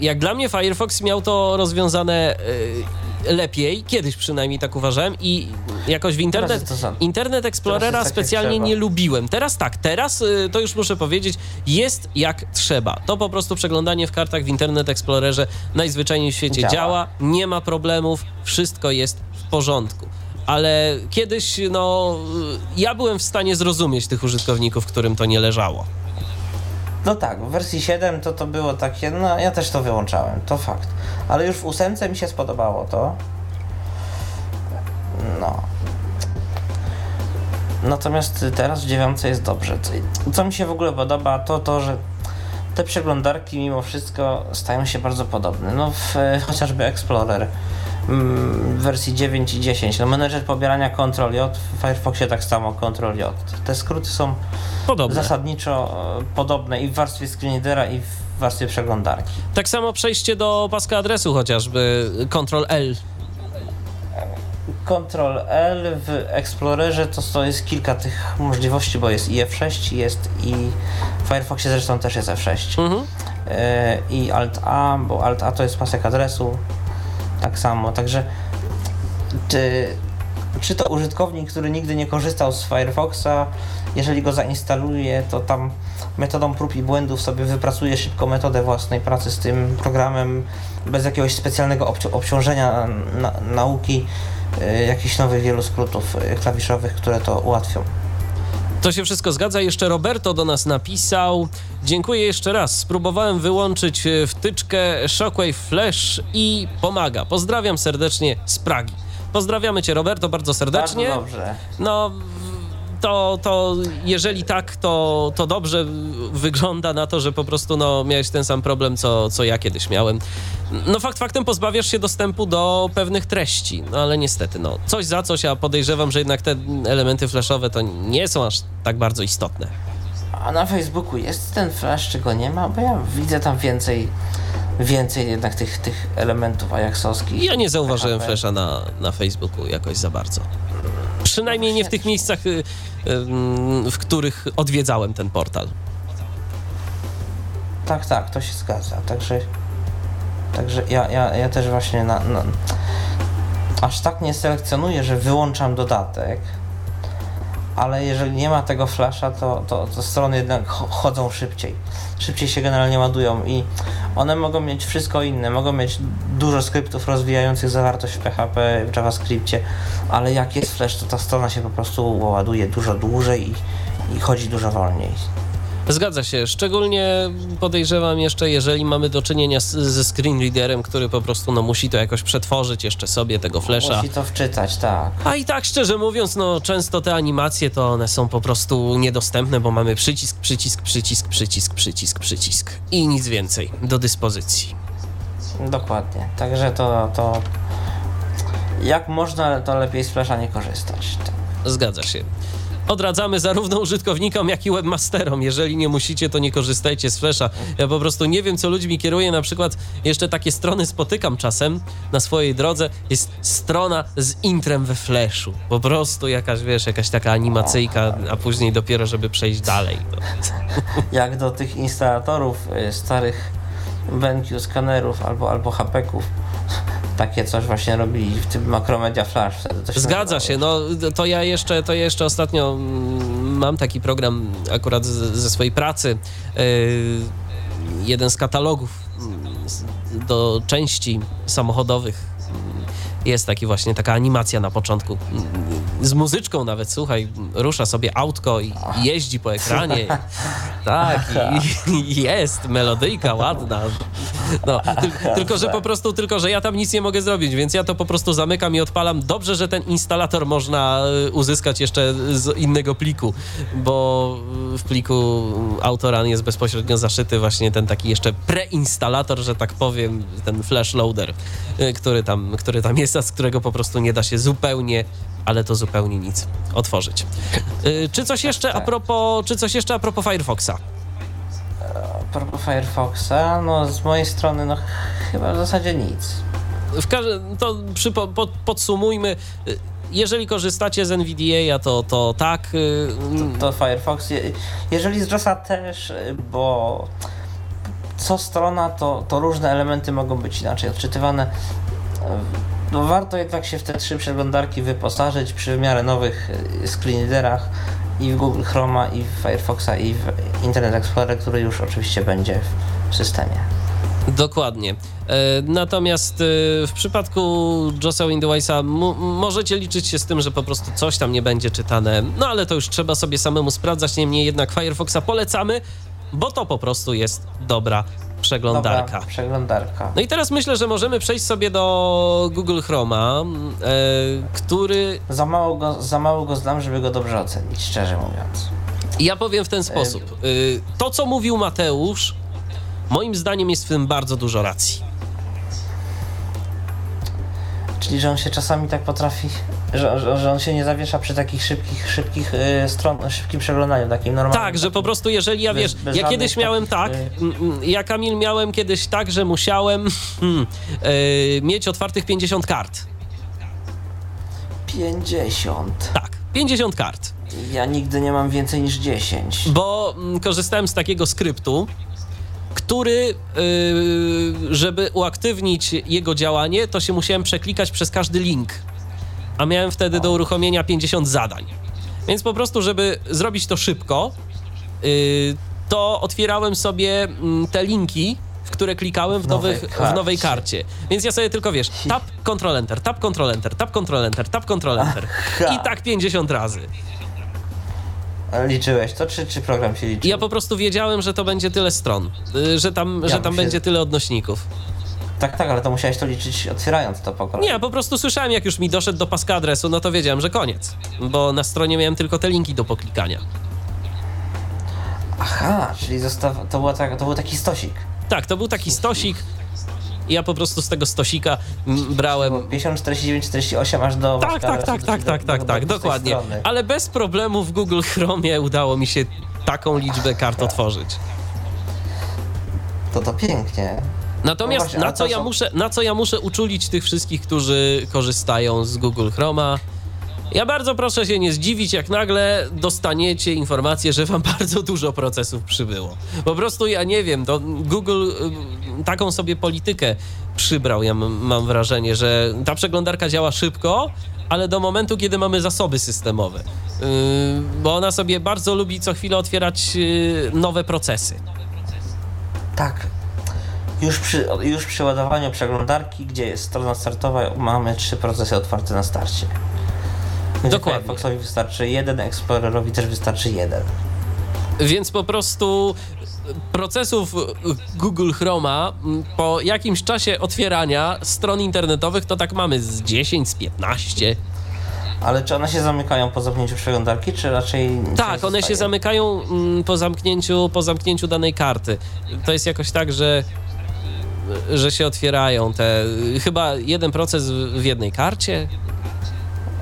jak dla mnie Firefox miał to rozwiązane lepiej, kiedyś przynajmniej tak uważałem i jakoś w internet, Internet Explorera tak specjalnie nie lubiłem. Teraz tak, teraz y, to już muszę powiedzieć, jest jak trzeba. To po prostu przeglądanie w kartach w Internet Explorerze najzwyczajniej w świecie działa, działa nie ma problemów, wszystko jest w porządku ale kiedyś, no, y, ja byłem w stanie zrozumieć tych użytkowników, którym to nie leżało. No tak, w wersji 7 to to było takie, no ja też to wyłączałem, to fakt. Ale już w ósemce mi się spodobało to. No. Natomiast teraz w dziewiątce jest dobrze. Co mi się w ogóle podoba, to to, że te przeglądarki mimo wszystko stają się bardzo podobne. No w, chociażby Explorer w wersji 9 i 10. No menedżer pobierania Ctrl-J, w Firefoxie tak samo Ctrl-J. Te skróty są podobne. zasadniczo e, podobne i w warstwie screenreadera i w warstwie przeglądarki. Tak samo przejście do paska adresu chociażby, Ctrl-L. Ctrl-L w Explorerze to, to jest kilka tych możliwości, bo jest i F6 jest i w Firefoxie zresztą też jest F6 mhm. e, i Alt-A, bo Alt-A to jest pasek adresu tak samo, także czy, czy to użytkownik, który nigdy nie korzystał z Firefoxa jeżeli go zainstaluje, to tam metodą prób i błędów sobie wypracuje szybko metodę własnej pracy z tym programem, bez jakiegoś specjalnego obci obciążenia na nauki y, jakichś nowych wielu skrótów y, klawiszowych, które to ułatwią. To się wszystko zgadza. Jeszcze Roberto do nas napisał. Dziękuję jeszcze raz. Spróbowałem wyłączyć y, wtyczkę Shockwave Flash i pomaga. Pozdrawiam serdecznie z Pragi. Pozdrawiamy Cię, Roberto, bardzo serdecznie. Bardzo dobrze. No, to, to jeżeli tak, to, to dobrze wygląda na to, że po prostu no, miałeś ten sam problem, co, co ja kiedyś miałem. No fakt faktem pozbawiasz się dostępu do pewnych treści, no ale niestety, no coś za coś, a podejrzewam, że jednak te elementy flashowe to nie są aż tak bardzo istotne. A na Facebooku jest ten flash, czego nie ma? Bo ja widzę tam więcej więcej jednak tych, tych elementów ajaxowskich. Ja nie zauważyłem flasha na, na Facebooku jakoś za bardzo. Przynajmniej nie w tych miejscach, y, w których odwiedzałem ten portal. Tak, tak, to się zgadza. Także, także ja, ja, ja też właśnie na, na, aż tak nie selekcjonuję, że wyłączam dodatek, ale jeżeli nie ma tego flasha, to, to, to strony jednak chodzą szybciej. Szybciej się generalnie ładują i one mogą mieć wszystko inne, mogą mieć dużo skryptów rozwijających zawartość w PHP, w JavaScriptie, ale jak jest flash, to ta strona się po prostu ładuje dużo dłużej i, i chodzi dużo wolniej. Zgadza się. Szczególnie podejrzewam jeszcze, jeżeli mamy do czynienia z, ze screen readerem, który po prostu no, musi to jakoś przetworzyć jeszcze sobie tego flesza. Musi to wczytać, tak. A i tak szczerze mówiąc, no często te animacje to one są po prostu niedostępne, bo mamy przycisk, przycisk, przycisk, przycisk, przycisk, przycisk i nic więcej do dyspozycji. Dokładnie. Także to, to jak można, to lepiej z Flasha nie korzystać. Zgadza się. Odradzamy zarówno użytkownikom, jak i webmasterom. Jeżeli nie musicie, to nie korzystajcie z Flasha. Ja po prostu nie wiem, co ludźmi kieruje. Na przykład jeszcze takie strony spotykam czasem na swojej drodze. Jest strona z intrem we Flashu. Po prostu jakaś, wiesz, jakaś taka animacyjka, a później dopiero, żeby przejść dalej. No. [LAUGHS] Jak do tych instalatorów y, starych BenQ skanerów albo, albo hapeków takie coś właśnie robili w tym Macromedia Flash. Zgadza się, no to ja jeszcze, to jeszcze ostatnio mm, mam taki program akurat z, ze swojej pracy. Yy, jeden z katalogów mm, do części samochodowych jest taki właśnie taka animacja na początku. Z muzyczką nawet, słuchaj, rusza sobie autko i jeździ po ekranie. Tak, i, i jest melodyjka ładna. No, ty, tylko, że po prostu, tylko, że ja tam nic nie mogę zrobić, więc ja to po prostu zamykam i odpalam. Dobrze, że ten instalator można y, uzyskać jeszcze z innego pliku, bo w pliku autora jest bezpośrednio zaszyty właśnie ten taki jeszcze preinstalator, że tak powiem, ten flash loader, y, który tam, który tam jest, a z którego po prostu nie da się zupełnie, ale to zupełnie nic otworzyć. Y, Czy coś jeszcze a propos, czy coś jeszcze a propos Firefoxa? A propos Firefoxa, no z mojej strony no chyba w zasadzie nic. W każdym, to przypo, pod, podsumujmy. Y, Jeżeli korzystacie z NVDA, to, to tak. y, To Firefox, je- jeżeli z JOSa też, y, bo co strona to, to różne elementy mogą być inaczej odczytywane. Y, No warto jednak się w te trzy przeglądarki wyposażyć przy w miarę nowych y, screenreaderach i w Google Chroma, i w Firefoxa, i w Internet Explorer, który już oczywiście będzie w systemie. Dokładnie. E, Natomiast e, w przypadku JOSa Windowsa mu- możecie liczyć się z tym, że po prostu coś tam nie będzie czytane. No ale to już trzeba sobie samemu sprawdzać. Niemniej jednak Firefoxa polecamy, bo to po prostu jest dobra przeglądarka. Dobra, przeglądarka. No i teraz myślę, że możemy przejść sobie do Google Chroma, e, który Za mało, go, za mało go znam, żeby go dobrze ocenić, szczerze mówiąc. Ja powiem w ten sposób. Y, To, co mówił Mateusz, moim zdaniem jest w tym bardzo dużo racji. Czyli, że on się czasami tak potrafi, że, że, że on się nie zawiesza przy takich szybkich, szybkich y, stron, szybkim przeglądaniu, takim normalnym. Tak, że po prostu jeżeli ja Bez- wiesz, bez ja kiedyś miałem tak, mm, ja Kamil miałem kiedyś tak, że musiałem [LAUGHS] hmm, y, mieć otwartych 50 kart. 50. Tak, 50 kart. Ja nigdy nie mam więcej niż 10. bo mm, korzystałem z takiego skryptu, który, yy, żeby uaktywnić jego działanie, to się musiałem przeklikać przez każdy link. A miałem wtedy do uruchomienia 50 zadań. Więc po prostu, żeby zrobić to szybko, yy, to otwierałem sobie mm, te linki, w które klikałem w, W nowej nowych, w nowej karcie. Więc ja sobie tylko wiesz, tab, control enter, tab, control enter, tab, control enter, tab, control enter. I tak 50 razy. Liczyłeś to, czy, czy program się liczył? Ja po prostu wiedziałem, że to będzie tyle stron, y, że tam, że tam muszę- będzie tyle odnośników. Tak, tak, ale to musiałeś to liczyć otwierając to po kolei. Nie, ja po prostu słyszałem, jak już mi doszedł do paska adresu, no to wiedziałem, że koniec. Bo na stronie miałem tylko te linki do poklikania. Aha, czyli zostaw... to, była tak, to był taki stosik. Tak, to był taki stosik. I ja po prostu z tego stosika mm, brałem. 50, 49, 48 aż do... Tak, tak, tak, tak, tak, tak, tak, dokładnie. Ale bez problemu w Google Chromie udało mi się taką liczbę kart otworzyć. To to pięknie. Natomiast No właśnie, na, co ja muszę, na co ja muszę uczulić tych wszystkich, którzy korzystają z Google Chroma? Ja bardzo proszę się nie zdziwić, jak nagle dostaniecie informację, że wam [LAUGHS] bardzo dużo procesów przybyło. Po prostu ja nie wiem, to Google y, taką sobie politykę przybrał, ja mam, wrażenie, że ta przeglądarka działa szybko, ale do momentu, kiedy mamy zasoby systemowe. Yy, bo ona sobie bardzo lubi co chwilę otwierać yy, nowe procesy. Tak. Już przy, już przy ładowaniu przeglądarki, gdzie jest strona startowa, mamy trzy procesy otwarte na starcie. Dokładnie. Firefoxowi wystarczy jeden, Explorer'owi też wystarczy jeden. Więc po prostu procesów Google Chroma po jakimś czasie otwierania stron internetowych to tak mamy z 10, z 15. Ale czy one się zamykają po zamknięciu przeglądarki, czy raczej... Tak, one się zamykają mm, po zamknięciu, po zamknięciu danej karty. To jest jakoś tak, że że się otwierają te chyba jeden proces w jednej karcie.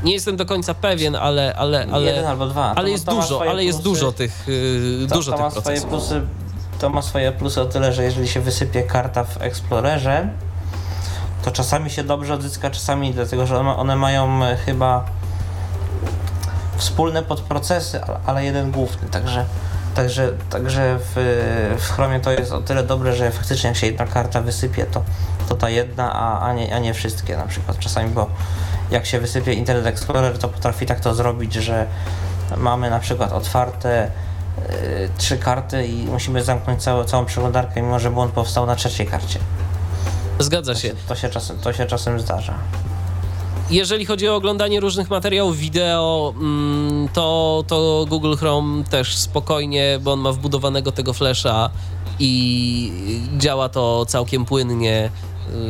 Nie jestem do końca pewien, ale ale ale Jeden albo dwa. ale To- jest to dużo, swoje ale jest plusy. dużo tych yy, To, dużo to tych ma swoje procesów. plusy. To ma swoje plusy o tyle, że jeżeli się wysypie karta w Explorerze, to czasami się dobrze odzyska, czasami dlatego, że one, mają e, chyba wspólne podprocesy, ale, ale jeden główny, także Także, także w, w Chromie to jest o tyle dobre, że faktycznie jak się jedna karta wysypie, to, to ta jedna, a, a, nie, a nie wszystkie na przykład czasami, bo jak się wysypie Internet Explorer, to potrafi tak to zrobić, że mamy na przykład otwarte y, trzy karty i musimy zamknąć całą, całą przeglądarkę, mimo że błąd powstał na trzeciej karcie. Zgadza To się. się, to się, czasem, to się czasem zdarza. Jeżeli chodzi o oglądanie różnych materiałów wideo, mm, to, to Google Chrome też spokojnie, bo on ma wbudowanego tego flasha i działa to całkiem płynnie.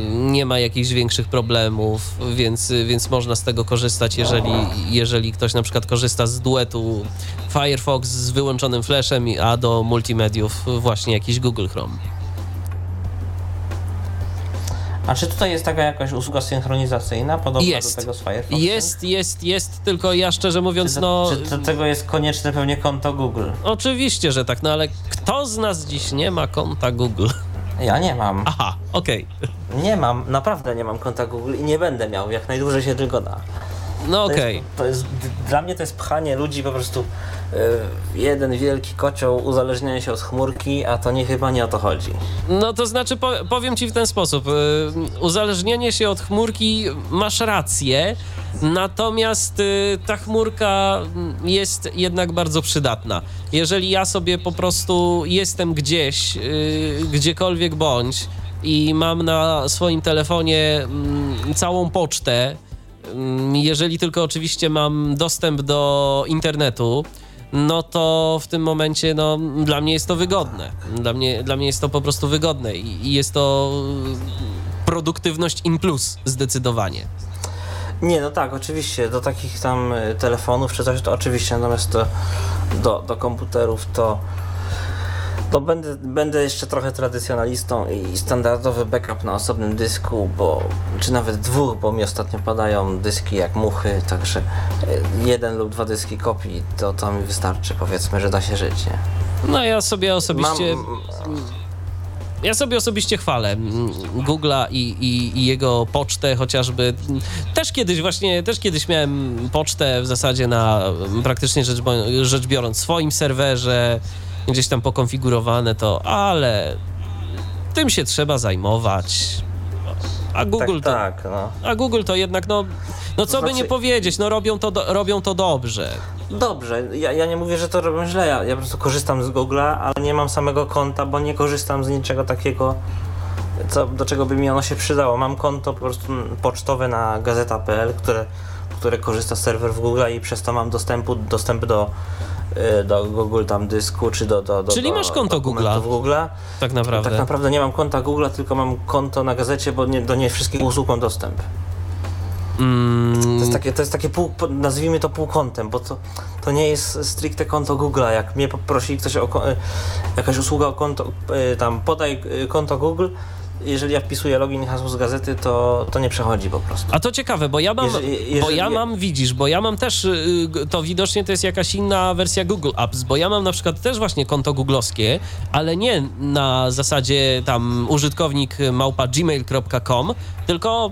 Nie ma jakichś większych problemów, więc, więc można z tego korzystać, jeżeli, jeżeli ktoś na przykład korzysta z duetu Firefox z wyłączonym flashem, a do multimediów właśnie jakiś Google Chrome. A czy tutaj jest taka jakaś usługa synchronizacyjna, podobna Jest. do tego z Firefoxem? Jest, jest, jest, tylko ja szczerze Czy, mówiąc, do, no... czy do tego jest konieczne pewnie konto Google? Oczywiście, że tak, no ale kto z nas dziś nie ma konta Google? Ja nie mam. Aha, okej. Nie mam, naprawdę nie mam konta Google i nie będę miał, jak najdłużej się tylko da. No To okej. jest, to jest, d- dla mnie to jest pchanie ludzi po prostu jeden wielki kocioł, uzależnianie się od chmurki, a to nie chyba nie o to chodzi. No to znaczy, po, powiem ci w ten sposób. y, Uzależnienie się od chmurki, masz rację, natomiast y, ta chmurka jest jednak bardzo przydatna. Jeżeli ja sobie po prostu jestem gdzieś, gdziekolwiek bądź i mam na swoim telefonie mm, całą pocztę, Mm, Jeżeli tylko oczywiście mam dostęp do internetu, no to w tym momencie no, dla mnie jest to wygodne. Dla mnie, dla mnie jest to po prostu wygodne i jest to y, produktywność in plus zdecydowanie. Nie, no tak, oczywiście, do takich tam y, telefonów czy coś, to oczywiście, natomiast do, do komputerów to, to będę, będę jeszcze trochę tradycjonalistą i standardowy backup na osobnym dysku, bo, czy nawet dwóch, bo mi ostatnio padają dyski jak muchy, także y, jeden lub dwa dyski kopii, to, to mi wystarczy, powiedzmy, że da się żyć, nie? No ja sobie osobiście... Mam, Ja sobie osobiście chwalę Google'a i, i, i jego pocztę chociażby. Też kiedyś właśnie, też kiedyś miałem pocztę w zasadzie na praktycznie rzecz, rzecz biorąc swoim serwerze, gdzieś tam pokonfigurowane to, ale tym się trzeba zajmować. A Google to, tak, tak, no. a Google to jednak, no, no co by znaczy- nie powiedzieć, no robią to, do, robią to dobrze. Dobrze, ja, ja nie mówię, że to robią źle, ja, ja po prostu korzystam z Google'a, ale nie mam samego konta, bo nie korzystam z niczego takiego, co, do czego by mi ono się przydało. Mam konto po prostu pocztowe na gazeta.pl, które, które korzysta z serwer w Google i przez to mam dostępu, dostęp do, y, do Google tam dysku, czy do, do, do Czyli do masz konto dokumentów Google'a. Tak naprawdę. Tak naprawdę nie mam konta Google'a, tylko mam konto na gazecie, bo nie, do nie wszystkich usług mam dostęp. Mm, To jest takie, to jest takie pół, nazwijmy to półkątem, bo to, to nie jest stricte konto Google'a. Jak mnie poprosi ktoś o e, jakaś usługa o konto, e, tam podaj konto Google, jeżeli ja wpisuję login i hasło z gazety, to, to nie przechodzi po prostu. A to ciekawe, bo ja mam, Jeżeli- jeżeli- bo ja mam, widzisz, bo ja mam też, y, to widocznie to jest jakaś inna wersja Google Apps, bo ja mam na przykład też właśnie konto googlowskie, ale nie na zasadzie tam użytkownik małpa gmail.com, tylko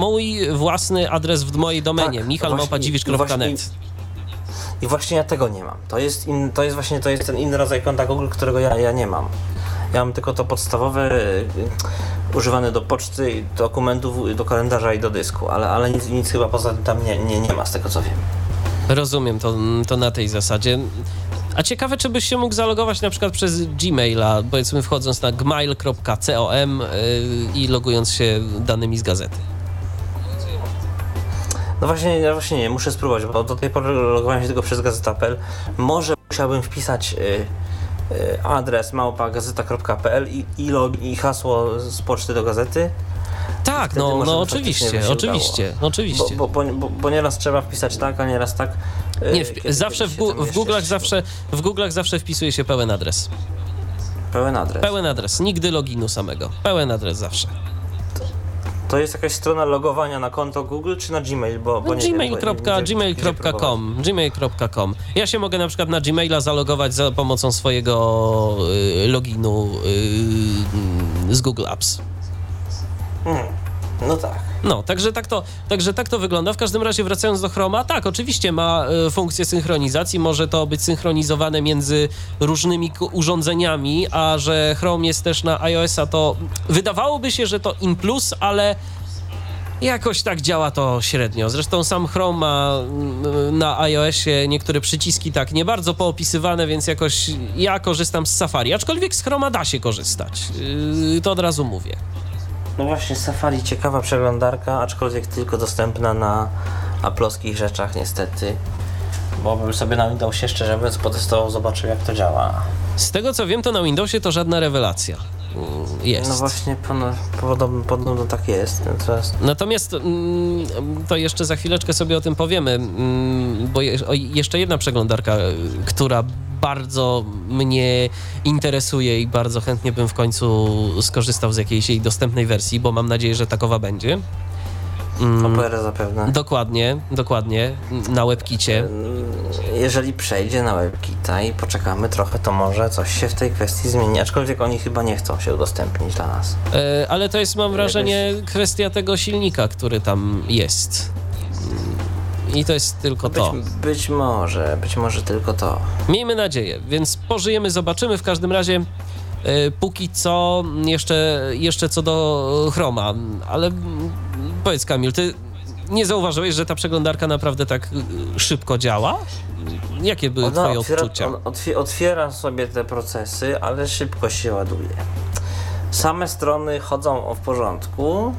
mój własny adres w mojej domenie, Tak, michal właśnie- małpa i dziwisz.net. I właśnie ja tego nie mam. To jest, in, to jest właśnie to jest ten inny rodzaj konta Google, którego ja, ja nie mam. Ja mam tylko to podstawowe, y, używane do poczty, dokumentów, do kalendarza i do dysku, ale, ale nic, nic chyba poza tym tam nie, nie, nie ma z tego co wiem. Rozumiem to, to na tej zasadzie. A ciekawe, czy byś się mógł zalogować na przykład przez Gmaila, powiedzmy wchodząc na gmail.com y, i logując się danymi z gazety. No właśnie, ja właśnie nie, muszę spróbować, bo do tej pory logowałem się tylko przez gazeta.pl. Może musiałbym wpisać y, adres małpa.gazeta.pl i, i, log, i hasło z poczty do gazety. Tak, no, no oczywiście, oczywiście, oczywiście. bo, bo, bo, bo nieraz trzeba wpisać tak, a nieraz tak. y, Nie, kiedy- zawsze kiedy w, w Google'ach zawsze, w Google'ach zawsze wpisuje się pełen adres. Pełen adres. Pełen adres, nigdy loginu samego. Pełen adres zawsze. To jest jakaś strona logowania na konto Google czy na Gmail? Bo, bo Gmail.com, gmail.com, gmail.com. Ja się mogę na przykład na Gmaila zalogować za pomocą swojego y, loginu y, z Google Apps. Hmm, No tak. No, także tak, to, także tak to wygląda. W każdym razie wracając do Chroma, tak, oczywiście ma y, funkcję synchronizacji, może to być synchronizowane między różnymi urządzeniami, a że Chrome jest też na iOS-a, to wydawałoby się, że to in plus, ale jakoś tak działa to średnio. Zresztą sam Chrome ma mm, na iOSie niektóre przyciski tak nie bardzo poopisywane, więc jakoś ja korzystam z Safari, aczkolwiek z Chroma da się korzystać. Yy, to od razu mówię. No właśnie, Safari ciekawa przeglądarka, aczkolwiek tylko dostępna na aploskich rzeczach niestety. Bo bym sobie na Windowsie szczerze mówiąc potestował, zobaczył jak to działa. Z tego co wiem, to na Windowsie to żadna rewelacja. Mm, Jest. No właśnie, podobno, podobno tak jest. Teraz Natomiast mm, to jeszcze za chwileczkę sobie o tym powiemy, mm, bo jeszcze jedna przeglądarka, która bardzo mnie interesuje i bardzo chętnie bym w końcu skorzystał z jakiejś jej dostępnej wersji, bo mam nadzieję, że takowa będzie. Mm, OPR zapewne. dokładnie, dokładnie, na WebKicie. Jeżeli przejdzie na WebKita i poczekamy trochę, to może coś się w tej kwestii zmieni. Aczkolwiek oni chyba nie chcą się udostępnić dla nas. E, ale to jest, mam wrażenie, kwestia tego silnika, który tam jest. I to jest tylko Być, to. być może, być może tylko to. Miejmy nadzieję, więc pożyjemy, zobaczymy. W każdym razie póki co jeszcze, jeszcze co do Chroma, ale powiedz Kamil, ty nie zauważyłeś, że ta przeglądarka naprawdę tak y, szybko działa? Jakie były Ona twoje otwiera, odczucia? on otwie- otwiera sobie te procesy, ale szybko się ładuje. Same strony chodzą w porządku,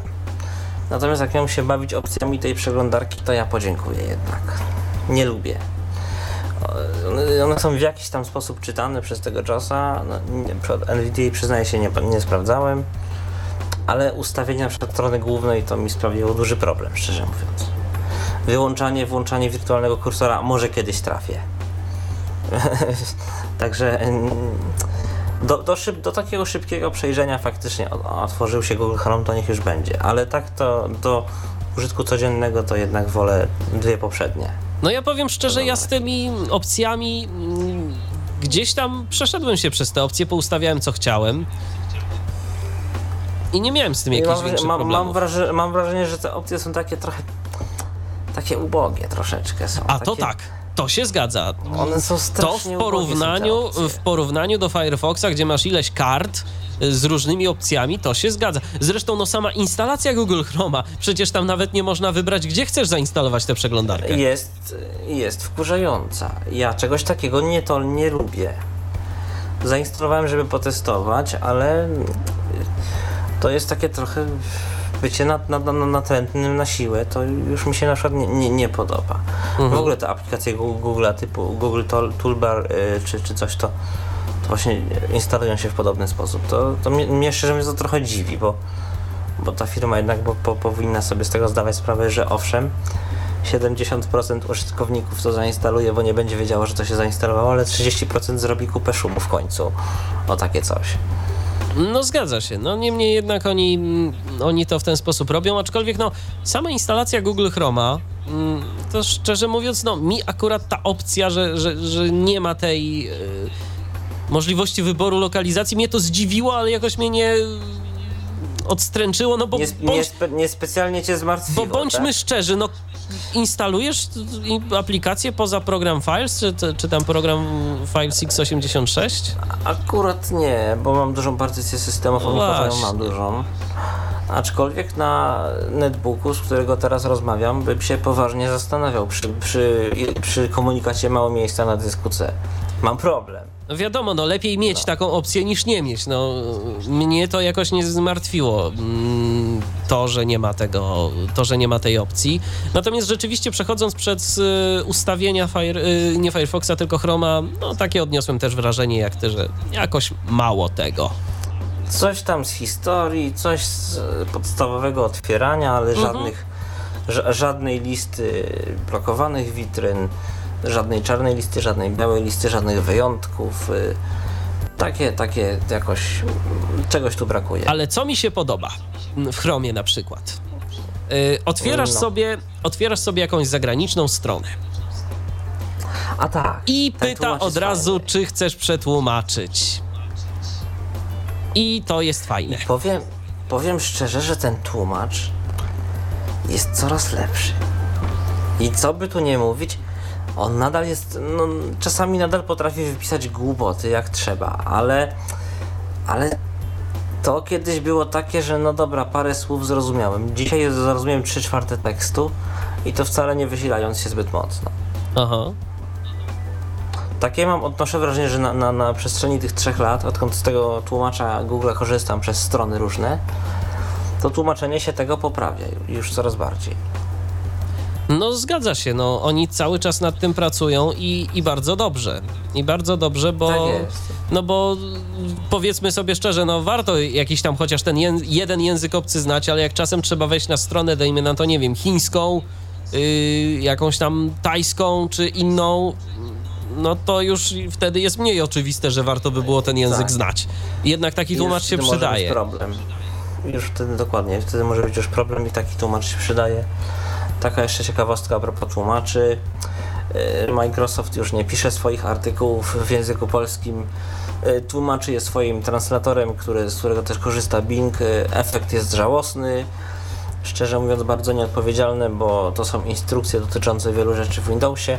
natomiast jak miałem się bawić opcjami tej przeglądarki, to ja podziękuję jednak. Nie lubię. One- są w jakiś tam sposób czytane przez tego czasu. No, nie, NVDA przyznaję się, nie, nie sprawdzałem, ale ustawienia przed strony głównej to mi sprawiło duży problem, szczerze mówiąc. Wyłączanie, włączanie wirtualnego kursora może kiedyś trafię. [LAUGHS] Także mm, do, do, szyb, do takiego szybkiego przejrzenia faktycznie otworzył się Google Chrome, to niech już będzie. Ale tak to do użytku codziennego to jednak wolę dwie poprzednie. No ja powiem szczerze, ja z tymi opcjami mm, gdzieś tam przeszedłem się przez te opcje, poustawiałem co chciałem. I nie miałem z tym jakichś mam, większych mam, mam, problemów. wrażenie, mam wrażenie, że te opcje są takie trochę takie ubogie troszeczkę są. A to takie, tak, to się zgadza. One są To w porównaniu, w porównaniu do Firefoxa, gdzie masz ileś kart y, z różnymi opcjami, to się zgadza. Zresztą no sama instalacja Google Chroma, przecież tam nawet nie można wybrać, gdzie chcesz zainstalować tę przeglądarkę. Jest, jest wkurzająca. Ja czegoś takiego nie to nie lubię. Zainstalowałem, żeby potestować, ale to jest takie trochę bycie nat, nat, nat, natrętnym na siłę, to już mi się na przykład nie, nie, nie podoba. W ogóle te aplikacje Google'a typu Google Tool- Toolbar y, czy, czy coś to, to właśnie instalują się w podobny sposób. To, to mnie, mnie szczerze mówiąc to trochę dziwi, bo, bo ta firma jednak bo, po, powinna sobie z tego zdawać sprawę, że owszem, 70% użytkowników to zainstaluje, bo nie będzie wiedziało, że to się zainstalowało, ale 30% zrobi kupę szumu w końcu. O takie coś. No zgadza się. No niemniej jednak oni, mm, oni to w ten sposób robią, aczkolwiek no sama instalacja Google Chroma, mm, to szczerze mówiąc, no mi akurat ta opcja, że, że, że nie ma tej e, możliwości wyboru lokalizacji, mnie to zdziwiło, ale jakoś mnie nie odstręczyło, no bo, Nie, nie, bądź, spe, nie specjalnie cię zmartwiło, bo bądźmy tak? szczerzy, no instalujesz aplikację poza program Files, czy, czy, tam program Files x86? Akurat nie, bo mam dużą partycję systemową, No mam dużą. Aczkolwiek na netbooku, z którego teraz rozmawiam, bym się poważnie zastanawiał przy, przy, przy komunikacie mało miejsca na dysku C. mam problem. No wiadomo, no lepiej mieć taką opcję niż nie mieć. No, mnie to jakoś nie zmartwiło mm, to, że nie ma tego, to, że nie ma tej opcji. Natomiast rzeczywiście przechodząc przez y, ustawienia Fire, y, nie Firefoxa, tylko Chroma, no takie odniosłem też wrażenie jak ty, że jakoś mało tego. Coś tam z historii, coś z podstawowego otwierania, ale Mhm. żadnych, ża- żadnej listy blokowanych witryn, żadnej czarnej listy, żadnej białej listy, żadnych wyjątków. y, Takie, takie jakoś czegoś tu brakuje. Ale co mi się podoba w Chromie na przykład? Y, otwierasz, No. sobie, otwierasz sobie jakąś zagraniczną stronę A tak. i pyta od razu, czy chcesz przetłumaczyć. I to jest fajne. Powiem, powiem szczerze, że ten tłumacz jest coraz lepszy. I co by tu nie mówić, on nadal jest, no czasami nadal potrafi wypisać głupoty jak trzeba, ale, ale to kiedyś było takie, że no dobra, parę słów zrozumiałem. Dzisiaj zrozumiałem 3 czwarte tekstu i to wcale nie wysilając się zbyt mocno. Aha. Takie mam, odnoszę wrażenie, że na, na, na przestrzeni tych trzech lat, odkąd z tego tłumacza Google korzystam przez strony różne, to tłumaczenie się tego poprawia już coraz bardziej. No zgadza się, no oni cały czas nad tym pracują i, i bardzo dobrze. I bardzo dobrze, bo Tak no bo powiedzmy sobie szczerze, no warto jakiś tam chociaż ten ję, jeden język obcy znać, ale jak czasem trzeba wejść na stronę, dajmy na to, nie wiem, chińską, yy, jakąś tam tajską czy inną, no to już wtedy jest mniej oczywiste, że warto by było ten język Tak. znać. Jednak taki tłumacz już się może przydaje. Być problem. Już wtedy dokładnie, wtedy może być już problem i taki tłumacz się przydaje. Taka jeszcze ciekawostka a propos tłumaczy. Yy, Microsoft już nie pisze swoich artykułów w języku polskim. Yy, Tłumaczy je swoim translatorem, który, z którego też korzysta Bing. Yy, Efekt jest żałosny. Szczerze mówiąc, bardzo nieodpowiedzialne, bo to są instrukcje dotyczące wielu rzeczy w Windowsie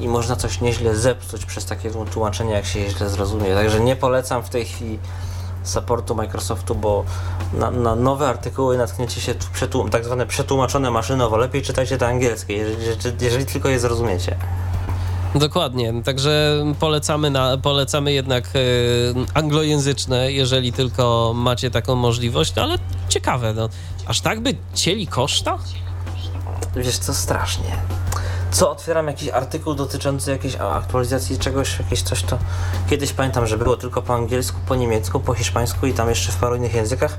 i można coś nieźle zepsuć przez takie tłumaczenie, jak się źle zrozumie. Także nie polecam w tej chwili supportu Microsoftu, bo na, na nowe artykuły natkniecie się przetłum- tak zwane przetłumaczone maszynowo. Lepiej czytajcie te angielskie, jeżeli, jeżeli, tylko je zrozumiecie. Dokładnie, także polecamy, na, polecamy jednak e, anglojęzyczne, jeżeli tylko macie taką możliwość, no ale ciekawe, no. Aż tak by cieli koszta? Wiesz co, strasznie. Co otwieram jakiś artykuł dotyczący jakiejś aktualizacji czegoś, jakieś coś to... Kiedyś pamiętam, że było tylko po angielsku, po niemiecku, po hiszpańsku i tam jeszcze w paru innych językach.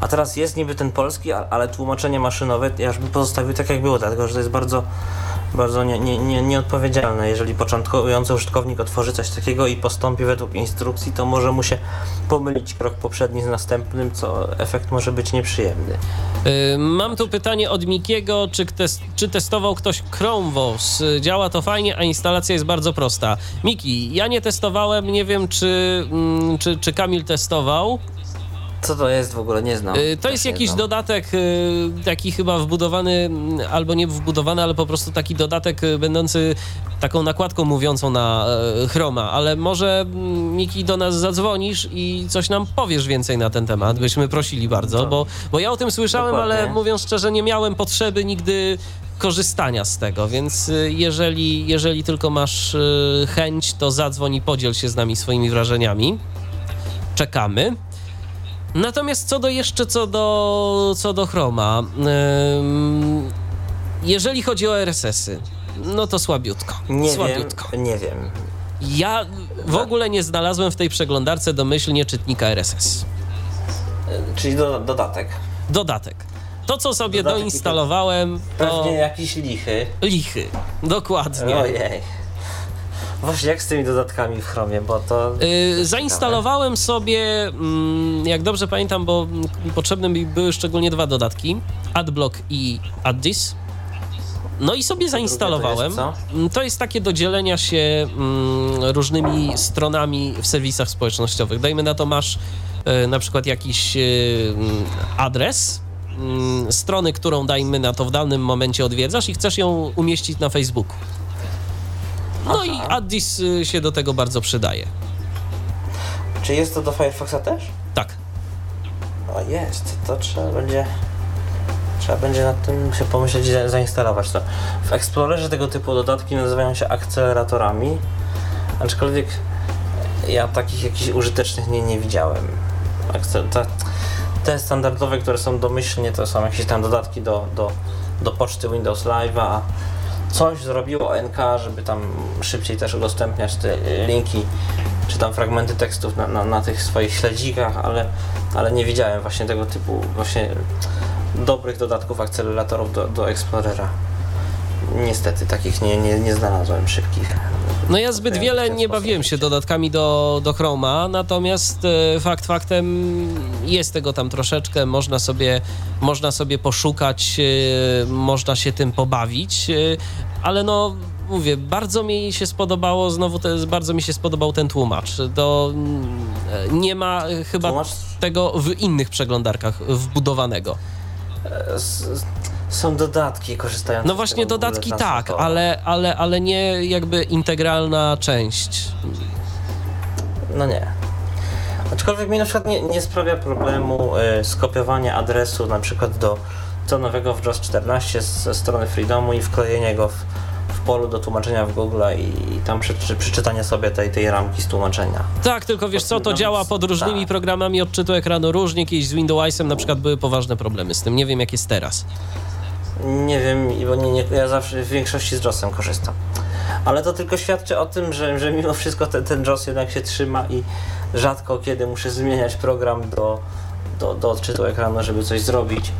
A teraz jest niby ten polski, ale tłumaczenie maszynowe ja już bym pozostawił tak jak było, dlatego że to jest bardzo, bardzo nie, nie, nie, nieodpowiedzialne. Jeżeli początkujący użytkownik otworzy coś takiego i postąpi według instrukcji, to może mu się pomylić krok poprzedni z następnym, co efekt może być nieprzyjemny. Y, Mam tu pytanie od Mikiego, czy, czy testował ktoś Chrome VOS? Y, Działa to fajnie, a instalacja jest bardzo prosta. Miki, ja nie testowałem, nie wiem czy, mm, czy, czy Kamil testował. Co to jest w ogóle? Nie znam. Y, To jest jakiś dodatek, y, taki chyba wbudowany, mm, albo nie wbudowany, ale po prostu taki dodatek y, będący taką nakładką mówiącą na Chroma. Ale może mm, Miki do nas zadzwonisz i coś nam powiesz więcej na ten temat. Byśmy prosili bardzo, To- bo, bo ja o tym słyszałem, ale Dokładnie. mówiąc szczerze, nie miałem potrzeby nigdy korzystania z tego, więc jeżeli, jeżeli tylko masz chęć, to zadzwoń i podziel się z nami swoimi wrażeniami. Czekamy. Natomiast co do jeszcze co do, co do Chroma, jeżeli chodzi o RSS-y, no to słabiutko. Nie słabiutko. wiem, nie wiem. Ja w ogóle nie znalazłem w tej przeglądarce domyślnie czytnika RSS. Czyli do, dodatek. Dodatek. To, co sobie Dodatek doinstalowałem, to Pewnie jakiś lichy. lichy. Dokładnie. Ojej. Właśnie jak z tymi dodatkami w Chromie, bo to... Y, zainstalowałem sobie, mm, jak dobrze pamiętam, bo potrzebne mi były szczególnie dwa dodatki: AdBlock i AdThis. No i sobie zainstalowałem. to jest Mm, To jest takie do dzielenia się mm, różnymi stronami w serwisach społecznościowych. Dajmy na to, masz e, na przykład jakiś e, adres strony, którą dajmy na to w danym momencie odwiedzasz i chcesz ją umieścić na Facebooku. No i AdThis y, się do tego bardzo przydaje. Czy jest to do Firefoxa też? Tak. O jest, to trzeba będzie... Trzeba będzie nad tym się pomyśleć i za- zainstalować to. W Explorerze tego typu dodatki nazywają się akceleratorami. Aczkolwiek ja takich jakichś użytecznych nie, nie widziałem. Te, te standardowe, które są domyślnie, to są jakieś tam dodatki do, do, do poczty Windows Live, a coś zrobiło NK, żeby tam szybciej też udostępniać te linki, czy tam fragmenty tekstów na, na, na tych swoich śledzikach, ale, ale nie widziałem właśnie tego typu właśnie dobrych dodatków akceleratorów do, do Explorera. Niestety takich nie, nie, nie znalazłem szybkich. No ja zbyt wiele nie bawiłem się dodatkami do, do Chroma, natomiast e, fakt faktem jest tego tam troszeczkę, można sobie, można sobie poszukać, e, można się tym pobawić, e, ale no mówię, bardzo mi się spodobało, znowu te, bardzo mi się spodobał ten tłumacz. To mm, nie ma chyba Tłumacz tego w innych przeglądarkach wbudowanego. s- są dodatki korzystające No z właśnie ogóle dodatki tak, ale, ale, ale nie jakby integralna część. No nie. Aczkolwiek mi na przykład nie, nie sprawia problemu y, skopiowanie adresu na przykład do, do nowego w JOS 14 z- ze strony Freedomu i wklejenie go w, w polu do tłumaczenia w Google i, i tam przy, przy, przeczytanie sobie tej, tej ramki z tłumaczenia. Tak, tylko wiesz co, to Nawet- działa pod różnymi tak. programami odczytu ekranu różnie. Kiedyś z Windowsem na przykład były poważne problemy z tym. Nie wiem jak jest teraz. Nie wiem, bo nie, nie, ja zawsze w większości z JOSem korzystam. Ale to tylko świadczy o tym, że, że mimo wszystko ten, ten JOS jednak się trzyma i rzadko kiedy muszę zmieniać program do, do, do odczytu ekranu, żeby coś zrobić.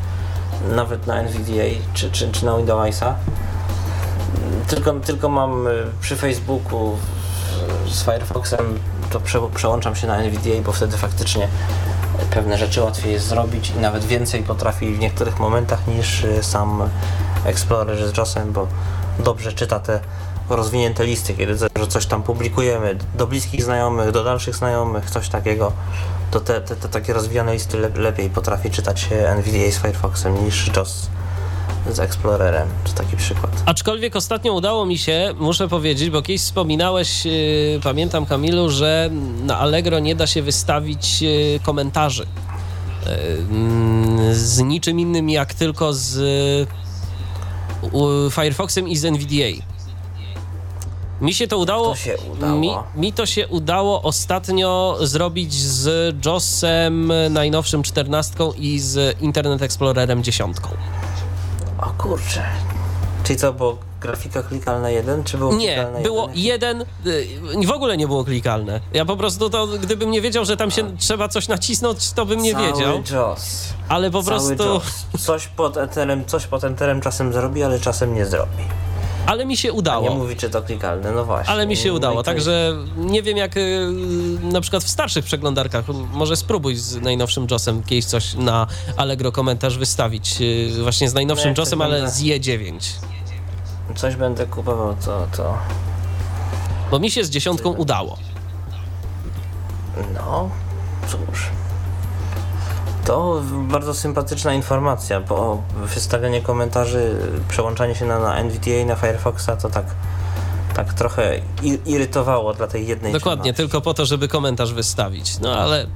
Nawet na NVDA czy, czy, czy na Windowsa. Tylko, tylko mam y, przy Facebooku y, z Firefoxem to prze, przełączam się na NVDA, bo wtedy faktycznie pewne rzeczy łatwiej jest zrobić i nawet więcej potrafi w niektórych momentach niż y, sam Explorer z JOSem, bo dobrze czyta te rozwinięte listy, kiedy coś tam publikujemy do bliskich znajomych, do dalszych znajomych, coś takiego, to te, te, te takie rozwijane listy le, lepiej potrafi czytać y, NVDA z Firefoxem niż JOS z Explorerem. To taki przykład. Aczkolwiek ostatnio udało mi się, muszę powiedzieć, bo kiedyś wspominałeś, yy, pamiętam Kamilu, że na Allegro nie da się wystawić yy, komentarzy. Yy, z niczym innym jak tylko z u- Firefoxem i z NVDA. Mi się to udało. To się udało. Mi, mi to się udało ostatnio zrobić z JOSem najnowszym 14 i z Internet Explorerem 10. O kurczę. Czyli co, było grafika klikalna 1, czy było Nie, klikalna było 1? jeden, y, w ogóle nie było klikalne. Ja po prostu to, gdybym nie wiedział, że tam się trzeba coś nacisnąć, to bym nie Cały wiedział. JOS. Ale po Cały prostu, JOS. Coś pod enterem, coś pod enterem czasem zrobi, ale czasem nie zrobi. Ale mi się A nie udało. mówi, czy to klikalne, no właśnie. Ale mi się udało, także nie wiem jak y, na przykład w starszych przeglądarkach, może spróbuj z najnowszym JOSem kiedyś coś na Allegro komentarz wystawić, y, właśnie z najnowszym No JOSem, ale z E9. Coś będę kupował, to, to... Bo mi się z dziesiątką udało. No, cóż. To bardzo sympatyczna informacja, bo wystawianie komentarzy, przełączanie się na, na NVDA i na Firefoxa to tak, tak trochę irytowało dla tej jednej Dokładnie, czynności. tylko po to, żeby komentarz wystawić. No ale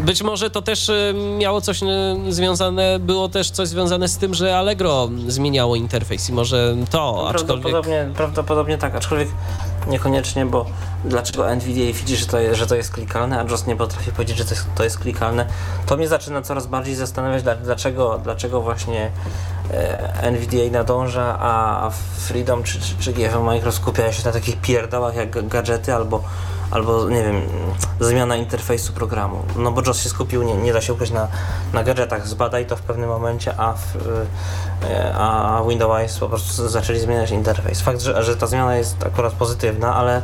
być może to też y, miało coś y, związane, było też coś związane z tym, że Allegro zmieniało interfejs i może to, aczkolwiek... Prawdopodobnie, prawdopodobnie tak, aczkolwiek niekoniecznie, bo dlaczego NVDA widzi, że to, jest, że to jest klikalne, a JOS nie potrafi powiedzieć, że to jest, to jest klikalne, to mnie zaczyna coraz bardziej zastanawiać, dla- dlaczego, dlaczego właśnie e, NVDA nadąża, a Freedom czy, czy, czy GFM Micro skupiają się na takich pierdołach jak ga- gadżety albo albo nie wiem, zmiana interfejsu programu. No bo JOS się skupił, nie, nie da się ukryć na, na gadżetach, zbadaj to w pewnym momencie, a, w, e, a Windows po prostu zaczęli zmieniać interfejs. Fakt, że, że ta zmiana jest akurat pozytywna, ale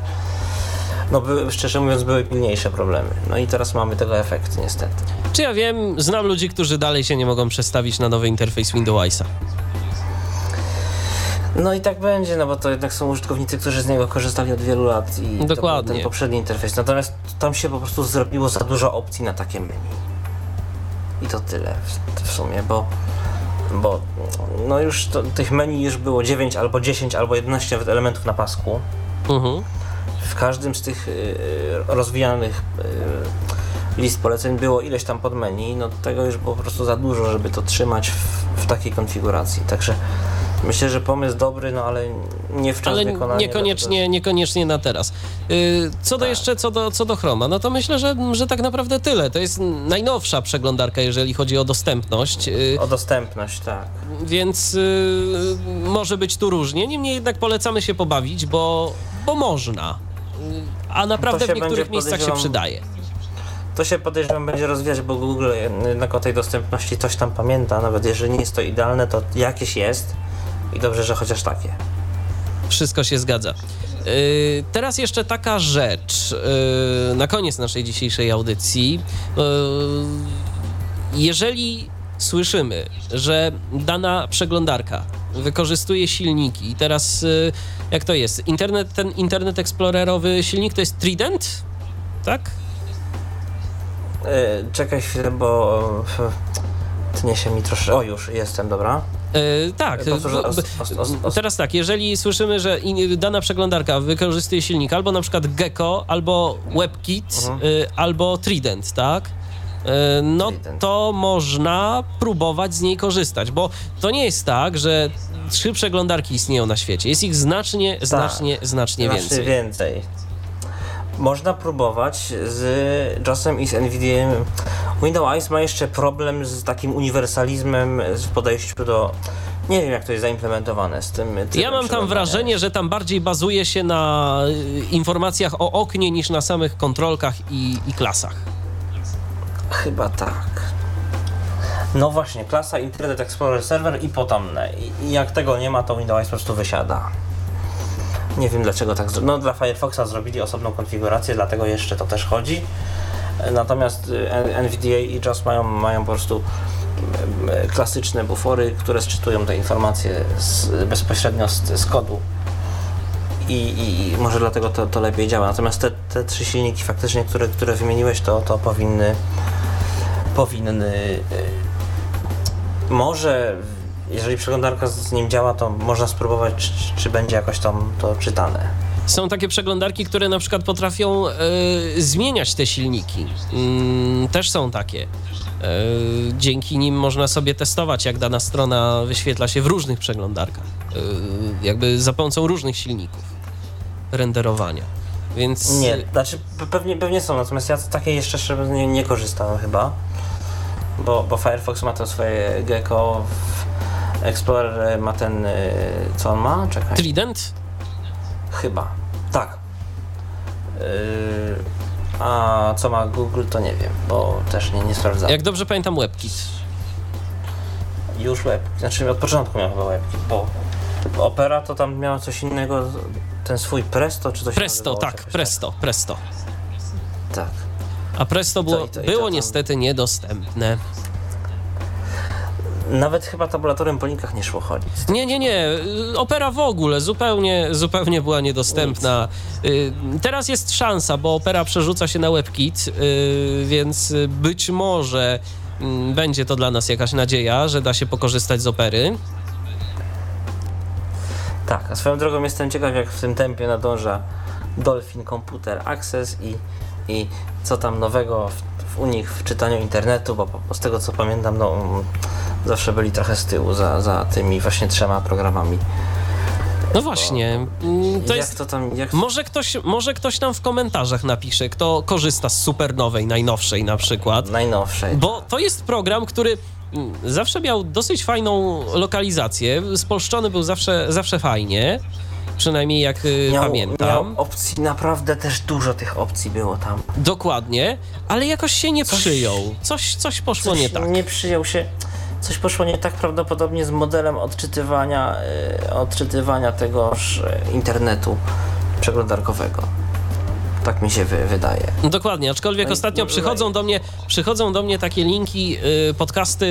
no były, szczerze mówiąc były pilniejsze problemy. No i teraz mamy tego efekt niestety. Czy ja wiem, znam ludzi, którzy dalej się nie mogą przestawić na nowy interfejs Windowsa. No i tak będzie, no bo to jednak są użytkownicy, którzy z niego korzystali od wielu lat i Dokładnie. ten poprzedni interfejs. Natomiast tam się po prostu zrobiło za dużo opcji na takie menu. I to tyle w, w sumie, bo bo no już to, tych menu już było 9 albo 10 albo 11 nawet elementów na pasku. Mhm. W każdym z tych y, rozwijanych list poleceń było ileś tam pod menu, no tego już było po prostu za dużo, żeby to trzymać w, w takiej konfiguracji. Także myślę, że pomysł dobry, no ale nie w czas Ale wykonania. niekoniecznie, niekoniecznie na teraz. Y, Co do Tak. jeszcze, co do, co do Chroma, no to myślę, że, że tak naprawdę tyle. To jest najnowsza przeglądarka, jeżeli chodzi o dostępność, y, O dostępność, tak. więc y, może być tu różnie. Niemniej jednak polecamy się pobawić, bo, bo można. A naprawdę w niektórych miejscach się przydaje. To się podejrzewam będzie rozwijać, bo Google jednak o tej dostępności coś tam pamięta, nawet jeżeli nie jest to idealne, to jakieś jest i dobrze, że chociaż takie. Wszystko się zgadza. Yy, Teraz jeszcze taka rzecz yy, na koniec naszej dzisiejszej audycji. Yy, Jeżeli słyszymy, że dana przeglądarka wykorzystuje silniki i teraz yy, jak to jest? Internet, ten Internet Explorerowy silnik to jest Trident? Tak? Yy, czekaj chwilę, bo e, tnie się mi troszkę. O, już jestem, dobra. Yy, tak. Powtórzę, b- os- os- os- Teraz tak, jeżeli słyszymy, że in- dana przeglądarka wykorzystuje silnik albo na przykład Gecko, albo WebKit, Mhm. y, albo Trident, tak? No to można próbować z niej korzystać, bo to nie jest tak, że trzy przeglądarki istnieją na świecie. Jest ich znacznie, znacznie, znacznie Znacznie więcej. więcej. Można próbować z JASem i z NVIDIA. Windows Eyes ma jeszcze problem z takim uniwersalizmem w podejściu do. Nie wiem, jak to jest zaimplementowane z tym. Ja mam tam wrażenie, że tam bardziej bazuje się na y, informacjach o oknie niż na samych kontrolkach i, i klasach. Chyba tak. No właśnie, klasa Internet Explorer Server i potomne. I, i jak tego nie ma, to Windows po prostu wysiada. Nie wiem dlaczego tak No dla Firefoxa zrobili osobną konfigurację, dlatego jeszcze to też chodzi. Natomiast N- NVDA i JAWS mają, mają po prostu mm, y, klasyczne bufory, które sczytują te informacje z, bezpośrednio z, z kodu. I, i, I może dlatego to, to lepiej działa. Natomiast te, te trzy silniki faktycznie, które, które wymieniłeś, to, to powinny powinny może jeżeli przeglądarka z nim działa, to można spróbować, czy, czy będzie jakoś tam to czytane. Są takie przeglądarki, które na przykład potrafią e, zmieniać te silniki. Mm, też są takie. E, dzięki nim można sobie testować, jak dana strona wyświetla się w różnych przeglądarkach. E, jakby za pomocą różnych silników renderowania. Więc Nie, znaczy pe- pewnie, pewnie są, natomiast ja takiej jeszcze nie, nie korzystałem chyba, bo, bo Firefox ma to swoje gecko, w- Explorer ma ten, y, co on ma? Czekaj. Trident? Chyba. Tak. Yy, a co ma Google, to nie wiem, bo też nie, nie sprawdzałem. Jak dobrze pamiętam, WebKit. Już web. Znaczy od początku miał chyba webkit, bo Opera to tam miała coś innego, ten swój Presto czy coś Presto, nazywało się tak, Presto, Presto. Tak. A Presto było, i to- i to było niestety niedostępne. Nawet chyba tabulatorem po linkach nie szło chodzić. Nie, nie, nie. Opera w ogóle zupełnie, zupełnie była niedostępna. Y, Teraz jest szansa, bo Opera przerzuca się na WebKit, y, więc być może mm, będzie to dla nas jakaś nadzieja, że da się pokorzystać z Opery. Tak, a swoją drogą jestem ciekaw, jak w tym tempie nadąża Dolphin Computer Access i, i co tam nowego w, u nich w czytaniu internetu, bo, z tego co pamiętam, no, mm, zawsze byli trochę z tyłu za, za tymi właśnie trzema programami. No właśnie, mm, to jak jest... to tam, jak Może ktoś, może ktoś tam w komentarzach napisze, kto korzysta z supernowej, najnowszej na przykład. najnowszej. Bo to jest program, który mm, zawsze miał dosyć fajną lokalizację. Spolszczony był zawsze, zawsze fajnie. Przynajmniej jak y, pamiętam. Miał opcji, naprawdę też dużo tych opcji było tam. Dokładnie, ale jakoś się nie Coś- przyjął. Coś, coś poszło Coś nie tak. Nie przyjął się. Coś poszło nie tak prawdopodobnie z modelem odczytywania, y, odczytywania tegoż y, internetu przeglądarkowego. Tak mi się wy, wydaje. Dokładnie, aczkolwiek No ostatnio no, przychodzą do mnie, przychodzą do mnie takie linki, y, podcasty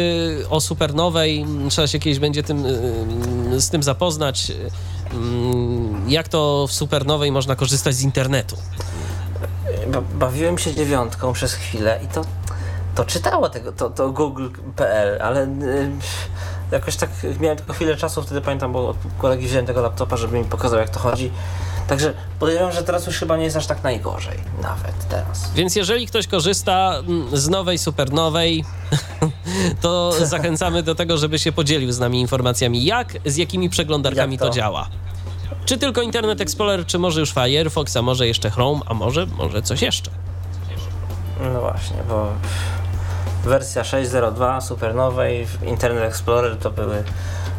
o supernowej. Trzeba się kiedyś będzie tym, y, z tym zapoznać. y, mm, Jak to w supernowej można korzystać z internetu. Ba bawiłem się dziewiątką przez chwilę i to, to czytało tego, to, to google.pl, ale y, jakoś tak miałem tylko chwilę czasu, wtedy pamiętam, bo od kolegi wziąłem tego laptopa, żeby mi pokazał jak to chodzi. Także podejrzewam, że teraz już chyba nie jest aż tak najgorzej, nawet teraz. Więc jeżeli ktoś korzysta mm, z nowej, supernowej, [LAUGHS] to [LAUGHS] zachęcamy do tego, żeby się podzielił z nami informacjami, jak, z jakimi przeglądarkami Jak to? to? działa. Czy tylko Internet Explorer, czy może już Firefox, a może jeszcze Chrome, a może, może coś jeszcze. No właśnie, bo wersja 6.02 supernowej w Internet Explorer to były,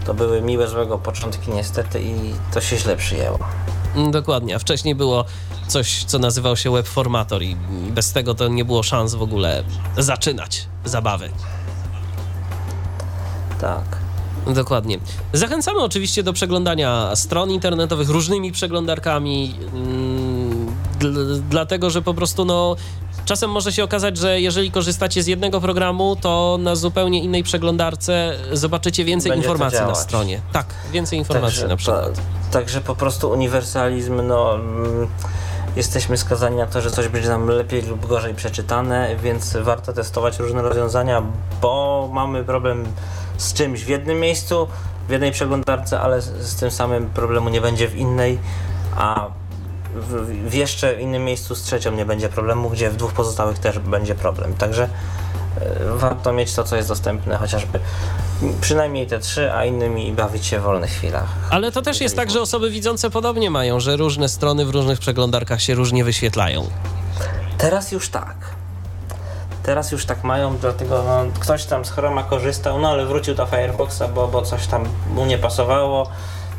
to były miłe złego początki niestety i to się źle przyjęło. Mm, Dokładnie, a wcześniej było coś, co nazywał się Web Formator i bez tego to nie było szans w ogóle zaczynać zabawy. Tak. Dokładnie. Zachęcamy oczywiście do przeglądania stron internetowych różnymi przeglądarkami, mm, dl- dlatego że po prostu no. Czasem może się okazać, że jeżeli korzystacie z jednego programu, to na zupełnie innej przeglądarce zobaczycie więcej Będzie informacji na stronie. Tak, więcej informacji na przykład. Ta, także po prostu uniwersalizm, no mm, jesteśmy skazani na to, że coś będzie nam lepiej lub gorzej przeczytane, więc warto testować różne rozwiązania, bo mamy problem z czymś w jednym miejscu, w jednej przeglądarce, ale z, z tym samym problemu nie będzie w innej, a w, w jeszcze innym miejscu z trzecią nie będzie problemu, gdzie w dwóch pozostałych też będzie problem. Także e, warto mieć to, co jest dostępne, chociażby przynajmniej te trzy, a innymi bawić się w wolnych chwilach. Ale to też jest tak, że osoby widzące podobnie mają, że różne strony w różnych przeglądarkach się różnie wyświetlają. Teraz już tak. Teraz już tak mają, dlatego no, ktoś tam z Chroma korzystał, no ale wrócił do Firefoxa, bo, bo coś tam mu nie pasowało.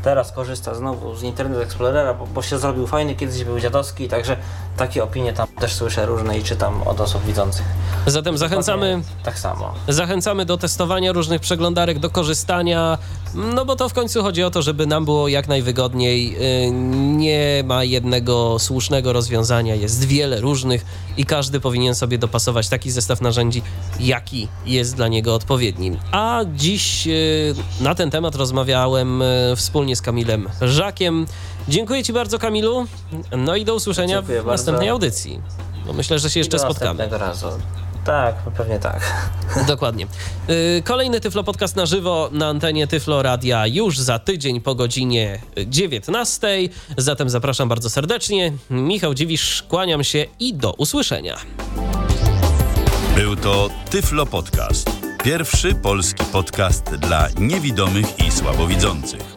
Teraz korzysta znowu z Internet Explorera, bo, bo się zrobił fajny, kiedyś był dziadowski, także takie opinie tam też słyszę różne i czytam od osób widzących. Zatem zachęcamy, Tak samo. zachęcamy do testowania różnych przeglądarek, do korzystania, no bo to w końcu chodzi o to, żeby nam było jak najwygodniej. Yy, Nie ma jednego słusznego rozwiązania, jest wiele różnych i każdy powinien sobie dopasować taki zestaw narzędzi, jaki jest dla niego odpowiedni. A dziś yy, na ten temat rozmawiałem yy, wspólnie z Kamilem Żakiem. Dziękuję Ci bardzo, Kamilu. No i do usłyszenia Dziękuję w bardzo. następnej audycji. Bo myślę, że się jeszcze I do spotkamy. następnego razu. Tak, pewnie tak. [LAUGHS] Dokładnie. Y, Kolejny Tyflo Podcast na żywo na antenie Tyflo Radia już za tydzień po godzinie 19. Zatem zapraszam bardzo serdecznie. Michał Dziwisz, kłaniam się i do usłyszenia. Był to Tyflo Podcast. Pierwszy polski podcast dla niewidomych i słabowidzących.